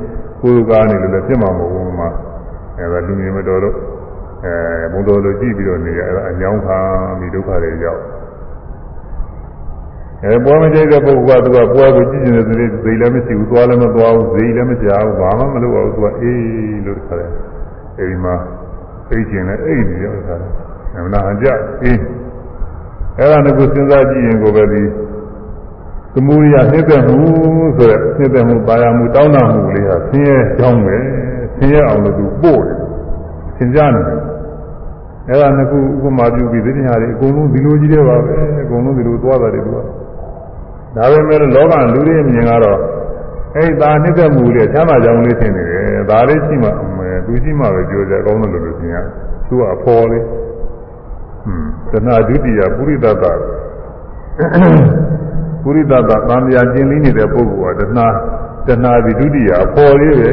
ကိုယ်ကားနေလို့လည်းပြစ်မှာမဟုတ်ဘူးမှာအဲဒါလူမြင်မတော်တော့အဲဘုံတော်လိုကြည့်ပြီးတော့နေရအဲအညောင်းခံပြီးဒုက္ခတွေရောက်အဲပွဲမကြိုက်တဲ့ပုဂ္ဂိုလ်ကသူကပွဲကိုကြည့်နေတဲ့စိတ်စိတ်လည်းမရှိဘူးသွားလည်းမသွားဘူးစိတ်လည်းမကြောက်ဘူးဘာမှမလုပ်အောင်သူကအေးလို့ခါတယ်အဲဒီမှာအိတ်ကျင်လည်းအိတ်နေရောခါတယ်အမှန်အကြအေး အဲ့ဒါကစဉ်းစားကြည့်ရင်ကိုပဲဒီသမုဒိယနှိမ့်သက်မှုဆိုရနှိမ့်သက်မှုပါရမှုတောင်းတမှုလေးဟာဆင်းရဲကြောင်းပဲဆင်းရဲအောင်လို့သူပို့တယ်သင်ကြားနေတယ်အဲ့ဒါနှစ်ခုဥပမာပြုပြီးဒီတရားတွေအကုန်လုံးဒီလိုကြီးတဲ့ပါပဲအကုန်လုံးဒီလိုသွားတာတွေသူကဒါပေမဲ့လောကလူတွေမြင်ကတော့အဲ့ဒါနှစ်သက်မှုလေးချမ်းသာကြောင်းလေးထင်နေတယ်ဒါလေးရှိမှအမေသူရှိမှပဲပြောကြအကောင်းလို့လို့ရှင်ရသူကအဖော်လေးဟွန်း တဏှာဒုတိယပုရိသတ္တပုရိသတ္တသံဃာကျင်လေးနေတဲ့ပုဂ္ဂိုလ်ကတဏှာတဏှာဒီဒုတိယအဖော်လေးပဲ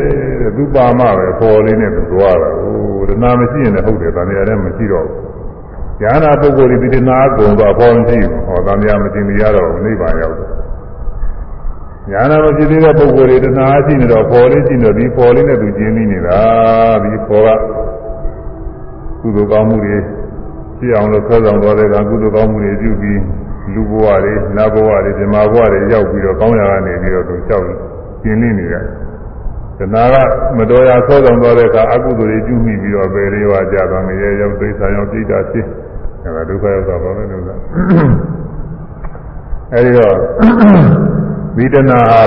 သူပါမပဲအဖော်လေးနဲ့သူသွားတာဟိုတဏှာမရှိရင်လည်းဟုတ်တယ်တဏှာလည်းမရှိတော့ဘူးဉာဏပုဂ္ဂိုလ်ဒီတဏှာအကုန်တော့အဖော်မရှိဘူးဟောတဏှာမတင်ရတော့နိဗ္ဗာန်ရောက်တယ်ညာနာမရှိသေးတဲ့ပုဂ္ဂိုလ်တွေတဏှာရှိနေတော့ပေါ်လေးရှိနေတော့ဒီပေါ်လေးနဲ့သူကျင်းနေနေတာဒီပေါ်ကကုသိုလ်ကောင်းမှုတွေ ရှိအောင်လို့ဆွဲဆောင်တော်တဲ့ကကုသိုလ်ကောင်းမှုတွေပြုပြီးလူဘဝတွေနတ်ဘဝတွေဓမ္မဘဝတွေရောက်ပြီးတော့ကောင်းရာကနေပြီးတော့သူလျှောက်ကျင်းနေနေတယ်တဏှာကမတော်ရာဆွဲဆောင်တော်တဲ့ကအကုသိုလ်တွေပြုမိပြီးတော့ပဲလေးဝါကြသွားငရဲရောက်သိဆာရောက်ပြိတ္တာဖြစ်အဲဒါဒုက္ခရောက်တာပါပဲလို့ကအဲဒီတော့ဝိဒနာဟာ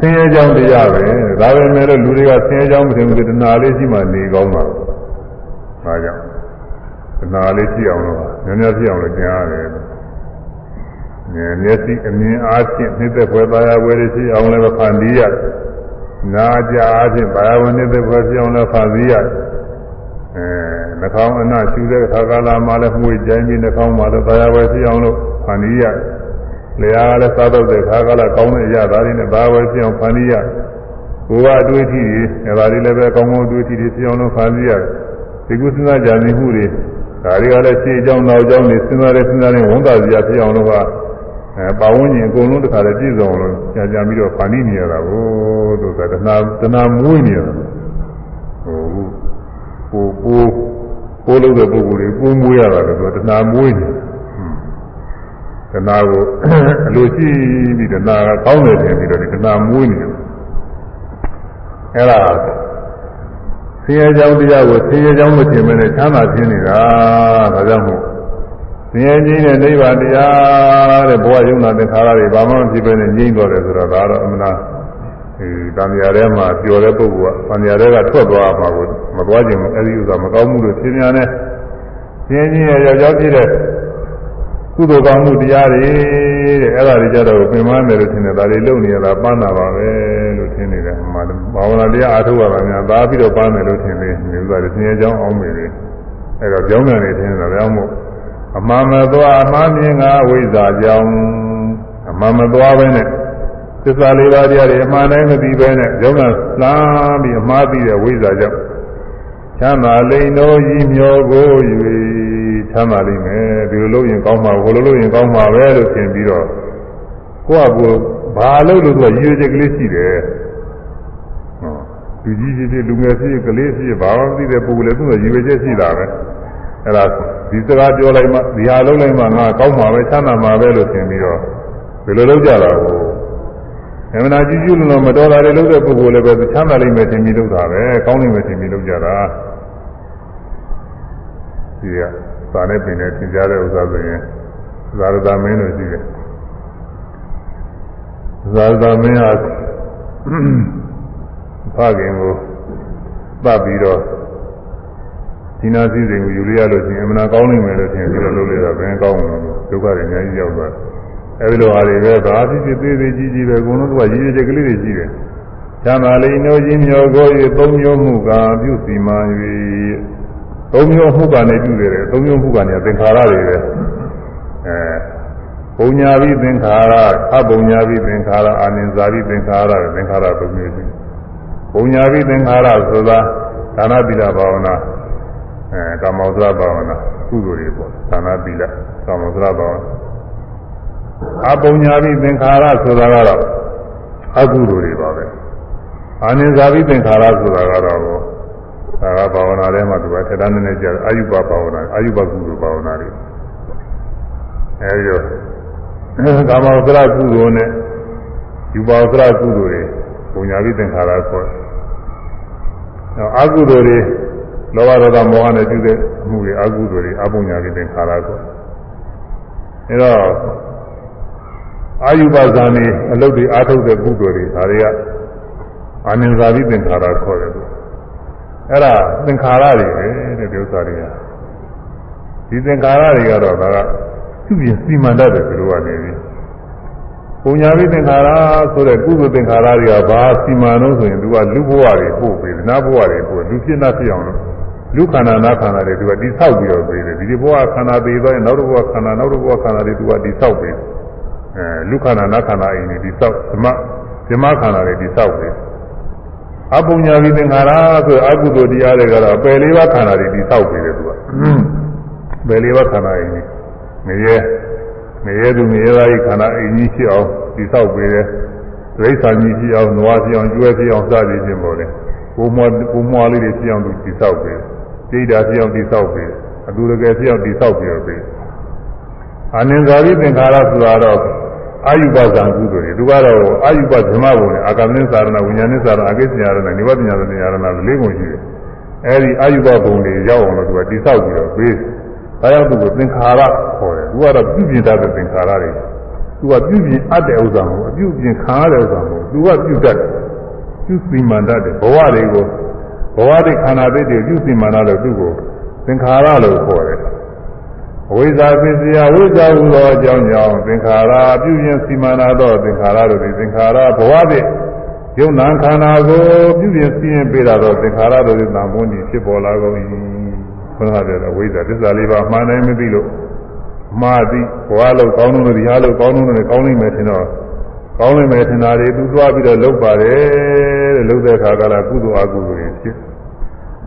ဆင်းရဲကြောင်းတရားပဲဒါပဲမဲ့လို့လူတွေကဆင်းရဲကြောင်းမထင်ဘူးတဏှာလေးရှိမှနေကောင်းတာဒါကြောင့် တဏှာလေးရှိအောင်လို့ညညရှိအောင်လို့ကျင်ရတယ်မျက်စိအမြင်အားဖြင့်နှိမ့်သက်ဖွယ်သားရဝယ်ရှိအောင်လည်းဖန်တီးရနာကြအားဖြင့်ဘာဝနှိမ့်သက်ဖွယ်ပြောင်းလည်းဖန်တီးရအဲနှာခေါင်းအနှရှူတဲ့ခါကာလမှာလည်းမှုကြိုင်းပြီးနှာခေါင်းမှာလည်းသာယာဝယ်ရှိအောင်လို့ဖန်တီးရလျာကလည်းစားတော့တဲ့ခါကလာကောင်းတဲ့အရာဒါတွေနဲ့ဘာပဲပြောင်းဖန်ပြီးရကိုယ်ကအတွေ့အထိတွေအဲဒါတွေလည်းပဲကောင်းကောင်းအတွေ့အထိတွေပြောင်းလို့ဖန်ပြီးရဒီကုသနာကြံနေမှုတွေ ဒါတွေကလည်းရှေ့အကြောင်းနောက်အကြောင်းတွေစဉ်းစားတဲ့စဉ်းစားတဲ့ဝန်တာစရာဖြစ်အောင်လို့ကအဲပါဝန်းကျင်အကုန်လုံးတစ်ခါတည်းပြည့်စုံလို့ကြာကြာပြီးတော့ဖန်ပြီးနေရတာကိုသူကတဏှာတဏှာမွေးနေရတာဟိုကိုကိုကိုလို့တဲ့ပုဂ္ဂိုလ်တွေကိုမွေးရတာလို့တဏှာမွေးနေတယ်တဏှာကိုအလိုရှိပြီးတဏှာကကောင်းတယ်ထင်ပြီးတော့ဒီတဏှာမွေးနေတယ်အဲ့ဒါ ဆင်းရဲကြောင်းတရားကိုဆင်းရဲကြောင်းမထင်မနဲ့ချမ်းသာခြင်းနေတာဒါကြောင့်မို့ဆင်းရဲခြင်းနဲ့နိဗ္ဗာန်တရားတဲ့ဘဝယုံနာသင်္ခါရတွေဘာမှမဖြစ်ဘဲနဲ့ငြိမ့်တော်တယ်ဆိုတော့ဒါတော့အမှန်လားဒီတန်မြာထဲမှာပျော်တဲ့ပုဂ္ဂိုလ်ကတန်မြာထဲကထွက်သွားမှာကိုမသွားခြင်းအဲ့ဒီဥစ္စာမကောင်းမှုလို့ရှင်းများနဲ့ဆင်းရဲခြင်းရဲ့ရောက်ရောက်ပြည့်တဲ့ကုသိုလ်ကောင်းမှုတရားတွေ တဲ့အဲ့ဒါတွေကြတော့ပင်မမယ်လို့ထင်တယ်ဒါတွေလုံနေရတာပန်းတာပါပဲလို့ထင်နေတယ်မှဘာဝနာတရားအားထုတ်ရတာများသာပြီးတော့ပန်းတယ်လို့ထင်နေနေဥစ္စာတွေဆင်းရဲကြောင်းအောင်မေတယ်အဲ့တော့ကြောင်းတယ်နေထင်တာလည်းမို့အမှန်မသွားအမှန်မြင်ငါဝိဇ္ဇာကြောင့်အမှန်မသွားပဲနဲ့သစ္စာလေးပါးတရားတွေအမှန်တိုင်းမသိပဲနဲ့ကြောင်းကလှမ်းပြီးအမှားသိတဲ့ဝိဇ္ဇာကြောင့်ချမ်းသာလိန်တော်ကြီးမျောကို၍ ချမ်းသာလိမ့်မယ်ဒီလိုလုပ်ရင်ကောင်းမှာဘိုလိုလုပ်ရင်ကောင်းမှာပဲလို့ထင်ပြီးတော့ကိုယ့်အကူဘာလို့လို့သူကရည်ရွယ်ချက်ကလေးရှိတယ်ဟောလူကြီးဖြစ်ဖြစ်လူငယ်ဖြစ်ဖြစ်ကလေးဖြစ်ဖြစ်ဘာမှမသိတဲ့ပုဂ္ဂိုလ်လည်းသူကရည်ရွယ်ချက်ရှိတာပဲအဲ့ဒါဒီစကားပြောလိုက်မှဒီဟာလုပ်လိုက်မှငါကောင်းမှာပဲချမ်းသာမှာပဲလို့ထင်ပြီးတော့ဒီလိုလုပ်ကြတာကိုအမှန်တရားကြည့်ကြည့်လို့မတော်တာတွေလုပ်တဲ့ပုဂ္ဂိုလ်လည်းပဲချမ်းသာလိမ့်မယ်ထင်ပြီးလုပ်တာပဲကောင်းလိမ့်မယ်ထင်ပြီးလုပ်ကြတာဒီက စာနဲ့ပင်နဲ့သင်ကြားတဲ့ဥစ္စာဆိုရင်ဇာရတာမင်းလို့ရှိတယ်ဇာရတာမင်းဟာဖခင်ကိုပတ်ပြီးတော့ဒီနာစည်းစိမ်ကိုယူရလို့ရှိရင်အမှန်ကောင်းနိုင်မယ်လို့ထင်ပြီးတော့လုပ်လိုက်တာဘယ်ကောင်းမှာလဲဒုက္ခတွေအများကြီးရောက်သွားတယ်အဲဒီလိုဟာတွေပဲဒါဖြစ်ဖြစ်သေးသေးကြီးကြီးပဲအကုန်လုံးကရည်ရည်ချက်ကလေးတွေရှိတယ်။ချမ်းသာလိမ့်နှိုးခြင်းမျောကို၍သုံးမျိုးမှုကပြုစီမံ၍ သုံးမျိုးမှုကနေပြုတယ်သုံးမျိုးမှုကနေသင်္ခါရတွေပဲအဲပုံညာပြီးသင်္ခါရအပုံညာပြီးသင်္ခါရအာနိဇာပြီးသင်္ခါရသင်္ခါရသုံးမျိုးရှိပုံညာပြီးသင်္ခါရဆိုတာဒါနသီလဘာဝနာအဲကာမောသရဘာဝနာကုသိုလ်တွေပေါ့ဒါနသီလကာမောသရဘာဝနာအပုံညာပြီးသင်္ခါရဆိုတာကတော့အကုသိုလ်တွေပါပဲအာနိဇာပြီးသင်္ခါရဆိုတာကတော့ ဒါကဘာဝနာထဲမှာသူကထက်တန်းနေနေကြအာယုဘဘာဝနာအာယုဘကုသိုလ်ဘာဝနာတွေအဲဒီတော့ကာမဝဆရာကုသိုလ်နဲ့ယူပါဝဆရာကုသိုလ်တွေပုံညာပြီးသင်္ခါရဆိုတော့အာကုသိုလ်တွေလောဘဒေါသမောဟနဲ့ပြုတဲ့အမှုတွေအာကုသိုလ်တွေအပုံညာပြီးသင်္ခါရဆိုအဲတော့အာယုဘဇာနေအလုတ်တွေအာထုတ်တဲ့ကုသိုလ်တွေဒါတွေကအာနင်္ဇာတိသင်္ခါရခေါ်တယ်သူ အဲ့ဒါသင်္ခါရတွေပဲတဲ့ဒီဥစ္စာတွေကဒီသင်္ခါရတွေကတော့ဒါကသူ့ပြင်စီမံတတ်တယ်ဘယ်လိုကနေပြီပုံညာပြီးသင်္ခါရဆိုတဲ့ကုသိုလ်သင်္ခါရတွေကဘာစီမံလို့ဆိုရင်သူကလူဘဝတွေပို့ပေးတယ်နတ်ဘဝတွေပို့လူဖြစ်နာဖြစ်အောင်လို့လူခန္ဓာနာခန္ဓာတွေသူကတိဆောက်ပြီးတော့ပေးတယ်ဒီဘဝခန္ဓာသေးတော့နောက်တစ်ဘဝခန္ဓာနောက်တစ်ဘဝခန္ဓာတွေသူကတိဆောက်ပေးတယ်အဲလူခန္ဓာနာခန္ဓာအိမ်တွေတိဆောက်ဓမ္မဓမ္မခန္ဓာတွေတိဆောက်ပေး အပုညာပြီးသင်္ခါရဆိုအကုသိုလ်တရားတွေကတော့ပယ်လေးပါးခန္ဓာတွေတိဆောက်ပေးတယ်သူကပယ်လေးပါးခန္ဓာအိမ်တွေငရဲငရဲသူငရဲသားကြီးခန္ဓာအိမ်ကြီးဖြစ်အောင်တိဆောက်ပေးတယ်ဒိဋ္ဌာန်ကြီးဖြစ်အောင်နွားဖြစ်အောင်ကျွဲဖြစ်အောင်စသည်ဖြင့်ပေါ်တယ်ကိုမွားကိုမွားလေးတွေဖြစ်အောင်သူတိဆောက်ပေးတယ်ဒိဋ္ဌာဖြစ်အောင်တိဆောက်ပေးတယ်အတူတကယ်ဖြစ်အောင်တိဆောက်ပြီးတော့ပေးအာနင်္ဇာတိသင်္ခါရဆိုတာတော့ အာယုပဇံကုသိုလ်တွေသူကတော့အာယုပဓမ္မဘုံနဲ့အာကမင်းသာရဏဝိညာဉ်နဲ့သာရဏအကိစ္စညာရဏနိဗ္ဗာန်ညာရဏညာရဏလေးပုံရှိတယ်အဲဒီအာယုပဘုံတွေရောက်အောင်လို့သူကတိဆောက်ပြီးတော့ပေးဒါကြောင့်သူကသင်္ခါရခေါ်တယ်သူကတော့ပြုပြင်တတ်တဲ့သင်္ခါရတွေသူကပြုပြင်အပ်တဲ့ဥစ္စာမဟုတ်အပြုပြင်ခံရတဲ့ဥစ္စာမဟုတ်သူကပြုတတ်တယ်ပြုစီမံတတ်တယ်ဘဝတွေကိုဘဝတွေခန္ဓာတွေပြုစီမံတတ်လို့သူ့ကိုသင်္ခါရလို့ခေါ်တယ် အဝိဇ္ဇာပစ္စယဝိဇ္ဇာဟူသောအကြောင်းကြောင့်သင်္ခါရပြုပြင်စီမံနာသောသင်္ခါရတို့သည်သင်္ခါရဘဝသည်ယုံနာခန္ဓာကိုပြုပြင်စီရင်ပေးတာတော့သင်္ခါရတို့သည်တန်ဖိုးနေဖြစ်ပေါ်လာကုန်၏ဘုရားတဲ့အဝိဇ္ဇာသစ္စာလေးပါးမှန်တိုင်းမသိလို့မှားသည်ဘဝလို့ကောင်းလို့ဒီဟာလို့ကောင်းလို့လည်းကောင်းနိုင်မယ်ထင်တော့ကောင်းနိုင်မယ်ထင်တာတွေသူသွားပြီးတော့လုပ်ပါတယ်တဲ့လုပ်တဲ့အခါကလည်းကုသိုလ်အကုသိုလ်တွေဖြစ်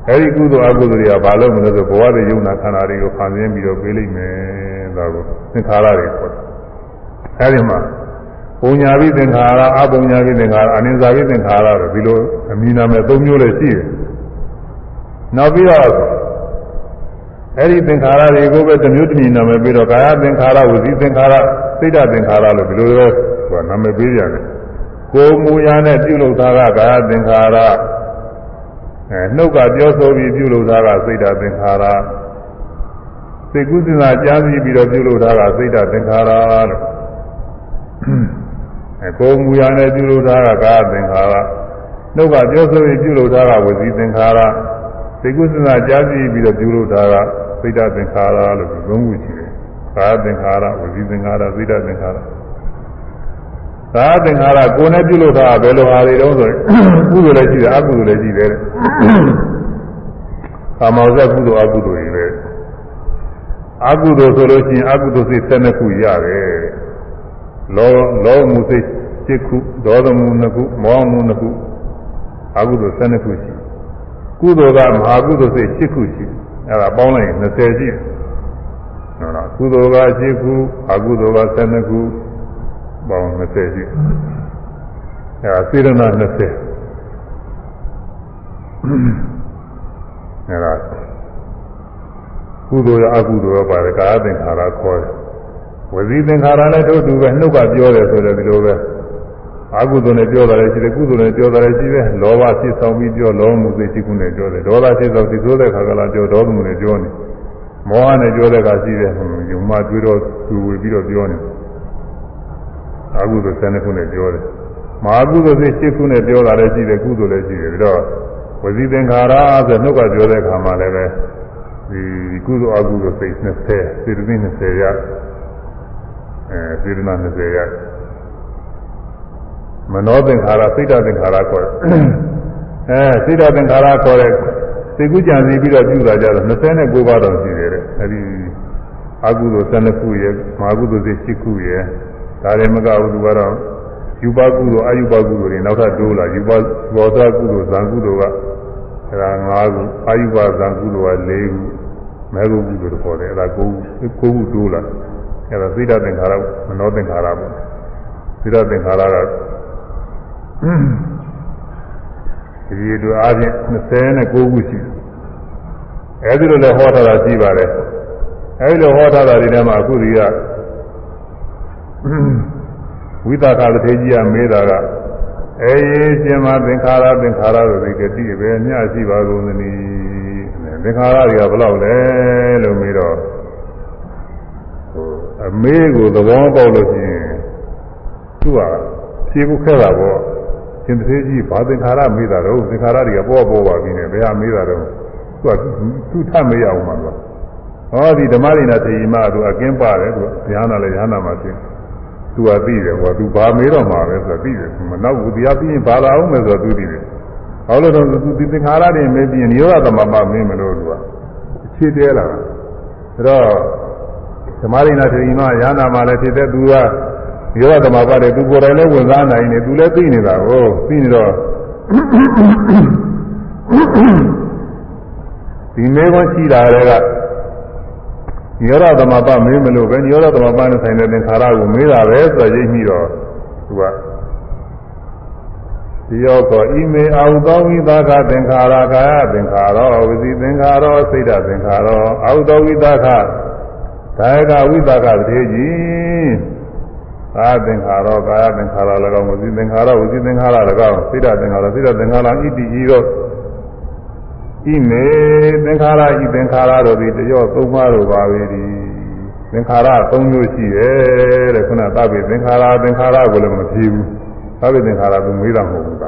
အဲဒီကုသိုလ်အကုသိုလ်တွေကဘာလို့မလဲဆိုဘဝတွေယုံနာခန္ဓာတွေကိုဖန်ဆင်းပြီးတော့ပေးလိုက်မယ်ဒါကိုသင်္ခါရတွေခေါ်တယ်အဲဒီမှာပုံညာပြီးသင်္ခါရအပုံညာပြီးသင်္ခါရအနိစ္စပြီးသင်္ခါရတော့ဒီလိုအမည်နာမည်၃မျိုးလည်းရှိတယ်နောက်ပြီးတော့အဲဒီသင်္ခါရတွေကိုပဲတစ်မျိုးတစ်မျိုးနာမည်ပြီးတော့ကာယသင်္ခါရဝစီသင်္ခါရစိတ်ဓာတ်သင်္ခါရလို့ဒီလိုပဲဟိုနာမည်ပေးရတယ်ကိုယ်မူရာနဲ့ပြုလုပ်တာကကာယသင်္ခါရ အဲနှုတ်ကပြောဆိုပြီးပြုလုပ်တာကစိတ်ဓာတ်သင်္ခါရစိတ်ကုသနာကြားပြီးပြီးတော့ပြုလုပ်တာကစိတ်ဓာတ်သင်္ခါရလို့အဲကိုယ်မူရာနဲ့ပြုလုပ်တာကကာယသင်္ခါရနှုတ်ကပြောဆိုပြီးပြုလုပ်တာကဝစီသင်္ခါရစိတ်ကုသနာကြားပြီးပြီးတော့ပြုလုပ်တာကစိတ်ဓာတ်သင်္ခါရလို့သုံးခုရှိတယ်ကာသင်္ခါရဝစီသင်္ခါရသိတသင်္ခါရ ကာသင်္ခါရကိုယ်နဲ့ပြုလို့တာဘယ်လိုဟာတွေတုံးဆိုရင်ကုသိုလ်လည်းရှိတယ်အကုသိုလ်လည်းရှိတယ်တဲ့ကာမောဇ္ဇကုသိုလ်အကုသိုလ်တွေပဲအကုသိုလ်ဆိုလို့ရှိရင်အကုသိုလ်စိတ်12ခုရတယ်လောလောမှုစိတ်7ခုဒေါသမှု2ခုမောဟမှု2ခုအကုသိုလ်12ခုရှိကုသိုလ်ကမဟာကုသိုလ်စိတ်7ခုရှိအဲ့ဒါပေါင်းလိုက်ရင်20ရှိတယ်ဟုတ်လားကုသိုလ်က7ခုအကုသိုလ်က12ခု ပေါင်း20ရှိအဲ့ဒါစေရနာ20အဲ့ဒါကုသိုလ်ရအကုသိုလ်ရပါတယ်ကာယသင်္ခါရခေါ်တယ်ဝစီသင်္ခါရလည်းတို့တူပဲနှုတ်ကပြောတယ်ဆိုတယ်ဒီလိုပဲအကုသိုလ်နဲ့ပြောတာလည်းရှိတယ်ကုသိုလ်နဲ့ပြောတာလည်းရှိတယ်လောဘဖြစ်ဆောင်ပြီးပြောလောမှုစိတ်ရှိခုနဲ့ပြောတယ်ဒေါသဖြစ်ဆောင်ပြီးသိုးတဲ့ခါကလာပြောဒေါသမှုနဲ့ပြောနေမောဟနဲ့ပြောတဲ့ခါရှိတယ်ယုံမှတွေးတော့သူဝေပြီးတော့ပြောနေ အကုသိုလ်ဆယ်နှစ်ခုနဲ့ပြောတယ်မဟာကုသိုလ်စိတ်ရှိခုနဲ့ပြောတာလည်းရှိတယ်ကုသိုလ်လည်းရှိတယ်ပြီးတော့ဝစီသင်္ခါရဆိုနှုတ်ကပြောတဲ့ခါမှလည်းပဲဒီကုသိုလ်အကုသိုလ်စိတ်20စေတသိက်20ရအဲစေတနာ20ရမနောသင်္ခါရစိတ်တသင်္ခါရခေါ်တယ်အဲစိတ်တသင်္ခါရခေါ်တဲ့စိတ်ကူးကြံစီပြီးတော့ပြုတာကြတော့29ပါးတော့ရှိတယ်တဲ့အဲဒီအကုသိုလ်12ခုရယ်မဟာကုသိုလ်စိတ်10ခုရယ် ဒါလည်းမကဘူးသူကတော့ယူပါကုသိုလ်အယူပါကုသိုလ်တွေနောက်ထပ်တိုးလာယူပါဘောဓကုသိုလ်ဇံကုသိုလ်ကအဲဒါ5ခုအာယုဘဇံကုသိုလ်က4ခုမဲဂုကုသိုလ်ခေါ်တယ်အဲဒါ9ခု9ခုတိုးလာအဲဒါသိတသင်္ခါရမနောသင်္ခါရပေါ့သိတသင်္ခါရကဒီတို့အားဖြင့်29ခုရှိတယ်အဲဒီလိုလည်းဟောထားတာရှိပါတယ်အဲဒီလိုဟောထားတာဒီထဲမှာအခုဒီက ဝိသကာတထေကြီးကမေးတာကအေးရှင်မသင်္ခါရသင်္ခါရတို့ဒီကတိပဲမျှရှိပါကုန်သနည်းသင်္ခါရတွေကဘယ်လောက်လဲလို့မေးတော့အမေးကိုသဘောပေါက်လို့ရှိရင်သူကဖြေဖို့ခက်တာပေါ့ရှင်တထေကြီးဘာသင်္ခါရမေးတာတော့သင်္ခါရတွေကပေါ်ပေါ်ပါပြီနဲ့ဘယ်ဟာမေးတာတော့သူကသူထမေးရအောင်မှာလို့ဟောဒီဓမ္မရိနာထေကြီးမသူအကင်းပါတယ်သူဉာဏ်နာလည်းဉာဏ်နာမှာသိ သူကသိတယ်ဟောသူဘာမေးတော့မှာပဲဆိုတော့သိတယ်မနောက်ဘူးတရားပြီးရင်ဘာလာအောင်မယ်ဆိုတော့သူသိတယ်ဟောလို့တော့သူဒီသင်္ခါရတွေမေးပြီးနိရောဓသမမမင်းမလို့သူကအခြေတဲလာတာဒါတော့ဓမ္မရိနာထေကြီးမဉာဏ်နာမှာလည်းဖြစ်တဲ့သူကနိရောဓသမပါတယ်သူကိုယ်တိုင်လည်းဝင်စားနိုင်နေသူလည်းသိနေတာကိုသိနေတော့ဒီမေခွန်းရှိတာတွေက ညောရသမပမေးမလို့ပဲညောရသမပနဲ့ဆိုင်တဲ့သင်္ခါရကိုမေးတာပဲဆိုရိပ်မိတော့သူကဒီယောကောဣမေအာဟုသောဝိသကသင်္ခါရကာယသင်္ခါရောဝစီသင်္ခါရောစိတ်ဓသင်္ခါရောအာဟုသောဝိသကကာယကဝိသကတည်းကြီးကာသင်္ခါရောကာယသင်္ခါရ၎င်းဝစီသင်္ခါရောဝစီသင်္ခါရ၎င်းစိတ်ဓသင်္ခါရောစိတ်ဓသင်္ခါရဣတိဤတော့ ဤမေသင်္ခါရဤသင်္ခါရတို့သည်တရောသုံးပါးတို့ပါပဲဒီသင်္ခါရသုံးမျိုးရှိတယ်တဲ့ခုနသဗ္ဗေသင်္ခါရသင်္ခါရကိုလည်းမဖြေဘူးသဗ္ဗေသင်္ခါရသူမေးတာမဟုတ်ဘူးက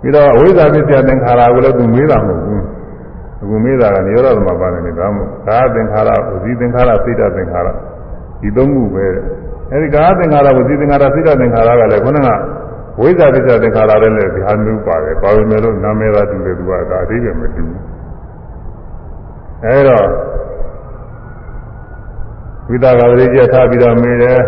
ပြီးတော့အဝိဇ္ဇာပစ္စယသင်္ခါရကိုလည်းသူမေးတာမဟုတ်ဘူးအခုမေးတာကနိရောဓသမပါတယ်နေဒါမှမဟုတ်ကာသင်္ခါရဝစီသင်္ခါရစိတ်သင်္ခါရဒီသုံးခုပဲအဲဒီကာသင်္ခါရဝစီသင်္ခါရစိတ်သင်္ခါရကလည်းခုနက ဝိဇ္ဇာပစ္စယသင်္ခါရလည်းလည်းဒီဟာမျိုးပါတယ်ပါဝင်မယ်လို့နာမည်သာတူတယ်သူကဒါအသေးပဲမတူဘူးအဲတော့ဝိသကာဝိကြထားပြီးတော့မေးတယ်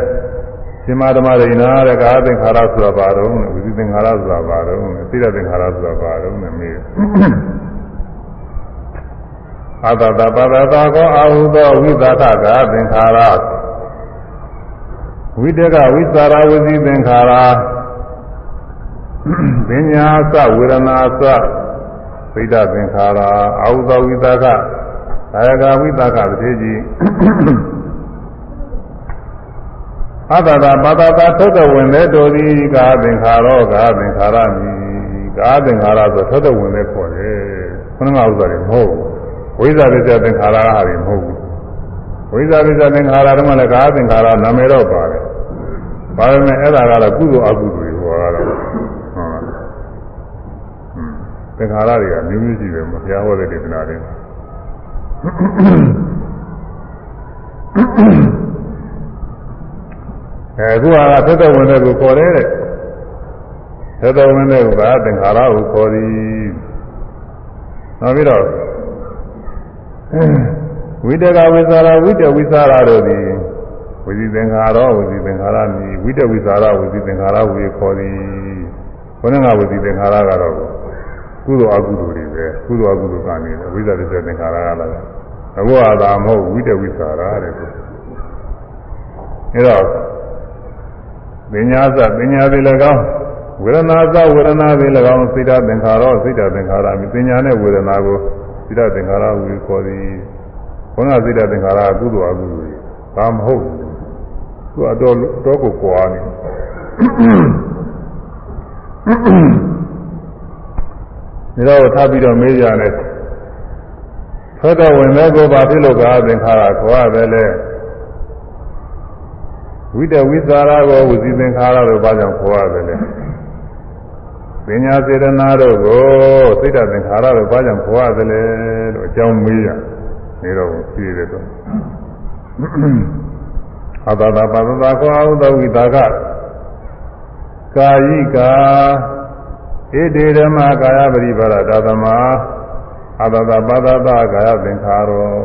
ရှင်မဓမ္မရိနာတဲ့ကာသင်္ခါရဆိုတာဘာတော့ဝိသင်္ခါရဆိုတာဘာတော့သိတဲ့သင်္ခါရဆိုတာဘာတော့နဲ့မေးတယ်အာတတပါဒတာကောအာဟုသောဝိသကကာသင်္ခါရဝိတကဝိသရာဝစီသင်္ခါရ ပညာသဝေဒနာသသိဒသင်္ခါရအာဟုသောဝိသကကာယကဝိသကတတိကြီးအတ္တတာပါတတာသုတ်တဝင်တဲ့တို့သည်ကာသင်္ခါရောကာသင်္ခါရမည်ကာသင်္ခါရဆိုသုတ်တဝင်တဲ့ခေါ်တယ်ခုနကဥစ္စာတွေမဟုတ်ဘူးဝိဇ္ဇာပစ္စယသင်္ခါရဟာတွေမဟုတ်ဘူးဝိဇ္ဇာပစ္စယသင်္ခါရတော့လည်းကာသင်္ခါရနာမည်တော့ပါတယ်ဒါပေမဲ့အဲ့ဒါကတော့ကုသိုလ်အကုသိုလ်တွေဟောတာတော့ဟုတ် သင်္ခါရတွေကမျိုးမျိုးရှိတယ်မဘုရားဟောတဲ့ဒေသနာတွေအဲအခုဟာကသက်သက်ဝင်တဲ့ကိုခေါ်တယ်တဲ့သက်သက်ဝင်တဲ့ကသင်္ခါရကိုခေါ်သည်နောက်ပြီးတော့ဝိတကဝိသရာဝိတဝိသရာတို့သည်ဝိသီသင်္ခါရဝိသီသင်္ခါရမြည်ဝိတဝိသရာဝိသီသင်္ခါရဝိခေါ်သည်ဘုန်းကဝိသီသင်္ခါရကတော့ ကုသိုလ်အကုသိုလ်တွေပဲကုသိုလ်အကုသိုလ်ကနေဝိသတိသင်္ခါရကလည်းအခုဟာသာမဟုတ်ဝိတဝိသရာတဲ့အဲတော့ပညာသပညာတွေလည်းကောင်းဝေဒနာသဝေဒနာတွေလည်းကောင်းစိတ်ဓာတ်သင်္ခါရစိတ်ဓာတ်သင်္ခါရမြပညာနဲ့ဝေဒနာကိုစိတ်ဓာတ်သင်္ခါရဝိခေါ်သည်ဘုန်းကစိတ်ဓာတ်သင်္ခါရကုသိုလ်အကုသိုလ်တွေဒါမဟုတ်ဘူးသူအတော်တော့ကိုကွာနေ ဒါတော့ထားပြီးတော့မေးကြတယ်ထွက်တော်ဝင်တဲ့ကိုဘာဖြစ်လို့ကာသင်္ခါရခေါ်ရတယ်လဲဝိတဝိသရာကိုဝစီသင်္ခါရတို့ဘာကြောင့်ခေါ်ရတယ်လဲပညာစေတနာတို့ကိုစိတ်တသင်္ခါရတို့ဘာကြောင့်ခေါ်ရတယ်လဲလို့အကြောင်းမေးရနေတော့ဖြေတယ်တော့အတတာပါဒတာခေါ်အောင်သောဝိတာကကာယိကာ ဣတိဓမ္မကာယပရိပါဒသာသမအတတာပါဒတာကာယသင်္ခါရော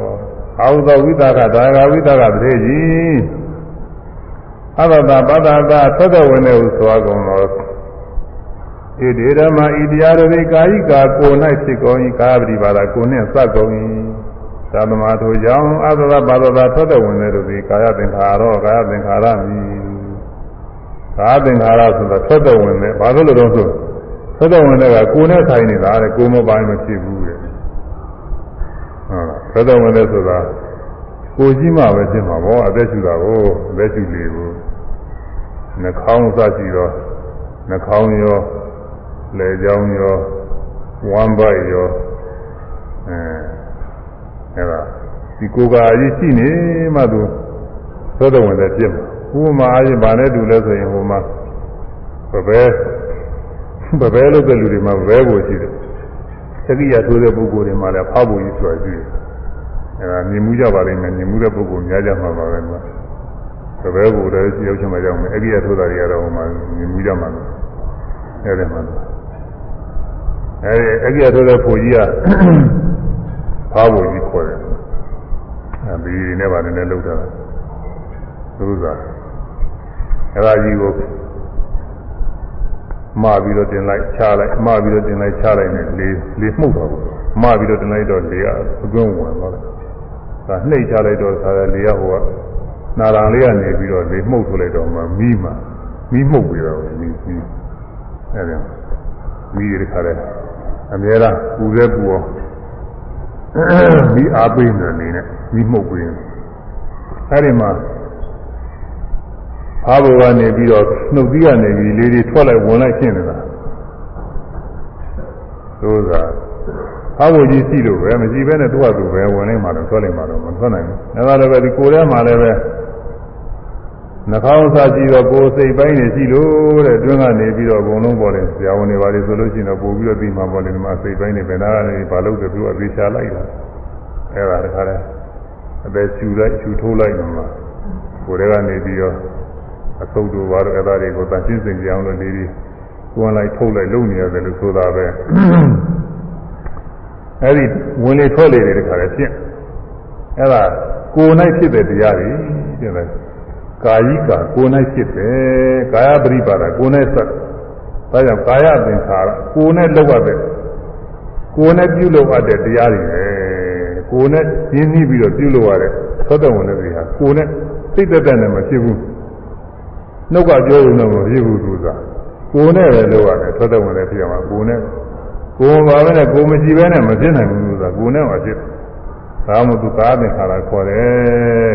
အာဟုသောဝိတာကဒါဂဝိတာကတည်းကြီးအဘတာပတ္တာသာသက်သက်ဝင်တဲ့ဟုဆိုအကုန်သောဣတိဓမ္မဤတရားတို့သည်ကာယိကာကို၌ဖြစ်ကုန်၏ကာယပရိပါဒကိုနှင့်စပ်ကုန်၏သာသမာထိုကြောင့်အဘတာပါဒတာသက်သက်ဝင်တဲ့တို့သည်ကာယသင်္ခါရောကာယသင်္ခါရမည်ကာယသင်္ခါရဆိုတာသက်သက်ဝင်တဲ့ဘာလို့လဲတော့ဆို သက်သက်ဝင်တဲ့ကကိုနဲ့ဆိုင်နေတာတဲ့ကိုမပိုင်းမဖြစ်ဘူးတဲ့ဟုတ်လားသက်သက်ဝင်တဲ့ဆိုတာကိုကြီးမှပဲဖြစ်မှာပေါ့အသက်ရှူတာကိုအသက်ရှူလေကိုနှာခေါင်းစရှိတော့နှာခေါင်းရောလယ်ကြောင်းရောဝမ်းပိုက်ရောအဲအဲ့ဒါဒီကိုယ်ကာကြီးရှိနေမှသူသောတော်ဝင်တဲ့ဖြစ်မှာဥပမာအရင်ဗာနဲ့တူလဲဆိုရင်ဟိုမှာဘဘဲ ဘဘဲလို့တဲ့လူတွေမှာဘဘဲကိုရှိတယ်သတိရထိုးတဲ့ပုဂ္ဂိုလ်တွေမှာလည်းဖောက်ဖို့ကြီးဆိုတာရှိတယ်အဲဒါမြင်မှုကြပါလိမ့်မယ်မြင်မှုတဲ့ပုဂ္ဂိုလ်များကြမှာပါပဲကွာသဘဲကိုလည်းရောက်ချင်မှကြောက်မယ်အဲ့ဒီအထိုးတာတွေကတော့ဟိုမှာမြင်မှုကြမှာလို့အဲ့ဒီမှာအဲ့ဒီအဲ့ဒီအထိုးတဲ့ဖို့ကြီးကဖားဖို့ကြီးခေါ်တယ်အဲဒီနဲ့ပါနည်းနည်းလောက်တာသူစားအဲ့ဒါကြီးကို မှားပြီးတော့တင်လိုက်ချလိုက်မှားပြီးတော့တင်လိုက်ချလိုက်နဲ့လေလေမှုတ်တော့မှားပြီးတော့တင်လိုက်တော့လေကအကွင်းဝင်သွားတယ်ဒါနှိပ်ချလိုက်တော့ဆာလေကဟိုကနာရံလေးကနေပြီးတော့လေမှုတ်ထုတ်လိုက်တော့မှမီးမှမီးမှုတ်ပြီးတော့မီးမီးအဲ့ဒါမီးရခါတဲ့အများလားပူရဲပူအောင်မီးအားပေးနေနေနဲ့မီးမှုတ်ပြီးအဲ့ဒီမှာ အားဘကနေပြီးတော့နှုတ်သီးကနေပြီးလေးတွေထွက်လိုက်ဝင်လိုက်ရှင်းနေတာသို့သာအားဘကြီးရှိလို့ပဲမရှိဘဲနဲ့သူ့ဟာသူပဲဝင်နေမှတော့ထွက်လိုက်မှတော့မထွက်နိုင်ဘူး။ဒါကလည်းပဲဒီကိုယ်ထဲမှာလည်းပဲနှာခေါင်းစားကြည့်တော့ကိုယ်စိတ်ပိုင်းနေရှိလို့တဲ့တွင်းကနေပြီးတော့အကုန်လုံးပေါ်တယ်ဆရာဝန်တွေပါလေဆိုလို့ရှိရင်တော့ပို့ပြီးတော့ပြီးမှပေါ်တယ်ဒီမှာစိတ်ပိုင်းနေပဲဒါကနေဘာလို့လဲသူကသေချာလိုက်တာအဲ့ဒါတခါလဲအသက်ရှူလိုက်ရှူထိုးလိုက်မှကိုယ်ထဲကနေပြီးတော့ အသုတ်တို့ဘာလို့အဲ့ဒါတွေကိုတန်ရှင်းစင်ကြအောင်လို့လေးလေးကိုယ်လိုက်ထုတ်လိုက်လုပ်နေရတယ်လို့ဆိုတာပဲအဲ့ဒီဝင်လေထွက်လေတွေတခါလဲဖြစ်အဲ့ဒါကိုယ်၌ဖြစ်တဲ့တရားတွေတဲ့လေကာယိကာကိုယ်၌ဖြစ်တယ်ကာယပရိပါဒကိုယ်၌ဆက်ဒါကြောင့်ကာယသင်္ခါရကိုယ်နဲ့လောက်ရတဲ့ကိုယ်နဲ့ပြုလုပ်ရတဲ့တရားတွေပဲကိုယ်နဲ့ရင်းနှီးပြီးတော့ပြုလုပ်ရတဲ့သောတဝန်တွေဟာကိုယ်နဲ့စိတ်သက်သက်နဲ့မဖြစ်ဘူး နှုတ်ကပြောရင်တော့မဖြစ်ဘူးသူကကိုယ်နဲ့ပဲလုပ်ရတယ်သောတဝန်တွေဖြစ်ရမှာကိုယ်နဲ့ကိုယ်ပါပဲနဲ့ကိုယ်မရှိဘဲနဲ့မဖြစ်နိုင်ဘူးသူကကိုယ်နဲ့မှဖြစ်ဒါမှမဟုတ်သူကာသင်္ခါရခေါ်တယ်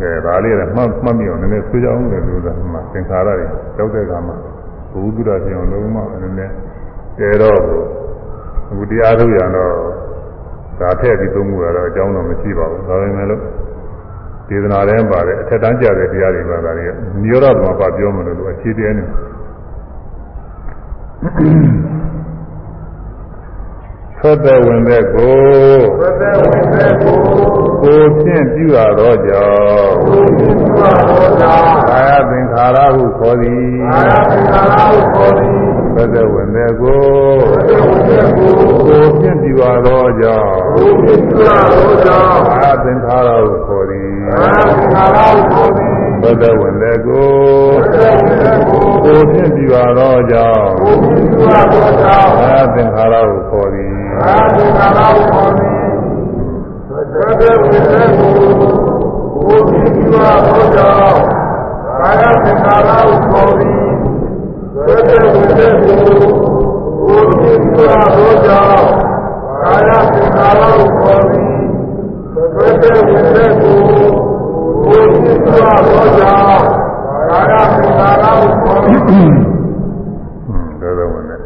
ကဲဒါလေးကမှတ်မှတ်မိအောင်နည်းနည်းဆွေးကြအောင်လေလို့သာမှသင်္ခါရတွေတောက်တဲ့ကမှာဘုသူရပြောင်းလုံးမနည်းနည်းတဲတော့အခုတရားထုတ်ရတော့ ဒါထည့်ပြီးသုံးမှုရတော့အကြောင်းတော့မရှိပါဘူးဒါပေမဲ့လို့ဒေသနာထဲပါတယ်အထက်တန်းကြတဲ့တရားတွေပါဒါတွေကနိရောဓမှာပါပြောမလို့လို့အခြေတရားနေထွက်သက်ဝင်တဲ့ကိုသတ္တဝိသေကိုကိုဖြင့်ပြုရသောကြောင့်ကိုယ်ပြုသောကြောင့်ကာယသင်္ခါရဟုခေါ်သည်အာရသင်္ခါရဟုခေါ်သည် ထွက်သက်ဝင်တဲ့ကိုသတ္တဝိသေကိုကိုဖြင့်ပြုရသောကြောင့်ကိုယ်ပြုသောကြောင့်ကာယသင်္ခါရဟုခေါ်သည်အာရသင်္ခါရဟုခေါ်သည်ထွက်သက်ဝင်တဲ့ကိုသတ္တဝိသေကိုကိုဖြင့်ပြုရသောကြောင့်ကိုယ်ပြုသောကြောင့်ကာယသင်္ခါရဟုခေါ်သည်အာရသင်္ခါရဟုခေါ်သည်သတ္တဝိသေကိုကိုယ်ပြုသောကြောင့်အာရသင်္ခါရဟုခေါ်သည်သတ္တဝိသေကိုကိုယ်ပြုသောကြောင့်အာရသင်္ခါရဟုခေါ်သည်သတ္တဝိသေကိုကိုယ်ပြုသောကြောင့်အာရသင်္ခါရဟုခေါ်သည်ဟွ န်းတော်တော်ဝင်တယ်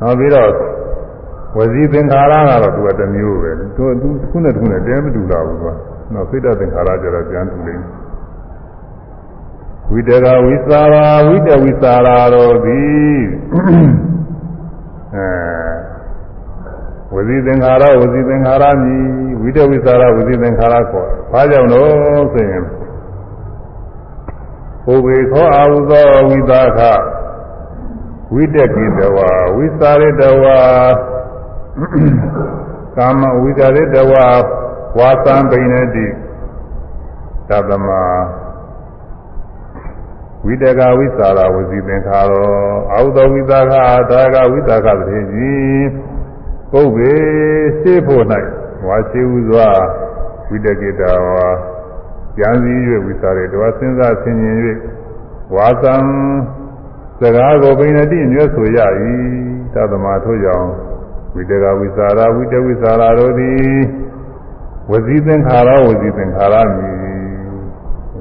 နောက်ပြီးတော့ဝစီသင်္ခါရကတော့သူကတစ်မျိုးပဲသူသူတစ်ခုနဲ့တစ်ခုနဲ့တဲမတူတာဘူးကွာနောက်စိတ်တသင်္ခါရကျတော့ပြန်တူလိမ့်မယ် ဝိတကဝိစာရာဝိတဝိစာရာတို့သည်အဲဝစီသင်္ခါရဝစီသင်္ခါရမြည်ဝိတဝိစာရာဝစီသင်္ခါရခေါ်ဘာကြောင့်လို့ဆိုရင်ဘုဘေခောအာဟုသောဝိသခဝိတကိတဝါဝိစာရတဝါကာမဝိစာရတဝါဝါသံပိဏတိသတ္တမ ဝိတကဝိစာရဝစီသင်္ခါရောအာဟုသောဝိသခဒါကဝိသခတည်းကြီးပုဗ္ဗေရှိဖို့၌ဝါရှိဥစွာဝိတကိတဝါကြံစည်၍ဝိစာရတဝါစဉ်းစားဆင်ခြင်၍ဝါသံစကားကိုပိဏတိညွှတ်ဆိုရ၏သတ္တမထို့ကြောင့်ဝိတကဝိစာရဝိတဝိစာရတို့သည်ဝစီသင်္ခါရဝစီသင်္ခါရမည်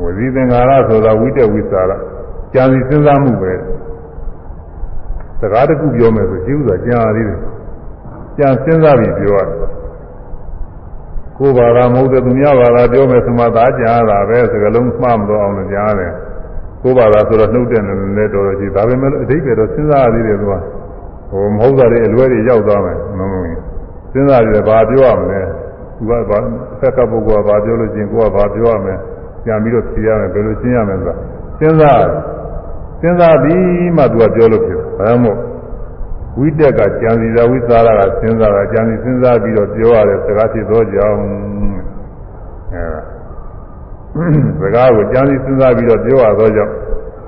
ဝစီသင်္ခါရဆိုတာဝိတဝိစာရကြံစီစဉ်းစားမှုပဲစကားတစ်ခုပြောမယ်ဆိုရှိဥစွာကြံရသေးတယ်ကြံစဉ်းစားပြီးပြောရတယ်ကိုယ်ဘာသာမဟုတ်တဲ့သူများဘာသာပြောမယ်ဆိုမှသာကြံရတာပဲစကားလုံးမှားမလို့အောင်လို့ကြားရတယ်ကိုယ်ဘာသာဆိုတော့နှုတ်တဲ့လည်းတော်တော်ကြီးဒါပေမဲ့အဓိပ္ပာယ်တော့စဉ်းစားရသေးတယ်သူကဟိုမဟုတ်တာတွေအလွဲတွေရောက်သွားမယ်မဟုတ်ဘူးစဉ်းစားရတယ်ဘာပြောရမလဲသူကဘာဆက်ကပုဂ္ဂိုလ်ကဘာပြောလို့ချင်းကိုယ်ကဘာပြောရမလဲ ပြန်ပြီးတော့ဖြေရမယ်ဘယ်လိုရှင်းရမလဲဆိုတာစဉ်းစားစဉ်းစားပြီးမှသူကပြောလို့ဖြစ်တယ်ဘာမှမဟုတ်ဝိတက်ကကြံစီသာဝိသရာကစဉ်းစားတာကြံစီစဉ်းစားပြီးတော့ပြောရတဲ့စကားဖြစ်သောကြောင့်အဲစကားကိုကြံစီစဉ်းစားပြီးတော့ပြောရသောကြောင့်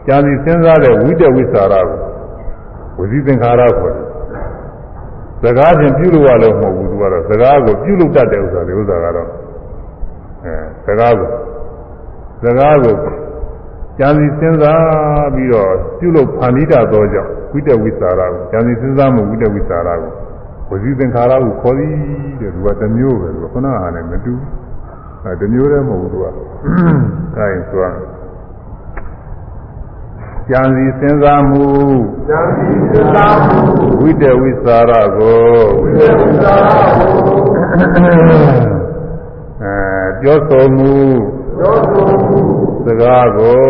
ကြံစီစဉ်းစားတဲ့ဝိတက်ဝိသရာကိုဝစီသင်္ခါရခေါ်တယ်စကားချင်းပြုလို့ရလို့မဟုတ်ဘူးသူကတော့စကားကိုပြုလို့တတ်တဲ့ဥစ္စာတွေဥစ္စာကတော့အဲစကားကို စကားကိုကြံစီစဉ်းစားပြီးတော့ပြုလို့ဖန်တီးတတ်သောကြောင့်ဝိတက်ဝိသရာကိုကြံစီစဉ်းစားမှုဝိတက်ဝိသရာကိုဝစီသင်္ခါရကိုခေါ်သည်တဲ့သူကတစ်မျိုးပဲသူကခုနကဟာနဲ့မတူအဲတစ်မျိုးတည်းမဟုတ်ဘူးသူကအဲဒါဆိုကြံစီစဉ်းစားမှုဉာဏ်ဤသစ္စာမှုဝိတက်ဝိသရာကိုဝိသေဝိသာရကိုအဲပြောဆိုမှုသောသူ စကားကို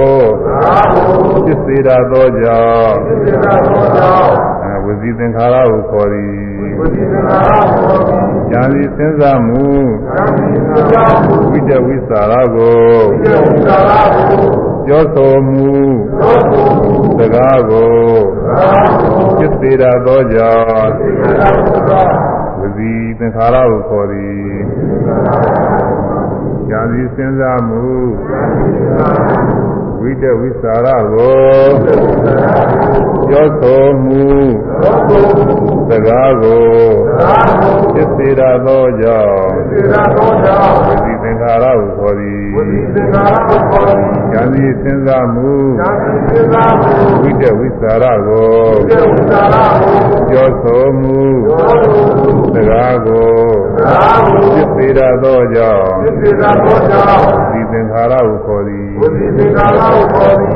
သာကိုဖြစ်စေတတ်သောကြောင့်သိတာသောကြောင့်အဲဝစီသင်္ခါရကိုခေါ်သည်ဝိသေသနာဟောတိဉာဏ်ဤစဉ်းစားမှုဉာဏ်ဤသစ္စာမှုဝိတ္တဝိသရာကိုဝိသေဝိသာရကိုပြောဆိုမှုသောသူစကားကိုသာကိုဖြစ်စေတတ်သောကြောင့်သိတာသောကြောင့်ဝစီသင်္ခါရကိုခေါ်သည် ဉာဏ်ဤစဉ်းစားမှုဝိတ္တဝိသရာကိုပြောဆိုမှုသောသူစကားကိုသာကိုဖြစ်စေတတ်သောကြောင့်သိတာသောကြောင့်ဝစီသ င်္ခါရကိုခေါ်သည်ဝိသေသနာဟောတိဉာဏ်ဤစဉ်းစားမှုဉာဏ်ဤသစ္စာမှုဝိတ္တဝိသရာကိုဝိသေဝိသာရကိုပြောဆိုမှုသောသူစကားကိုသာကိုဖြစ်စေတတ်သောကြောင့်သိတာသောကြောင့်ဒီသင်္ခါရကိုခေါ်သည်ဝိသေသနာဟောတိ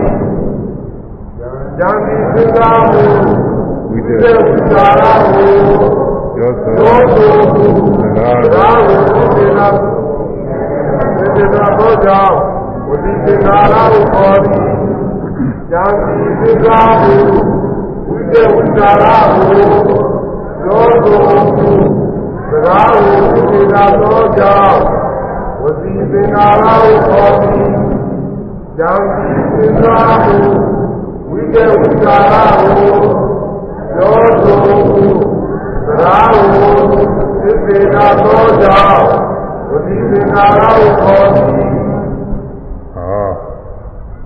ဉာဏ်ဤသစ္စာမှုဝိတ္တဝိသေဝိသာရကိုပြောဆိုသောသူစကားသာကိုကိုသိတာ သိတာသောကြောင့်ဝိသေသနာဟောတိဉာဏ်ဤသစ္စာမှုဝိသေဝိသာရကိုသောသူကားကိုသိတာသောကြောင့်ဝစီသင်္ကာရကိုခေါ်သည်ဉာဏ်ရှိသင်္ကာရကိုဝိတဝိကာရကိုပြောဆိုမှုစကားကိုသိသေတာသောကြောင့် ဝစီသင်္ကာရကိုခေါ်သည်ဟော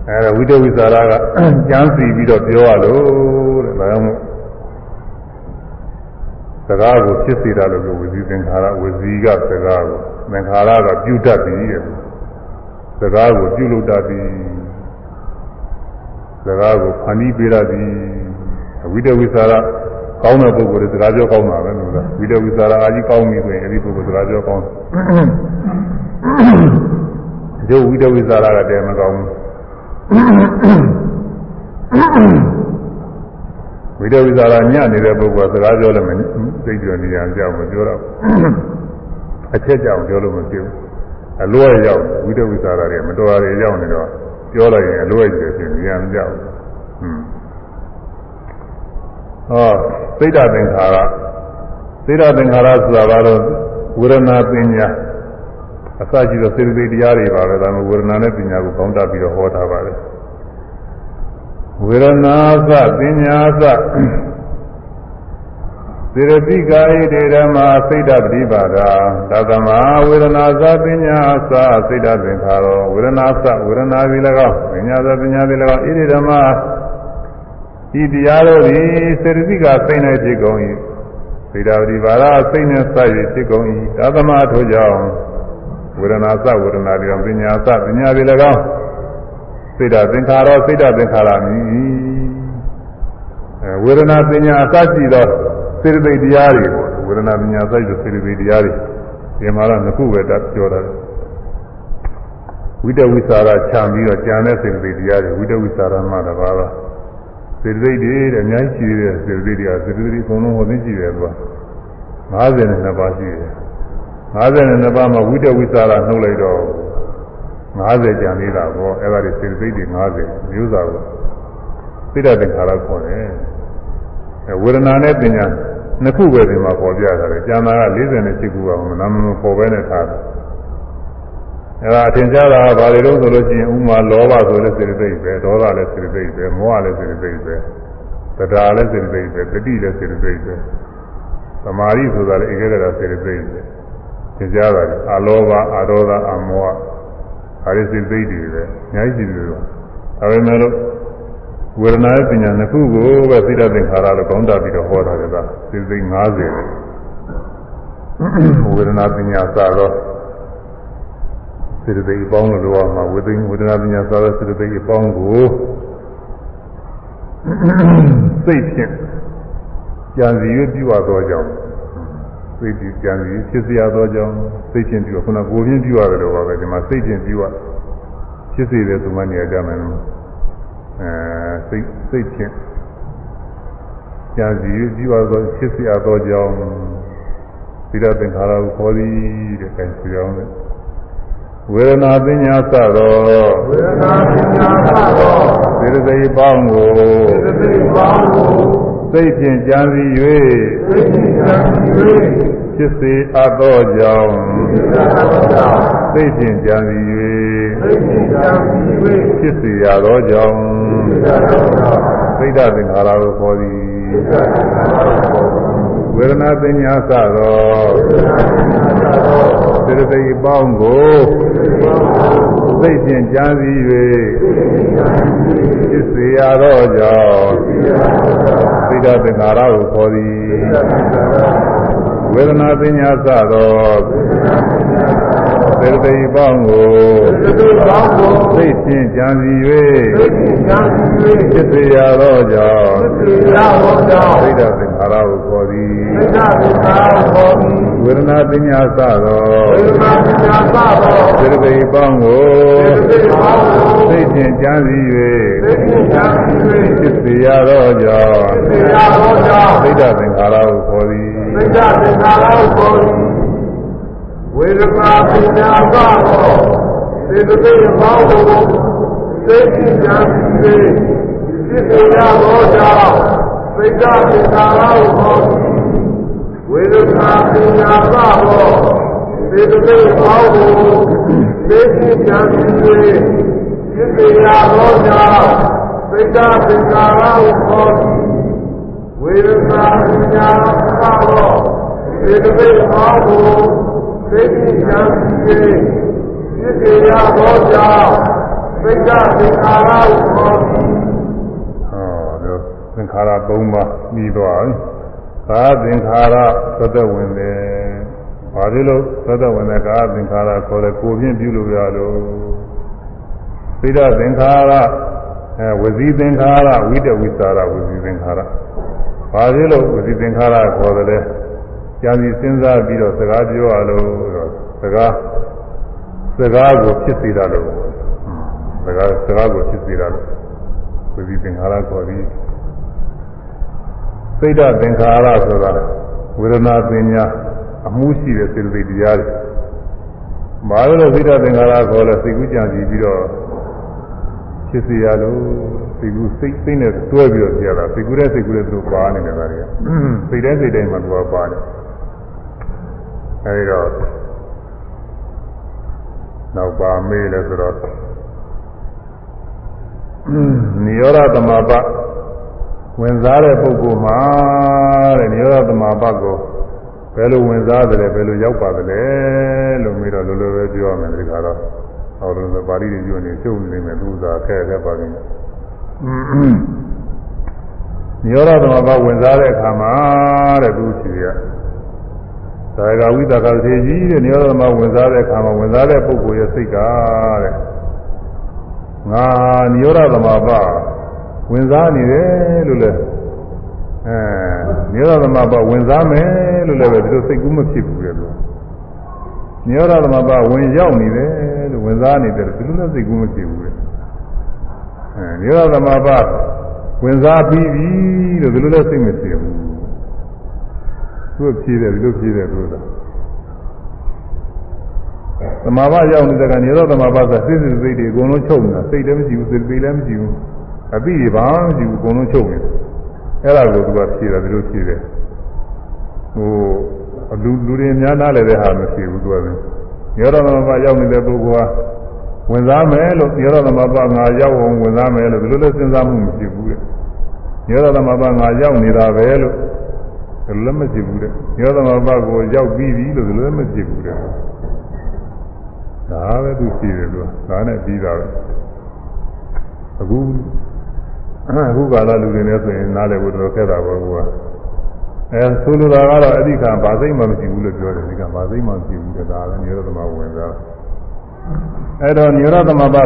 အဲဒါဝိတဝိသရာကကျမ်းစီပြီးတော့ပြောရလို့တဲ့ဒါကြောင့်မို့စကားကိုဖြစ်စေတာလို့ပြောဝစီသင်္ခါရဝစီကစကားကိုသင်္ခါရကပြုတတ်ပြီတဲ့စကားကိုပြုလုပ်တတ်ပြီစကားကိုဖန်တီးပေးတတ်ပြီဝိတဝိသရာ ကောင်းတဲ့ပုဂ္ဂိုလ်တွေစကားပြောကောင်းတာပဲလို့ကဝိတဝိသရာအာကြီးကောင်းပြီဆိုရင်အဲဒီပုဂ္ဂိုလ်စကားပြောကောင်းတယ်ဒီဝိတဝိသရာကတည်းမကောင်းဘူးဝိတဝိသရာညနေတဲ့ပုဂ္ဂိုလ်ကစကားပြောလည်းမသိကြနေရကြောက်မပြောတော့အချက်ကြောင်ပြောလို့မဖြစ်ဘူးအလွဲရောက်ဝိတဝိသရာတွေမတော်ရရောက်နေတော့ပြောလိုက်ရင်အလွဲကျဖြစ်နေရမကြောက်ဘူးဟော သိတ္တသင်္ခါရသိတ္တသင်္ခါရဆိုတာကတော့ဝေဒနာပညာအစရှိသောစေတသိက်တရားတွေပါပဲဒါမှဝေဒနာနဲ့ပညာကိုပေါင်းတတ်ပြီးတော့ဟောထားပါတယ်ဝေဒနာသပညာသစေရတိကာယတေဓမ္မာစိတ်တပရိပါဒာသတ္တမဝေဒနာသပညာသစိတ်တသင်္ခါရောဝေဒနာသဝေဒနာသည်၎င်းပညာသပညာသည်၎င်းဣတိဓမ္မာ ဤတရားတို့သည်စေတသိကစိတ်၌ဖြစ်ကုန်၏စိတ်တပရိပါဒာစိတ်နှင့်စ၍ဖြစ်ကုန်၏သတ္တမထိုကြောင့်ဝေဒနာသဝေဒနာသည်ပညာသပညာသည်၎င်းစိတ်ဓာသင်္ခါရောစိတ်ဓာသင်္ခါရမည်အဲဝေဒနာပညာအစရှိသောစေတသိက်တရားတွေပေါ့ဝေဒနာပညာအစရှိသောစေတသိက်တရားတွေဒီမှာတော့နှစ်ခုပဲတတ်ပြောတာဝိတဝိသရာခြံပြီးတော့ကြံတဲ့စေတသိက်တရားတွေဝိတဝိသရာမှတပါးတော့ စေတသိက်တွေတဲ့အများကြီးရှိတဲ့စေတသိက်တွေကစေတသိက်တွေအကုန်လုံးဟောသိရှိတယ်ကွာ52ပါးရှိတယ်52ပါးမှာဝိတဝိသရာနှုတ်လိုက်တော့50ကျန်သေးတာပေါ့အဲ့ဒါတွေစေတသိက်တွေ50မျိုးစားကိုသိတဲ့သင်္ခါရခေါ်တယ်အဲဝေဒနာနဲ့ပညာနှစ်ခုပဲဒီမှာပေါ်ပြတာလေကျန်တာက48ခုပါမနာမမပေါ်ပဲနဲ့ထားတယ် အဲ့ဒါအထင်ရှားတာကဘာတွေလို့ဆိုလို့ရှိရင်ဥမာလောဘဆိုတဲ့စေတသိက်ပဲဒေါသလည်းစေတသိက်ပဲမောဟလည်းစေတသိက်ပဲတရားလည်းစေတသိက်ပဲတတိလည်းစေတသိက်ပဲသမာဓိဆိုတာလည်းဧကဂရစေတသိက်ပဲသင်ကြားတာအလောဘအဒေါသအမောဟဒါရီစိတ်သိတွေပဲအများကြီးရှိတယ်လို့ဒါပေမဲ့လို့ဝေဒနာရဲ့ပညာနှစ်ခုကိုပဲသိတဲ့သင်္ခါရလို့ကောင်းတာပြီးတော့ဟောတာကစိတ်သိ50ပဲဝေဒနာပညာစတော့ စေတသိက်အပေါင်းလို့ပြောရမှာဝိသိဝေဒနာပညာသာရစေတသိက်အပေါင်းကိုစိတ်ဖြင့်ကြံစီ၍ပြုအပ်သောကြောင့်စိတ်ဖြင့်ကြံစီဖြစ်စေရသောကြောင့်စိတ်ဖြင့်ပြုခုနကိုယ်ဖြင့်ပြုရတယ်လို့ပါပဲဒီမှာစိတ်ဖြင့်ပြုရဖြစ်စေတယ်ဆိုမှနေရာကြမယ်လို့အဲစိတ်စိတ်ဖြင့်ကြံစီ၍ပြုအပ်သောဖြစ်စေရသောကြောင့်သီလသင်္ခါရကိုခေါ်သည်တဲ့အဲဆိုကြောင့် ဝေဒနာပညာစသောဝေဒနာပညာစသောစေတသိက်ပေါင်းကိုစေတသိက်ပေါင်းကိုစိတ်ဖြင့်ကြံစီ၍စိတ်ဖြင့်ကြံစီ၍ဖြစ်စေအပ်သောကြောင့်စိတ်ဖြင့်ကြံစီ၍စိတ်ဖြင့်ကြံစီ၍ဖြစ်စေရသောကြောင့်သိဒ္ဓသင်္ခါရကိုခေါ်သည်ဝေဒနာပညာစသောစေ တသိက်ပေါင်းကိုစိတ်ဖြင့်ကြံစီ၍ဖြစ်စေရသောကြောင့်သိဒ္ဓသင်္ခါရကိုခေါ်သည်ဝေဒနာပညာစသော စေတသိက်ပေါင်းကိုစိတ်ဖြင့်ကြံစီ၍ဖြစ်စေရသောကြောင့်သိဒ္ဓသင်္ခါရကိုခေါ်သည်ဝေဒနာပညာစသောစေတသိက်ပေါင်းကိုစိတ်ဖြင့်ကြံစီ၍ဖြစ်စေရသောကြောင့်သိဒ္ဓသင်္ခါရကိုခေါ်သည်သိက္ခာသင်္ခါရကို ဝေဒနာပညာသောစေတသိက်ပေါင်းကိုသိက္ခာဉာဏ်ဖြင့်ဖြစ်စေရသောကြောင့်သိက္ခာသင်္ခါရကိုဝေဒနာပညာသဘောသေတသိက်ပေါင်းကိုသိသိကြံပြီးဖြစ်ပေရသောကြောင့်သိက္ခာသင်္ကာရကိုခေါ်သည်ဝေဒနာပညာသဘောသေတသိက်ပေါင်းကို သိသိကြံပြီးဖြစ်ပေရသောကြောင့်သိက္ခာသင်္ကာရကိုခေါ်သည်ဟောဒါသင်္ခါရ၃ပါးပြီးသွားပြီကာသင်္ခါရသတ္တဝင်တယ်ဘာဖြစ်လို့သတ္တဝင်တဲ့ကာသင်္ခါရခေါ်တယ်ကိုဖြင့်ပြုလို့ရလို့သိဒသင်္ခါရအဲဝစီသင်္ခါရဝိတဝိသရာဝစီသင်္ခါရဘာဖြစ်လို့ဝစီသင်္ခါရခေါ်တယ်လဲ ကြာစီစဉ်းစားပြီးတော့စကားပြောရလို့တော့စကားစကားကိုဖြစ်စေတာလို့စကားစကားကိုဖြစ်စေတာလို့ဝစီသင်္ခါရခေါ်ပြီးစိတ်ဓာတ်သင်္ခါရဆိုတာဝေဒနာပညာအမှုရှိတဲ့စေတသိက်တရားတွေ။ဘာလို့လဲစိတ်ဓာတ်သင်္ခါရခေါ်လဲစိတ်ကူးကြံစီပြီးတော့ဖြစ်စေရလို့စိတ်ကူးစိတ်စိတ်နဲ့တွဲပြီးတော့ပြရတာစိတ်ကူးတဲ့စိတ်ကူးတဲ့သူတို့ပါနေတယ်ဗျာတွေက။စိတ်တဲ့စိတ်တိုင်းမှာသူကပါတယ်။ အဲဒီတော့နောက်ပါမေးလဲဆိုတော့နိရောဓသမပဝင်စားတဲ့ပုဂ္ဂိုလ်မှာတဲ့နိရောဓသမပကိုဘယ်လိုဝင်စားတယ်လဲဘယ်လိုရောက်ပါသလဲလို့မေးတော့လိုလိုပဲပြောရမယ်ဒီခါတော့ဟောလို့ပါဠိတွေပြောနေရှုပ်နေမယ်သူစားခဲခဲပါနေတယ်နိရောဓသမပဝင်စားတဲ့အခါမှာတဲ့သူရှိရ သာဂဝိတကသေကြီးတဲ့နိရောဓသမဝင်စားတဲ့အခါမှာဝင်စားတဲ့ပုဂ္ဂိုလ်ရဲ့စိတ်ကတဲ့ငါနိရောဓသမပဝင်စားနေတယ်လို့လဲအဲနိရောဓသမပဝင်စားမယ်လို့လည်းပဲဒီလိုစိတ်ကူးမဖြစ်ဘူးလေလို့နိရောဓသမပဝင်ရောက်နေတယ်လို့ဝင်စားနေတယ်ဒီလိုလည်းစိတ်ကူးမဖြစ်ဘူးလေအဲနိရောဓသမပဝင်စားပြီးပြီလို့ဒီလိုလည်းစိတ်မဖြစ်ဘူး သူ့ဖြေတယ်ဒီလိုဖြေတယ်လို့သာသမာဘရောက်နေတဲ့ကနေရောသမာဘဆိုစိတ်စိတ်စိတ်တွေအကုန်လုံးချုပ်နေတာစိတ်လည်းမရှိဘူးစိတ်ပေလည်းမရှိဘူးအပိတွေဘာမှမရှိဘူးအကုန်လုံးချုပ်နေတယ်အဲ့ဒါကိုသူကဖြေတယ်ဒီလိုဖြေတယ်ဟိုလူလူတွေများနားလည်းတဲ့ဟာမရှိဘူးသူကလည်းရောသမာဘရောက်နေတဲ့ပုဂ္ဂိုလ်ကဝင်စားမယ်လို့ရောသမာဘငါရောက်အောင်ဝင်စားမယ်လို့ဒီလိုလည်းစဉ်းစားမှုမရှိဘူးတဲ့ရောသမာဘငါရောက်နေတာပဲလို့ ဒီလိုလည်းမရှိဘူးတဲ့ရောသမာဘကိုရောက်ပြီးပြီလို့ဒီလိုလည်းမရှိဘူးတဲ့ဒါပဲသူရှိတယ်လို့ဒါနဲ့ပြီးတာပဲအခုအခုကာလလူတွေနဲ့ဆိုရင်နားလည်ဖို့တော်ခက်တာပေါ့ကွာအဲဆိုလိုတာကတော့အဓိကဘာသိမှမရှိဘူးလို့ပြောတယ်ဒီကဘာသိမှမရှိဘူးတဲ့ဒါလည်းနိရောဓသမဝင်စားအဲ့တော့နိရောဓသမဘ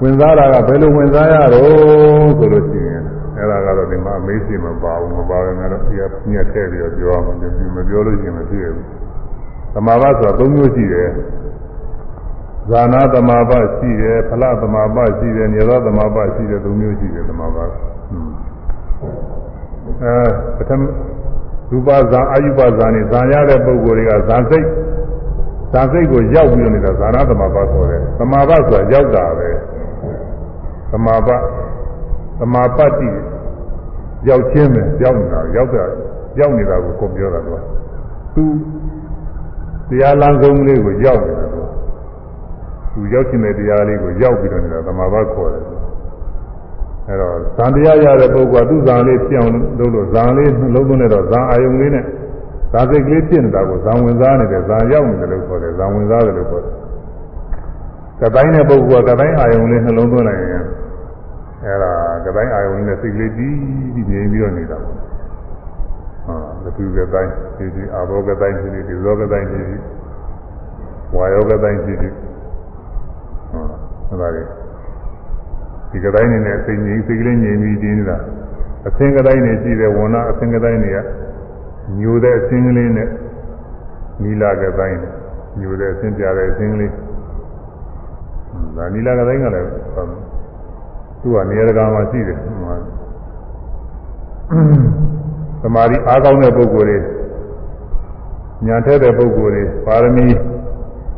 ဝင်စားတာကဘယ်လိုဝင်စားရတော့ဆိုလို့ရှိရင် အဲ့ဒါကတော့ဒီမှာအမေးရှိမပါဘူးမပါဘူးငါတို့ဒီကညက်ထည့်ပြီးတော့ပြောအောင်မပြောလို့ရှိရင်မဖြစ်ဘူးသမဘဆိုတာ၃မျိုးရှိတယ်ဇာနာသမာပရှိတယ်ဖလသမာပရှိတယ်ညောသမာပရှိတယ်သုံးမျိုးရှိတယ်သမာပကအဲပထမရူပဇာအာယုပဇာနေဇာရတဲ့ပုဂ္ဂိုလ်တွေကဇာစိတ်ဇာစိတ်ကိုရောက်ပြီးနေတာဇာနာသမာပခေါ်တယ်သမာပဆိုတာရောက်တာပဲသမာပ သမာပတ္တိရောက်ချင်းပဲရောက်နေတာရောက်တာရောက်နေတာကိုကိုပြောတာတော့သူတရားလမ်းဆုံးလေးကိုရောက်နေတာသူရောက်ခြင်းတဲ့တရားလေးကိုရောက်ပြီးတော့နေတာသမာဘခေါ်တယ်အဲတော့ဇန်တရားရတဲ့ပုဂ္ဂိုလ်ကသူ့ဇန်လေးပြောင်းလို့လို့ဇန်လေးလုံးလုံးနဲ့တော့ဇန်အာယုံလေးနဲ့ဇာစိတ်ကလေးဖြစ်နေတာကိုဇန်ဝင်စားနေတယ်ဇန်ရောက်နေတယ်လို့ခေါ်တယ်ဇန်ဝင်စားတယ်လို့ခေါ်တယ်ကတိုင်းတဲ့ပုဂ္ဂိုလ်ကကတိုင်းအာယုံလေးနှလုံးသွင်းလိုက်ရင် အဲဒါကတိုင်းအာယုံလေးနဲ့စိတ်ကလေးတီးပြီးငြိမ်ပြီးတော့နေတာပေါ့ဟာဒီကတိုင်းဒီဒီအာဘောကတိုင်းဒီဒီဇောကတိုင်းဒီဝါယောကတိုင်းဒီဒီဟုတ်ပါလေဒီကတိုင်းနေနဲ့စိတ်ငြိမ်စိတ်ကလေးငြိမ်ပြီးတင်းနေတာအသင်ကတိုင်းနေရှိတဲ့ဝဏအသင်ကတိုင်းတွေကညိုတဲ့အသင်ကလေးနဲ့နီလာကတိုင်းညိုတဲ့အသင်ပြတဲ့အသင်ကလေးဒါနီလာကတိုင်းကလည်း သူကနေရာကမှာရှိတယ်သမာဓိအားကောင်းတဲ့ပုဂ္ဂိုလ်တွေညာထက်တဲ့ပုဂ္ဂိုလ်တွေပါရမီ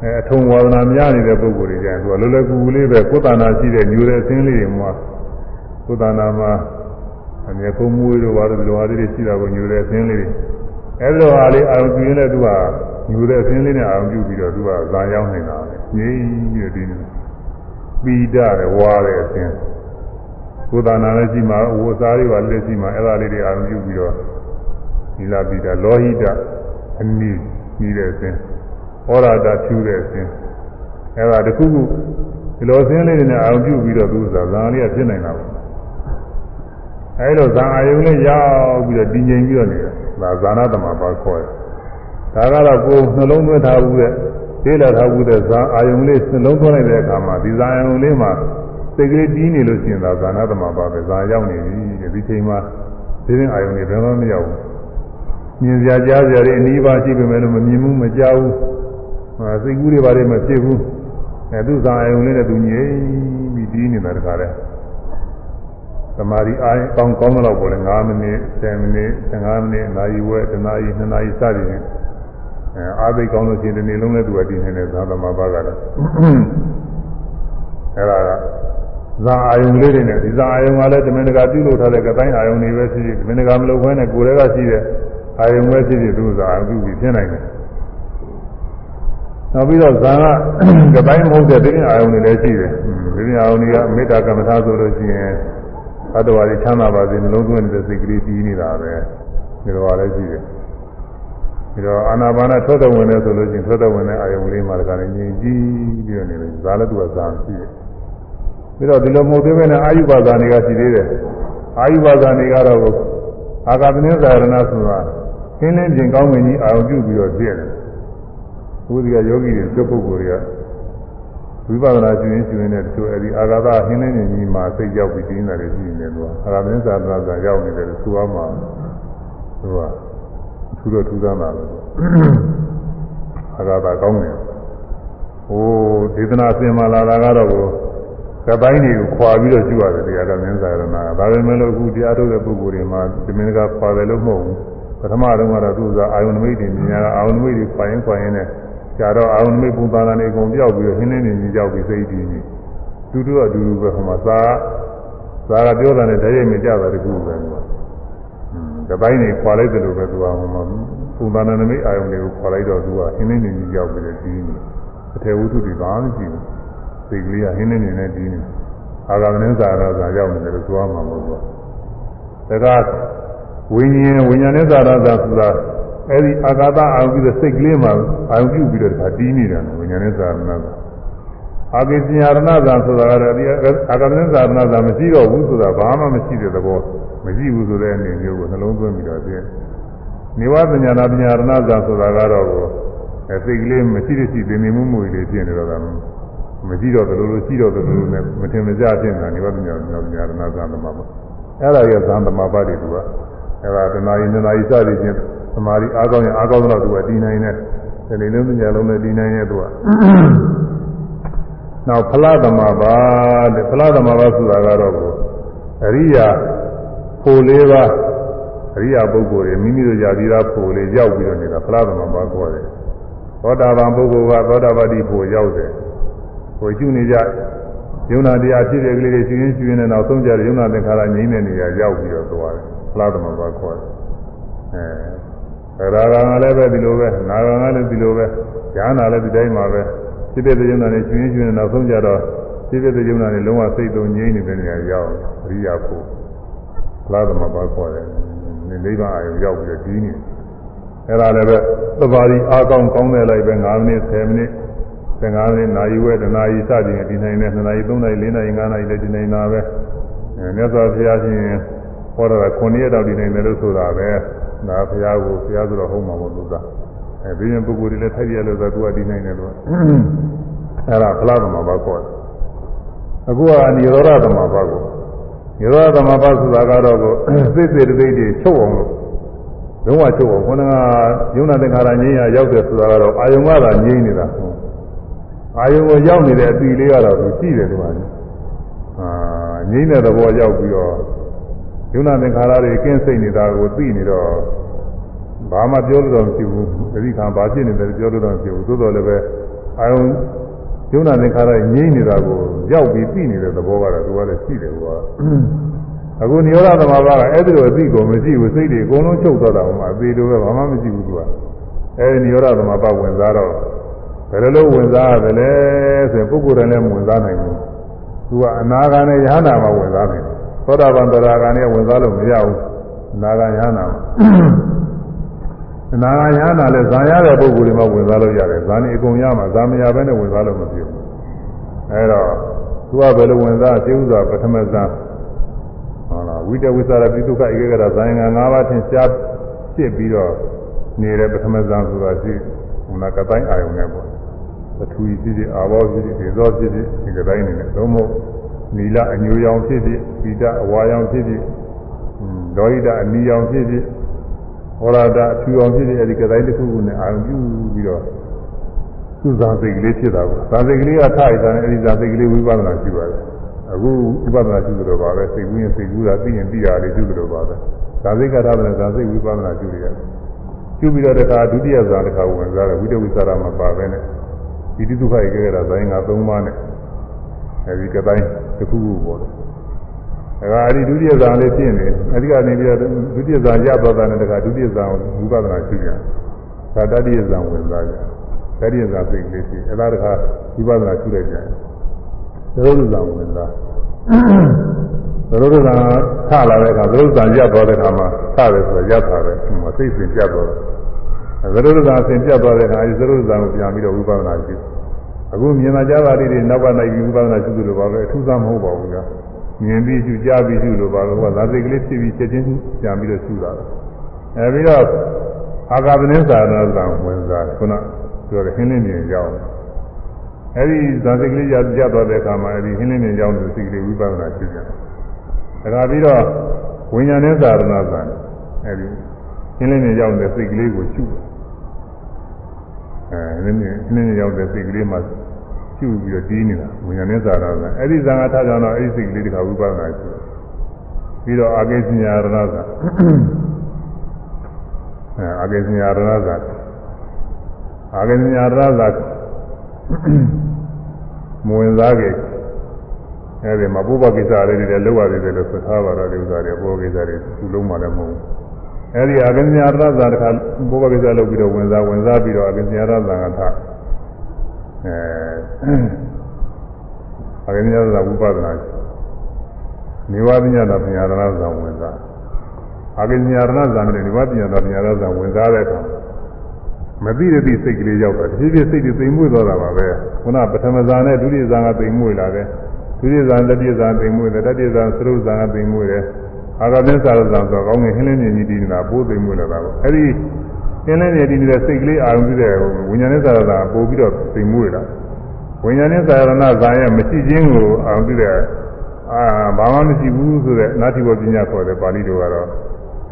အဲအထုံဝါဒနာများနေတဲ့ပုဂ္ဂိုလ်တွေကျရင်သူကလောလောကူကူလေးပဲကိုယ်တဏ္ဍာရှိတဲ့ညူတဲ့အသင်းလေးတွေမှာကိုယ်တဏ္ဍာမှာအမြဲကုံမွေးတို့ဘာလို့ဒီလိုဟာလေးတွေရှိတာကိုညူတဲ့အသင်းလေးတွေအဲ့လိုဟာလေးအာရုံပြုရင်လည်းသူကညူတဲ့အစင်းလေးနဲ့အာရုံပြုပြီးတော့သူကဇာရောက်နေတာပဲငြိမ့်ပြီးဒီနေ့ပိဒတယ်ဝါတယ်အစင်း ကိုယ်တဏ္ဍာလည်းရှိမှာဝိစားတွေကလည်းရှိမှာအဲ့ဒါလေးတွေအာရုံပြုပြီးတော့ဒီလာပိဒလောဟိတအနိပြီးတဲ့အစင်းဩရာဒဖြူတဲ့အစင်းအဲ့ဒါတခုခုဒီလိုအစင်းလေးတွေနဲ့အာရုံပြုပြီးတော့သူကဇာလေးကဖြစ်နေတာပေါ့အဲ့လိုဇာအာယုံလေးရောက်ပြီးတော့တည်ငြိမ်ပြီးတော့နေတာဒါဇာနာသမဘာခေါ်တယ်ဒါကတော့ကိုယ်နှလုံးသွင်းထားဘူးတဲ့သိလာထားဘူးတဲ့ဇာအာယုံလေးနှလုံးသွင်းလိုက်တဲ့အခါမှာဒီဇာအာယုံလေးမှာ စိတ်ကလေးတီးနေလို့ရှိရင်ဒါဇာနာသမဘာပဲဇာရောက်နေပြီတဲ့ဒီချိန်မှာဒီရင်အာယုံလေးဘယ်မှမရောက်ဘူးမြင်စရာကြားစရာတွေအနည်းပါရှိပေမဲ့လို့မမြင်ဘူးမကြားဘူးဟာစိတ်ကူးတွေဘာတွေမဖြစ်ဘူးအဲသူဇာအာယုံလေးနဲ့သူငြိမ်ပြီးတီးနေတာတခါလဲသမာဓိအားကောင်းကောင်းတော့ပေါ်လေ9မိနစ်10မိနစ်15မိနစ်နာရီဝက်တစ်နာရီနှစ်နာရီစသည်ဖြင့်အဲအားသိကောင်းလို့ရှိရင်ဒီနေ့လုံးနဲ့သူကတည်နေတဲ့သာသမဘာကတော့အဲဒါက ဇာအာယုံလေးတွေနဲ့ဒီဇာအာယုံကလည်းတမင်တကာပြုလုပ်ထားတဲ့ကတိုင်းအာယုံတွေပဲရှိရှိတမင်တကာမလုပ်ဘဲနဲ့ကိုယ်တည်းကရှိတဲ့အာယုံပဲရှိရှိသူဇာအာယုံပြုပြီးဖြစ်နိုင်တယ်နောက်ပြီးတော့ဇာကကတိုင်းမဟုတ်တဲ့ဒီအာယုံတွေလည်းရှိတယ်ဒီအာယုံတွေကမေတ္တာကမ္မထာဆိုလို့ရှိရင်သတ္တဝါတွေချမ်းသာပါစေနှလုံးသွင်းတဲ့စိတ်ကလေးပြီးနေတာပဲဒီလိုပါလဲရှိတယ်ပြီးတော့အာနာပါနထွက်တဲ့ဝင်နေဆိုလို့ရှိရင်ထွက်တဲ့ဝင်တဲ့အာယုံလေးမှာတခါလည်းငြိမ်ကြည့်ပြီးတော့နေတယ်ဇာလည်းသူကဇာရှိတယ် ပြီးတော့ဒီလိုမဟုတ်သေးဘဲနဲ့အာယုပါဇာနေကရှိသေးတယ်အာယုပါဇာနေကတော့အာဂတနဇာရဏဆိုတာခင်းလင်းပြင်ကောင်းဝင်ကြီးအာယုပြုပြီးတော့ပြည့်တယ်ဘုရားယောဂီတွေကျုပ်ပုဂ္ဂိုလ်တွေကဝိပဿနာရှင်ရင်ရှင်နဲ့သူအဲဒီအာဂါသဟင်းနေနေကြီးမှာစိတ်ရောက်ပြီးတင်းတယ်ရှိနေတယ်သူကအာဂါမင်းသာသနာကရောက်နေတယ်သူကမှသူကထူတော့ထူသားတာပဲအာဂါသကောင်းတယ်ဟိုဒေသနာဆင်မာလာတာကတော့ ကပိုင်းတွေကိုခွာပြီးတော့ကျူရတယ်တရားတော်မင်းသာရဏကဒါပေမဲ့လို့အခုတရားထုတ်တဲ့ပုဂ္ဂိုလ်တွေမှာဒီမင်းကခွာတယ်လို့မဟုတ်ဘူးပထမတော့ကတော့သူကအာယုန်နမိတ်တွေမြင်ရတာအာယုန်နမိတ်တွေခွာရင်ခွာရင်နဲ့ကြတော့အာရုံမိတ်ပုံသာနာနေအကုန်ပြောက်ပြီးတော့ဟင်းနေနေကြီးကြောက်ပြီးစိတ်တည်နေတူတူအတူတူပဲဟိုမှာသာသာကပြောတာနဲ့တည်းရိပ်မကြတာတခုပဲကွာ။ဒီပိုင်းနေခွာလိုက်တယ်လို့ပဲသူကဟိုမှာပုံသာနာနမိတ်အာရုံတွေကိုခွာလိုက်တော့သူကဟင်းနေနေကြီးကြောက်ပြီးတော့တည်နေအထေဝုထုတွေဘာမှမရှိဘူး။ စိတ်ကလေးကဟင်းနေနေနဲ့တည်နေအာဂမနင်းစာရသာရောက်နေတယ်လို့သွားမှာမဟုတ်ဘူး။ဒါကဝိညာဉ်ဝိညာဉ်နဲ့သာရသာဆိုတာအဲဒီအာဂတအာရုံပြုတဲ့စိတ်ကလေးမှာအာရုံပြုပြီးတော့ဒါတီးနေတာဝိညာဉ်နဲ့သာရဏသာအာဂိစညာရဏသာဆိုတာကတော့ဒီအာဂတနဲ့သာရဏသာမရှိတော့ဘူးဆိုတာဘာမှမရှိတဲ့သဘောမရှိဘူးဆိုတဲ့အနေမျိုးကိုနှလုံးသွင်းပြီးတော့သိနေဝပညာနာပညာရဏသာဆိုတာကတော့အဲစိတ်ကလေးမရှိတဲ့ရှိတင်နေမှုမှုတွေဖြစ်နေတော့တာ မရှိတော့တယ်လို့လို့ရှိတော့တယ်လို့နဲ့မထင်မကြဖြစ်နေတာနေဝပညာနာပညာရဏသာသမဘာအဲ့ဒါရဲ့သံသမဘာတွေသူကအဲ့ဒါတဏှာယဉ်တဏှာယစသည်ချင်းသမာဓိအားကောင်းရင်အားကောင်းတော့သူကတည်နိုင်တယ်ဒီနေ့လုံးညလုံးနဲ့တည်နိုင်ရဲ့သူကနောက်ဖလားသမဘာတဲ့ဖလားသမဘာဆိုတာကတော့အရိယာဖို့လေးပါအရိယာပုဂ္ဂိုလ်တွေမိမိတို့ယာသီရာဖို့လေးရောက်ပြီးတော့နေတာဖလားသမဘာခေါ်တယ်သောတာပန်ပုဂ္ဂိုလ်ကသောတာပတိဖို့ရောက်တယ် ဟိုကျุနေကြယုံနာတရားဖြစ်တဲ့ကလေးတွေရှင်ရှင်ရှင်နဲ့နောက်ဆုံးကြတဲ့ယုံနာသင်္ခါရငြိမ်းတဲ့နေရာရောက်ပြီးတော့သွားတယ်ဖလားသမဘာခေါ်တယ်အဲရာဂံကလည်းပဲဒီလိုပဲနာဂံကလည်းဒီလိုပဲဉာဏ်နာလည်းဒီတိုင်းမှာပဲစိတ္တယုံနာနဲ့ရှင်ရှင်နဲ့နောက်ဆုံးကြတော့စိတ္တယုံနာနဲ့လုံးဝစိတ်သုံးငြိမ်းနေတဲ့နေရာရောက်အရိယာဖို့ဖလားသမဘာခေါ်တယ်နိဗ္ဗာန်အယုရောက်ပြီးတော့ဒီနေအဲ့ဒါလည်းပဲသဘာဝအားကောင်းကောင်းတဲ့လိုက်ပဲ9မိနစ်10မိနစ် 15မိနစ်နာရီဝဲတနာရီစသည်နဲ့ဒီနိုင်နဲ့2နာရီ3နာရီ4နာရီ5နာရီလည်းဒီနိုင်တာပဲအဲမြတ်စွာဘုရားရှင်ဟောတာက9ရက်တောက်ဒီနိုင်တယ်လို့ဆိုတာပဲဒါဘုရားကိုဘုရားဆိုတော့ဟုတ်မှာမို့လို့သာအဲဒီရင်ပုဂ္ဂိုလ်တွေလည်းထိုက်ရလို့သာသူကဒီနိုင်တယ်လို့အဲ့ဒါဖလားသမဘာခေါ်တယ်အခုကនិရောဓသမဘာကိုនិရောဓသမဘာဆိုတာကတော့ကိုစိတ်စိတ်တိတ်တွေချုပ်အောင်လို့လုံးဝချုပ်အောင်ခொနကယုံနာသင်္ခါရငြိမ်းရရောက်တယ်ဆိုတာကတော့အာယုံကသာငြိမ်းနေတာ အာယုံကိုရောက်နေတဲ့အပြီလေးကတော့သူရှိတယ်သူကအာငြိမ်းတဲ့သဘောရောက်ပြီးတော့ယုံနာသင်္ခါရတွေကင်းစိတ်နေတာကိုသိနေတော့ဘာမှပြောလို့တော့မရှိဘူးသတိခံဘာဖြစ်နေတယ်ပြောလို့တော့မရှိဘူးသို့တော်လည်းပဲအာယုံယုံနာသင်္ခါရငြိမ်းနေတာကိုရောက်ပြီးသိနေတဲ့သဘောကတော့သူကလည်းရှိတယ်ကွာအခုနိရောဓသမာဘကအဲ့ဒီလိုအသိကိုမရှိဘူးစိတ်တွေအကုန်လုံးချုပ်သွားတာမှအသေးလိုပဲဘာမှမရှိဘူးသူကအဲ့ဒီနိရောဓသမာဘဝင်စားတော့ ဘယ်လိုလုပ်ဝင်စားရသလဲဆိုရင်ပုဂ္ဂိုလ်တိုင်းလည်းမဝင်စားနိုင်ဘူးသူကအနာဂါနဲ့ယဟနာမှာဝင်စားနိုင်တယ်သောတာပန်တရားဂါနဲ့ဝင်စားလို့မရဘူးအနာဂါယဟနာမှာအနာဂါယဟနာလည်းဇာရတဲ့ပုဂ္ဂိုလ်တွေမှာဝင်စားလို့ရတယ်ဇာနေအကုန်ရမှာဇာမရဘဲနဲ့ဝင်စားလို့မဖြစ်ဘူးအဲ့တော့သူကဘယ်လိုဝင်စားသိဥစွာပထမဇာဟုတ်လားဝိတဝိသရာပိတုခဧကဂရဇာယင်္ဂ၅ပါးထင်ရှားဖြစ်ပြီးတော့နေတဲ့ပထမဇာဆိုတာရှိဟိုနာကတိုင်းအာယုန်နဲ့ပေါ့ ပထဝီဖြစ်ဖြစ်အာဘောဖြစ်ဖြစ်ဒေဇောဖြစ်ဖြစ်ဒီကတိုင်းနေတယ်သုံးဖို့နီလအညူရောင်ဖြစ်ဖြစ်ပိတအဝါရောင်ဖြစ်ဖြစ်ဒေါဟိတအနီရောင်ဖြစ်ဖြစ်ဟောရတာအဖြူအောင်ဖြစ်ဖြစ်အဲဒီကတိုင်းတစ်ခုခုနဲ့အာရုံပြုပြီးတော့သူဇာစိတ်ကလေးဖြစ်တာပေါ့ဇာစိတ်ကလေးကထားရတဲ့အဲဒီဇာစိတ်ကလေးဝိပဿနာရှိပါတယ်အခုဝိပဿနာရှိသလိုပါပဲစိတ်ကူးရင်စိတ်ကူးတာသိရင်သိတာလေးရှိသလိုပါပဲဇာစိတ်ကထားတဲ့ဇာစိတ်ဝိပဿနာရှိရတယ်ပြုပြီးတော့တခါဒုတိယဇာတစ်ခါဝင်စားတယ်ဝိတဝိသရာမှာပါပဲနဲ့ ဒီတိဒုက္ခဧကဂရဇာရင်က၃ပါးနဲ့အဲဒီကတိုင်းတစ်ခုခုပေါ့လေဒါကအဲဒီဒုတိယဇာလေးဖြစ်နေအဲဒီကနေပြီးတော့ဒုတိယဇာရသွားတာနဲ့တခါဒုတိယဇာဝိပဿနာရှိကြဒါတတိယဇာဝင်စားကြတတိယဇာစိတ်ကလေးရှိအဲဒါတခါဝိပဿနာရှိလိုက်ကြတယ်သရုပ်ဇာဝင်စားသရုပ်ဇာထလာတဲ့အခါသရုပ်ဇာရသွားတဲ့အခါမှာထတယ်ဆိုတော့ရတာပဲဟိုစိတ်စဉ်ပြတ်သွားတယ် သရုပ်ဇာဆင်ပြတ်သွားတဲ့အခါအဲဒီသရုပ်ဇာကိုပြန်ပြီးတော့ဝိပဿနာရှိအခုမြင်လာကြတာတွေနောက်ကလိုက်ပြီးဝိပဿနာရှိသလိုပါပဲအထူးစားမဟုတ်ပါဘူးကွာမြင်ပြီးရှုကြားပြီးရှုလို့ပါတော့ဟောဇာစိတ်ကလေးဖြစ်ပြီးချက်ချင်းပြန်ပြီးတော့ရှုတာပဲအဲပြီးတော့အာဂဗနင်းသာရဏဇာဝင်စားတယ်ခုနပြောတယ်ဟင်းလင်းနေရောက်အဲဒီဇာစိတ်ကလေးရရသွားတဲ့အခါမှာအဲဒီဟင်းလင်းနေရောက်တဲ့စိတ်ကလေးဝိပဿနာရှုကြတယ်ဒါကပြီးတော့ဝိညာဉ်နဲ့သာရဏဇာအဲဒီဟင်းလင်းနေရောက်တဲ့စိတ်ကလေးကိုရှုတယ် အဲနည်းနည်းနည်းနည်းရောက်တဲ့စိတ်ကလေးမှာကျူပြီးတော့တီးနေတာဝိညာဉ်နဲ့သာရဏအဲ့ဒီဇာငါထားကြတော့အဲ့ဒီစိတ်ကလေးတခါဝိပဿနာရှိတယ်ပြီးတော့အာကိစ္စညာရဏဇာအဲအာကိစ္စညာရဏဇာအာကိစ္စညာရဏဇာမဝင်စားကြအဲ့ဒီမှာပုဗ္ဗကိစ္စလေးတွေလောက်ရသေးတယ်လို့ဆိုထားပါတော့ဒီဥစ္စာတွေပုဗ္ဗကိစ္စတွေသူလုံးမှလည်းမဟုတ်ဘူး အဲဒီအကဉ္ဇာရသတခါဘုရားကိစ္စလုပ်ပြီးတော့ဝင်စားဝင်စားပြီးတော့အကဉ္ဇာရသကထအဲအကဉ္ဇာရသဝိပဿနာနိဝါဒညတာပညာရဏဇံဝင်စားအကဉ္ဇာရဏဇံနဲ့နိဝါဒညတာပညာရဏဇံဝင်စားတဲ့အခါမသိတဲ့သိစိတ်ကလေးရောက်တာတဖြည်းဖြည်းစိတ်တွေသိမ်မွေ့သွားတာပါပဲခုနပထမဇာနဲ့ဒုတိယဇာကသိမ်မွေ့လာတယ်ဒုတိယဇာတတိယဇာသိမ်မွေ့တယ်တတိယဇာသရုပ်ဇာကသိမ်မွေ့တယ် အာဂသစ္စာရဇံဆိုကောင်းငယ်ဟင်းလင်းမြင်ကြီးတည်နေတာပိုးသိမ်မွေ့လာတာပေါ့အဲ့ဒီဟင်းလင်းမြင်တည်နေတဲ့စိတ်ကလေးအာရုံပြုတဲ့ဝိညာဉ်နဲ့သာရဇာပို့ပြီးတော့သိမ်မွေ့လာဝိညာဉ်နဲ့သာရဏဇာရဲ့မရှိခြင်းကိုအာရုံပြုတဲ့အာဘာမှမရှိဘူးဆိုတဲ့နာတိဘောပညာခေါ်တဲ့ပါဠိတော်ကတော့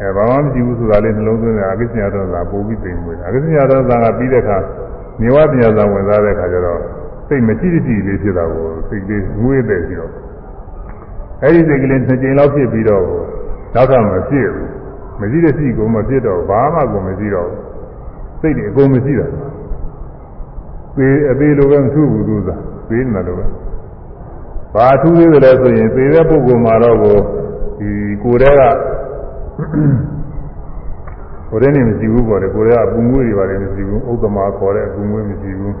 အဲဘာမှမရှိဘူးဆိုတာလေးနှလုံးသွင်းတဲ့အကိစ္စညာတော်ဇာပို့ပြီးသိမ်မွေ့အကိစ္စညာတော်ဇာကပြီးတဲ့အခါမြေဝပညာဇာဝင်စားတဲ့အခါကျတော့စိတ်မရှိတိလေးဖြစ်တာကိုစိတ်လေးငွေ့တဲ့ပြီးတော့ အဲဒီစိတ်ကလေးနှစ်ကြိမ်လောက်ဖြစ်ပြီးတော့နောက်ထပ်မဖြစ်ဘူးမရှိတဲ့စိတ်ကိုမဖြစ်တော့ဘာမှကိုမရှိတော့စိတ်တွေအကုန်မရှိတာသေအသေးလိုပဲမထူးဘူးသူသာသေနေတယ်လို့ပဲဘာထူးသေးတယ်လဲဆိုရင်သေတဲ့ပုဂ္ဂိုလ်မှာတော့ကိုဒီကိုယ်တည်းကကိုယ်တည်းနေမရှိဘူးပေါ့လေကိုယ်တည်းကအပူမွေးတွေပါတယ်မရှိဘူးဥဒ္ဓမာခေါ်တဲ့အပူမွေးမရှိဘူး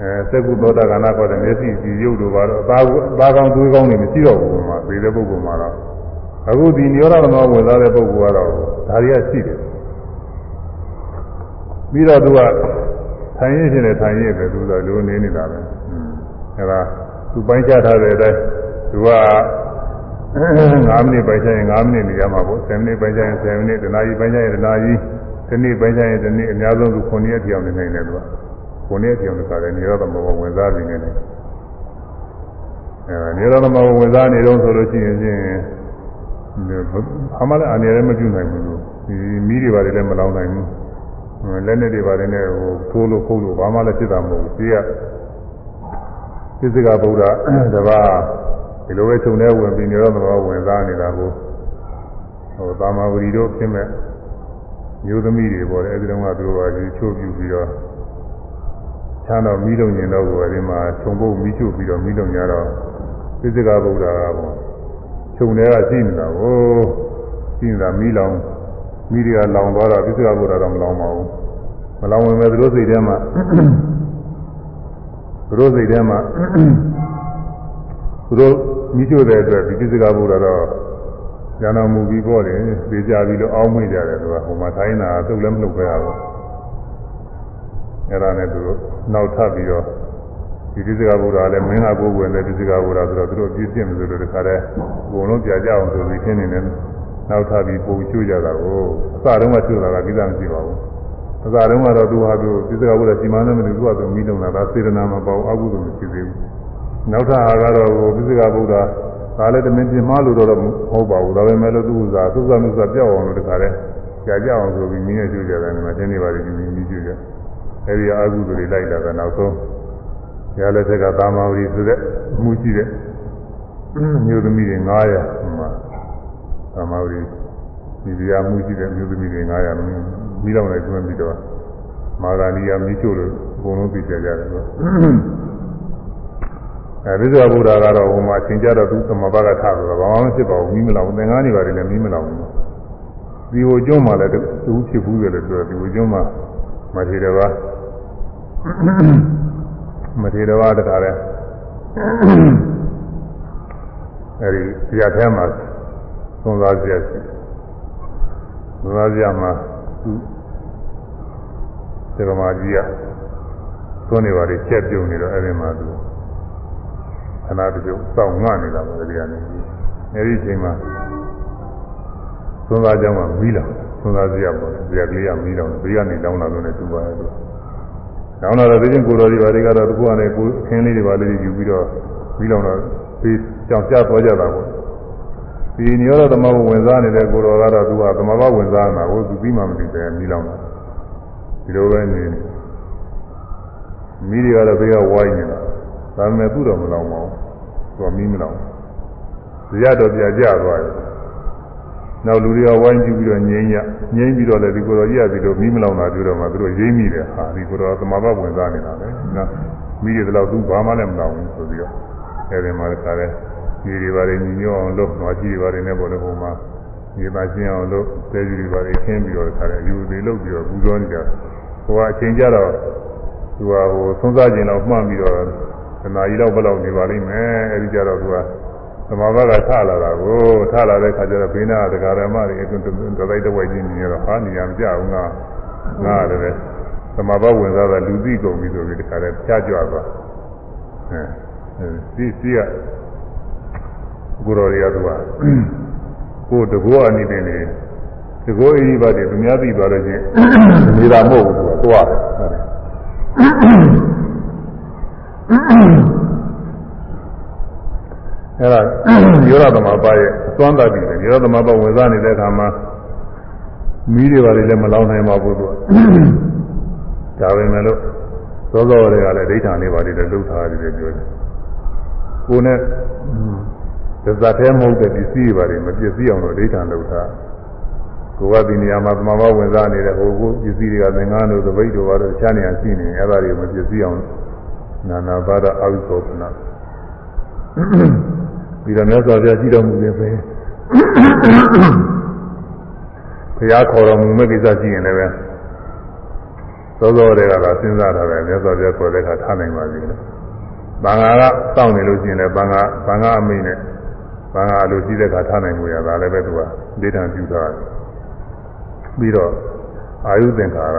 အဲသက္ကုသောတာကနာခေါ်တဲ့မျက်စိကြည်ရုပ်တို့ပါတော့အသားအသားကောင်းသွေးကောင်းတွေမရှိတော့ဘူးမှာသေတဲ့ပုဂ္ဂိုလ်မှာတော့အခုဒီနိရောဓသမဝင်စားတဲ့ပုဂ္ဂိုလ်ကတော့ဒါတွေကရှိတယ်ပြီးတော့သူကထိုင်ရခြင်းနဲ့ထိုင်ရပဲသူကလိုနေနေတာပဲအဲဒါသူပိုင်းခြားထားတဲ့အတိုင်းသူက9မိနစ်ပိုင်းခြားရင်9မိနစ်နေရမှာပေါ့10မိနစ်ပိုင်းခြားရင်10မိနစ်တနာရီပိုင်းခြားရင်တနာရီဒီနေ့ပိုင်းခြားရင်ဒီနေ့အများဆုံးသူ9ရက်ပြောင်းနေနိုင်တယ်သူက 9ရက်ပြောင်းနေတာလည်းနိရောဓသမဝင်စားနေတယ်အဲနိရောဓသမဝင်စားနေတော့ဆိုလို့ရှိရင်ချင်းအမှလည်းအနေနဲ့မပြုနိုင်ဘူးလို့ဒီမီးတွေပါတယ်လည်းမလောင်နိုင်ဘူးလက်နဲ့တွေပါတယ်နဲ့ဟိုထိုးလို့ခုတ်လို့ဘာမှလည်းဖြစ်တာမဟုတ်ဘူးဒီကသစ္စကဗုဒ္ဓတပါးဒီလိုပဲခြုံထဲဝင်ပြီးနေတော့တော့ဝင်သားနေတာကိုဟိုသာမဝရီတို့ဖြစ်မဲ့မျိုးသမီးတွေပေါ်တယ်အဲဒီတော့ကသူတို့ကဒီချိုးပြူပြီးတော့ ချမ်းတော့မီးလုံးညင်တော့ကိုအဲဒီမှာခြုံပုတ်မီးချို့ပြီးတော့မီးလုံးညတော့သစ္စကဗုဒ္ဓကပေါ့ခြုံတွေကရှိနေတာကိုရှိနေတာမီးလောင်မီးတွေကလောင်သွားတော့ပြစ္ဆကဘုရားတော့မလောင်ပါဘူးမလောင်ဝင်မဲ့သူတို့စိတ်ထဲမှာသူတို့စိတ်ထဲမှာသူတို့မိချို့တဲ့အတွက်ဒီပြစ္ဆကဘုရားတော့ဉာဏ်မူပြီးပေါ့တယ်ပြေကြပြီးတော့အောင်းမွေ့ကြတယ်သူကဟိုမှာထိုင်းတာသုတ်လည်းမလုပ်ခဲ့ရဘူး အဲ့ဒါနဲ့သူတို့နောက်ထပ်ပြီးတော့ဒီပြစ္ဆကဘုရားလည်းမင်းကကိုယ်ဝင်တဲ့ပြစ္ဆကဘုရားဆိုတော့သူတို့ပြည့်ပြည့်မလို့တခါတည်းအကုန်လုံးပြကြအောင်ဆိုပြီးခင်းနေတယ်နောက်ထပ်ပြီးပုံချိုးကြတာကိုအစတုန်းကချိုးတာကကိစ္စမရှိပါဘူးအစတုန်းကတော့သူဟာသူပြစ္ဆကဘုရားစီမံနေတယ်သူကသူမိလုံးတာဒါစေတနာမပေါ့အကုသိုလ်မရှိသေးဘူးနောက်ထပ်ဟာကတော့ပြစ္ဆကဘုရားဒါလည်းတမင်ပြင်မလို့တော့မဟုတ်ပါဘူးဒါပေမဲ့လို့သူ့ဥစားသုသမှုစားပြောက်အောင်လို့တခါတည်းကြာကြအောင်ဆိုပြီးမိနဲ့ချိုးကြတယ်ဒီမှာသင်နေပါလိမ့်ပြီးမိချိုးကြ အဲဒီအကုသိုလ်တွေလိုက်လာတာနောက်ဆုံးရလက်ထက်ကသာမဝရီဆိုတဲ့မှုရှိတဲ့မျိုးသမီးတွေ900ဟိုမှာသာမဝရီဒီပြာမှုရှိတဲ့မျိုးသမီးတွေ900မိလောင်လိုက်ကျွမ်းပြီးတော့မာဂာနီယာမိချို့လို့အကုန်လုံးသိကြကြတယ်ဆိုအဲဒီဆိုဘုရားကတော့ဟိုမှာသင်ကြတော့သူသမဘာကထားဆိုတော့ဘာမှမဖြစ်ပါဘူးမိမလောင်သင်္ကန်းတွေပါတယ်လည်းမိမလောင်ဘူးဒီဟိုကျွန်းမှာလည်းသူဖြစ်ဘူးတယ်လို့ပြောဒီဟိုကျွန်းမှာမထေရဘာ မထေရဘာတခါလဲအဲဒီတရားထဲမှာသုံးစားစရာရှိသုံးစားစရာမှာသူစေကမာကြီးကသွန်းနေပါလေချက်ပြုံနေတော့အဲဒီမှာသူခဏတပြုတ်စောင့်ငှနေတာပဲဒီကနေအဲဒီအချိန်မှာသုံးစားကြောင်းကမီးလောင်သုံးစားစရာပေါ့လေစရာကလေးကမီးလောင်ဘေးကနေတောင်းလာလို့လည်းတူပါရဲ့သူ တောင်းလာတော့ဒီချင်းကိုတော်ဒီပါတွေကတော့တကူကလည်းကိုအခင်းလေးတွေပါလေးယူပြီးတော့မီးလောင်တော့ဘေးကြောင်ကျသွားကြတာပေါ့ဒီညောသမဘဝင်စားနေတဲ့ကိုတော်ကတော့သူကသမဘဝင်စားမှာကိုသူပြီးမှမသိတယ်မီးလောင်တာဒီလိုပဲနေမီးတွေကတော့ဘေးကဝိုင်းနေတာဒါပေမဲ့သူ့တော့မလောင်ပါဘူးသူကမီးမလောင်ဇရတော့ပြကြသွားတယ် နောက်လူတွေကဝိုင်းကြည့်ပြီးတော့ငြိမ်းရငြိမ်းပြီးတော့လည်းဒီကိုယ်တော်ကြီးကဒီလိုမီးမလောင်တာတွေ့တော့မှသူတို့ရိမ့်မိတယ်ဟာဒီကိုယ်တော်သမဘာဝင်စားနေတာပဲနော်မီးတွေတော့သူဘာမှလည်းမလောင်ဘူးဆိုပြီးတော့အဲဒီမှာလည်းခါတယ်ဒီတွေပါလေညီညွတ်အောင်လုပ်တော့ကြီးတွေပါလေနဲ့ပေါ်လို့ဟိုမှာဒီပါရှင်းအောင်လုပ်သဲကြီးတွေပါလေခင်းပြီးတော့ခါတယ်ယူသေးလုပ်ပြီးတော့ပူဇော်နေကြဟိုကအချိန်ကြတော့သူကဟိုသုံးစားခြင်းတော့မှန်ပြီးတော့သနာကြီးတော့ဘယ်လောက်နေပါလိမ့်မယ်အဲဒီကြတော့သူက သမာဘကထလာတာကိုထလာတဲ့ခါကျတော့ဘေးနာတရားဓမ္မတွေအကုန်တလိုက်တဝိုက်ချင်းနေတော့ဟာနေရမကြဘူးငါငါလည်းသမာဘဝင်စားတာလူသိကုန်ပြီဆိုပြီးတခါတည်းဖြားကြွသွားအဲဒီစီကကိုတော်တွေကသူကကိုတကောအနေနဲ့နေတကောအိဒီပါတွေသူများသိသွားလို့ချင်းနေတာမဟုတ်ဘူးသူကသွားတယ် အဲ့ဒါယောရသမဘာရဲ့အသွမ်းတတ်ပြီယောရသမဘာဝင်စားနေတဲ့အခါမှာမီးတွေပါလေလည်းမလောင်နိုင်ပါဘူးသူကဒါပဲမဲ့လို့သောသောတွေကလည်းဒိဋ္ဌာန်လေးပါလေလည်းလှုပ်ထားတယ်ပြောတယ်ကိုနဲ့သဇတ်ထဲမဟုတ်တဲ့ပစ္စည်းတွေပါလေမပစ္စည်းအောင်လို့ဒိဋ္ဌာန်လှုပ်ထားကိုကဒီနေရာမှာသမဘာဝင်စားနေတဲ့ဟိုကိုပစ္စည်းတွေကသင်္ကန်းတို့သပိတ်တို့ပါတော့ချားနေအောင်ရှိနေအဲ့ဒါတွေမပစ္စည်းအောင်နာနာဘာဒအဝိသောပနာ ပြီးတော့မြတ်စွာဘုရားကြည့်တော်မူနေပဲဘုရားခေါ်တော်မူမဲ့ကိစ္စရှိရင်လည်းပဲသောသောတွေကလာစဉ်းစားတာပဲမြတ်စွာဘုရားခေါ်တဲ့အခါထားနိုင်ပါသေးတယ်။ဘာငါကစောင့်နေလို့ရှိရင်လည်းဘာငါဘာငါအမိနဲ့ဘာငါလိုရှိတဲ့အခါထားနိုင်မှုရတာလည်းပဲသူကဒေသံပြုထားတယ်။ပြီးတော့အာယုသင်္ခါရ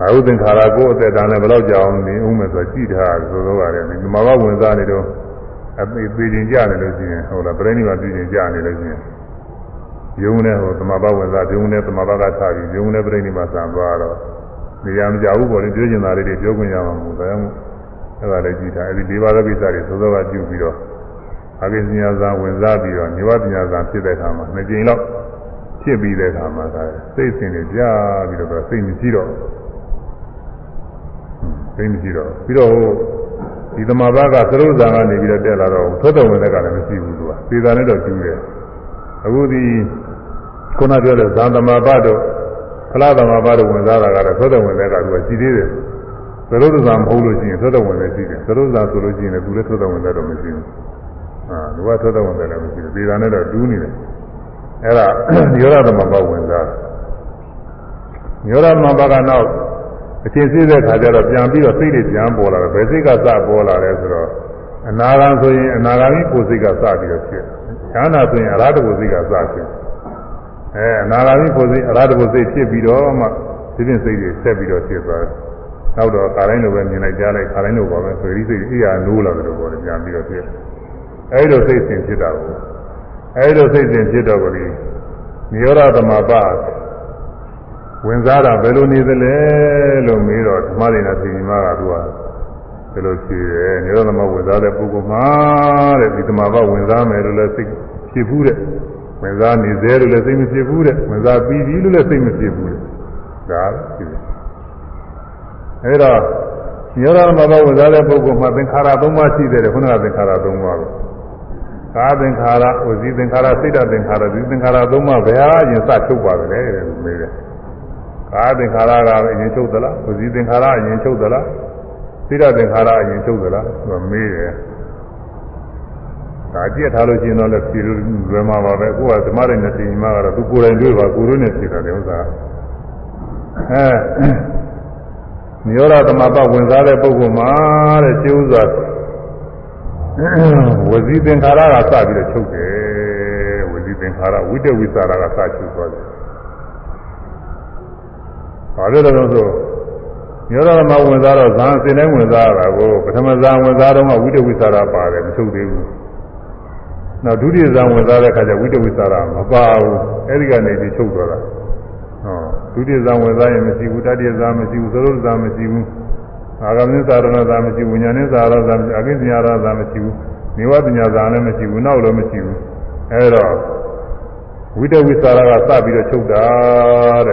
အာယုသင်္ခါရကိုအသက်တန်းနဲ့ဘယ်တော့ကြောင်နေဦးမယ်ဆိုကြည့်ထားဆိုတော့ရတယ်ဒီမှာဘဝင်စားနေတော့ အသေးသေးချင်းကြနေလို့ရှိရင်ဟုတ်လားပြိဋိဘာသိချင်းကြနေလို့ရှိရင်ယုံနဲ့ဟိုသမဘာဝင်စားယုံနဲ့သမဘာကထားပြီးယုံနဲ့ပြိဋိဘာဆံသွားတော့နေရာမကြဘူးပေါ့လေပြောကျင်တာလေးတွေပြောခွင့်ရမှာမဟုတ်ဒါကြောင့်အဲ့ဒါလည်းကြည့်ထားအဲ့ဒီ၄ပါးသောကိစ္စတွေသောသောကပြုပြီးတော့အကိစ္စညာဇာဝင်စားပြီးတော့နေဝပညာဇာဖြစ်တဲ့အခါမှာနှစ်ကြိမ်လောက်ဖြစ်ပြီးတဲ့အခါမှာဒါစိတ်စဉ်တွေကြားပြီးတော့စိတ်မရှိတော့စိတ်မရှိတော့ပြီးတော့ ဒီသမာဘကသရုပ်ဇာကနေပြီးတော့တက်လာတော့သောတော်ဝင်တဲ့ကလည်းမရှိဘူးသူကသေတာနဲ့တော့ကျူးတယ်အခုဒီခုနပြောတဲ့ဇာသမာဘတို့ဖလားသမာဘတို့ဝင်စားတာကတော့သောတော်ဝင်တဲ့ကသူကရှိသေးတယ်သရုပ်ဇာမဟုတ်လို့ရှိရင်သောတော်ဝင်လည်းရှိတယ်သရုပ်ဇာဆိုလို့ရှိရင်လည်းသူလည်းသောတော်ဝင်တဲ့တော့မရှိဘူးအာလူကထွက်တော့ဝင်တယ်လည်းမရှိဘူးပြည်သာနဲ့တော့တူးနေတယ်အဲ့ဒါညောရသမဘဝင်စားညောရသမဘကနောက် အချင်းစည်းတဲ့ခါကျတော့ပြန်ပြီးတော့စိတ်တွေပြန်ပေါ်လာတယ်ဘယ်စိတ်ကစပေါ်လာလဲဆိုတော့အနာဂံဆိုရင်အနာဂါမိကိုယ်စိတ်ကစပြီးတော့ဖြစ်ချမ်းသာဆိုရင်အရဟတကိုယ်စိတ်ကစဖြစ်အဲအနာဂါမိကိုယ်စိတ်အရဟတကိုယ်စိတ်ဖြစ်ပြီးတော့မှဒီပြင်စိတ်တွေဆက်ပြီးတော့ဖြစ်သွားတယ်နောက်တော့ခါတိုင်းလိုပဲမြင်လိုက်ကြားလိုက်ခါတိုင်းလိုပါပဲဆိုရင်ဒီစိတ်အိယာနိုးလာတယ်လို့ပြောတယ်ပြန်ပြီးတော့ဖြစ်အဲဒီလိုစိတ်စဉ်ဖြစ်တာကိုအဲဒီလိုစိတ်စဉ်ဖြစ်တော့ကလေးနိရောဓသမပ ဝင်စားတာဘယ်လိုနေသလဲလို့မေးတော့ဓမ္မဒိနာသိညီမကသူကဘယ်လိုဖြေတယ်နိရောဓသမဝင်စားတဲ့ပုဂ္ဂိုလ်မှာတဲ့ဒီသမပဝင်စားမယ်လို့လည်းစိတ်ဖြစ်ဘူးတဲ့ဝင်စားနေသေးလို့လည်းစိတ်မဖြစ်ဘူးတဲ့ဝင်စားပြီးပြီလို့လည်းစိတ်မဖြစ်ဘူးတဲ့ဒါဖြစ်တယ်အဲဒါနိရောဓသမပဝင်စားတဲ့ပုဂ္ဂိုလ်မှာသင်္ခါရ၃ပါးရှိတယ်ခုနကသင်္ခါရ၃ပါးပဲကာသင်္ခါရဝစီသင်္ခါရစိတ်တသင်္ခါရဒီသင်္ခါရသုံးပါးဘယ်ဟာအရင်စချုပ်ပါလဲတဲ့မေးတယ် ကာသင်္ခါရကအရင်ချုပ်သလားဝစီသင်္ခါရအရင်ချုပ်သလားစိတ္တသင်္ခါရအရင်ချုပ်သလားသူကမေးတယ်ဒါကြည့်ထားလို့ရှိရင်တော့လည်းဖြေလို့လွယ်မှာပါပဲအခုကဓမ္မရဲ့နဲ့သိမှကတော့သူကိုယ်တိုင်တွေ့ပါကိုယ်တို့နဲ့ဖြေတာလေဥစ္စာအဲနိရောဓသမပဝင်စားတဲ့ပုဂ္ဂိုလ်မှာတဲ့ကျေဥစွာဝစီသင်္ခါရကစပြီးတော့ချုပ်တယ်ဝစီသင်္ခါရဝိတဝိသရာကစချုပ်သွားတယ်။ ဘာလို့လဲဆိုညောရမဝင်စားတော့ဇာန်စင်တိုင်းဝင်စားရတာကိုပထမဇာန်ဝင်စားတော့မှဝိတဝိသရာပါတယ်မချုပ်သေးဘူး။နောက်ဒုတိယဇာန်ဝင်စားတဲ့အခါကျဝိတဝိသရာမပါဘူး။အဲဒီကနေဒီချုပ်သွားတာ။ဟောဒုတိယဇာန်ဝင်စားရင်မရှိဘူးတတိယဇာန်မရှိဘူးသရုပ်ဇာန်မရှိဘူး။အာဂမင်းသာရဏသာမရှိဘူးညာနေသာရသာမရှိအကိစ္စညာရသာမရှိဘူးနေဝတညာသာလည်းမရှိဘူးနောက်လည်းမရှိဘူးအဲတော့ဝိတဝိသရာကစပြီးတော့ချုပ်တာတဲ့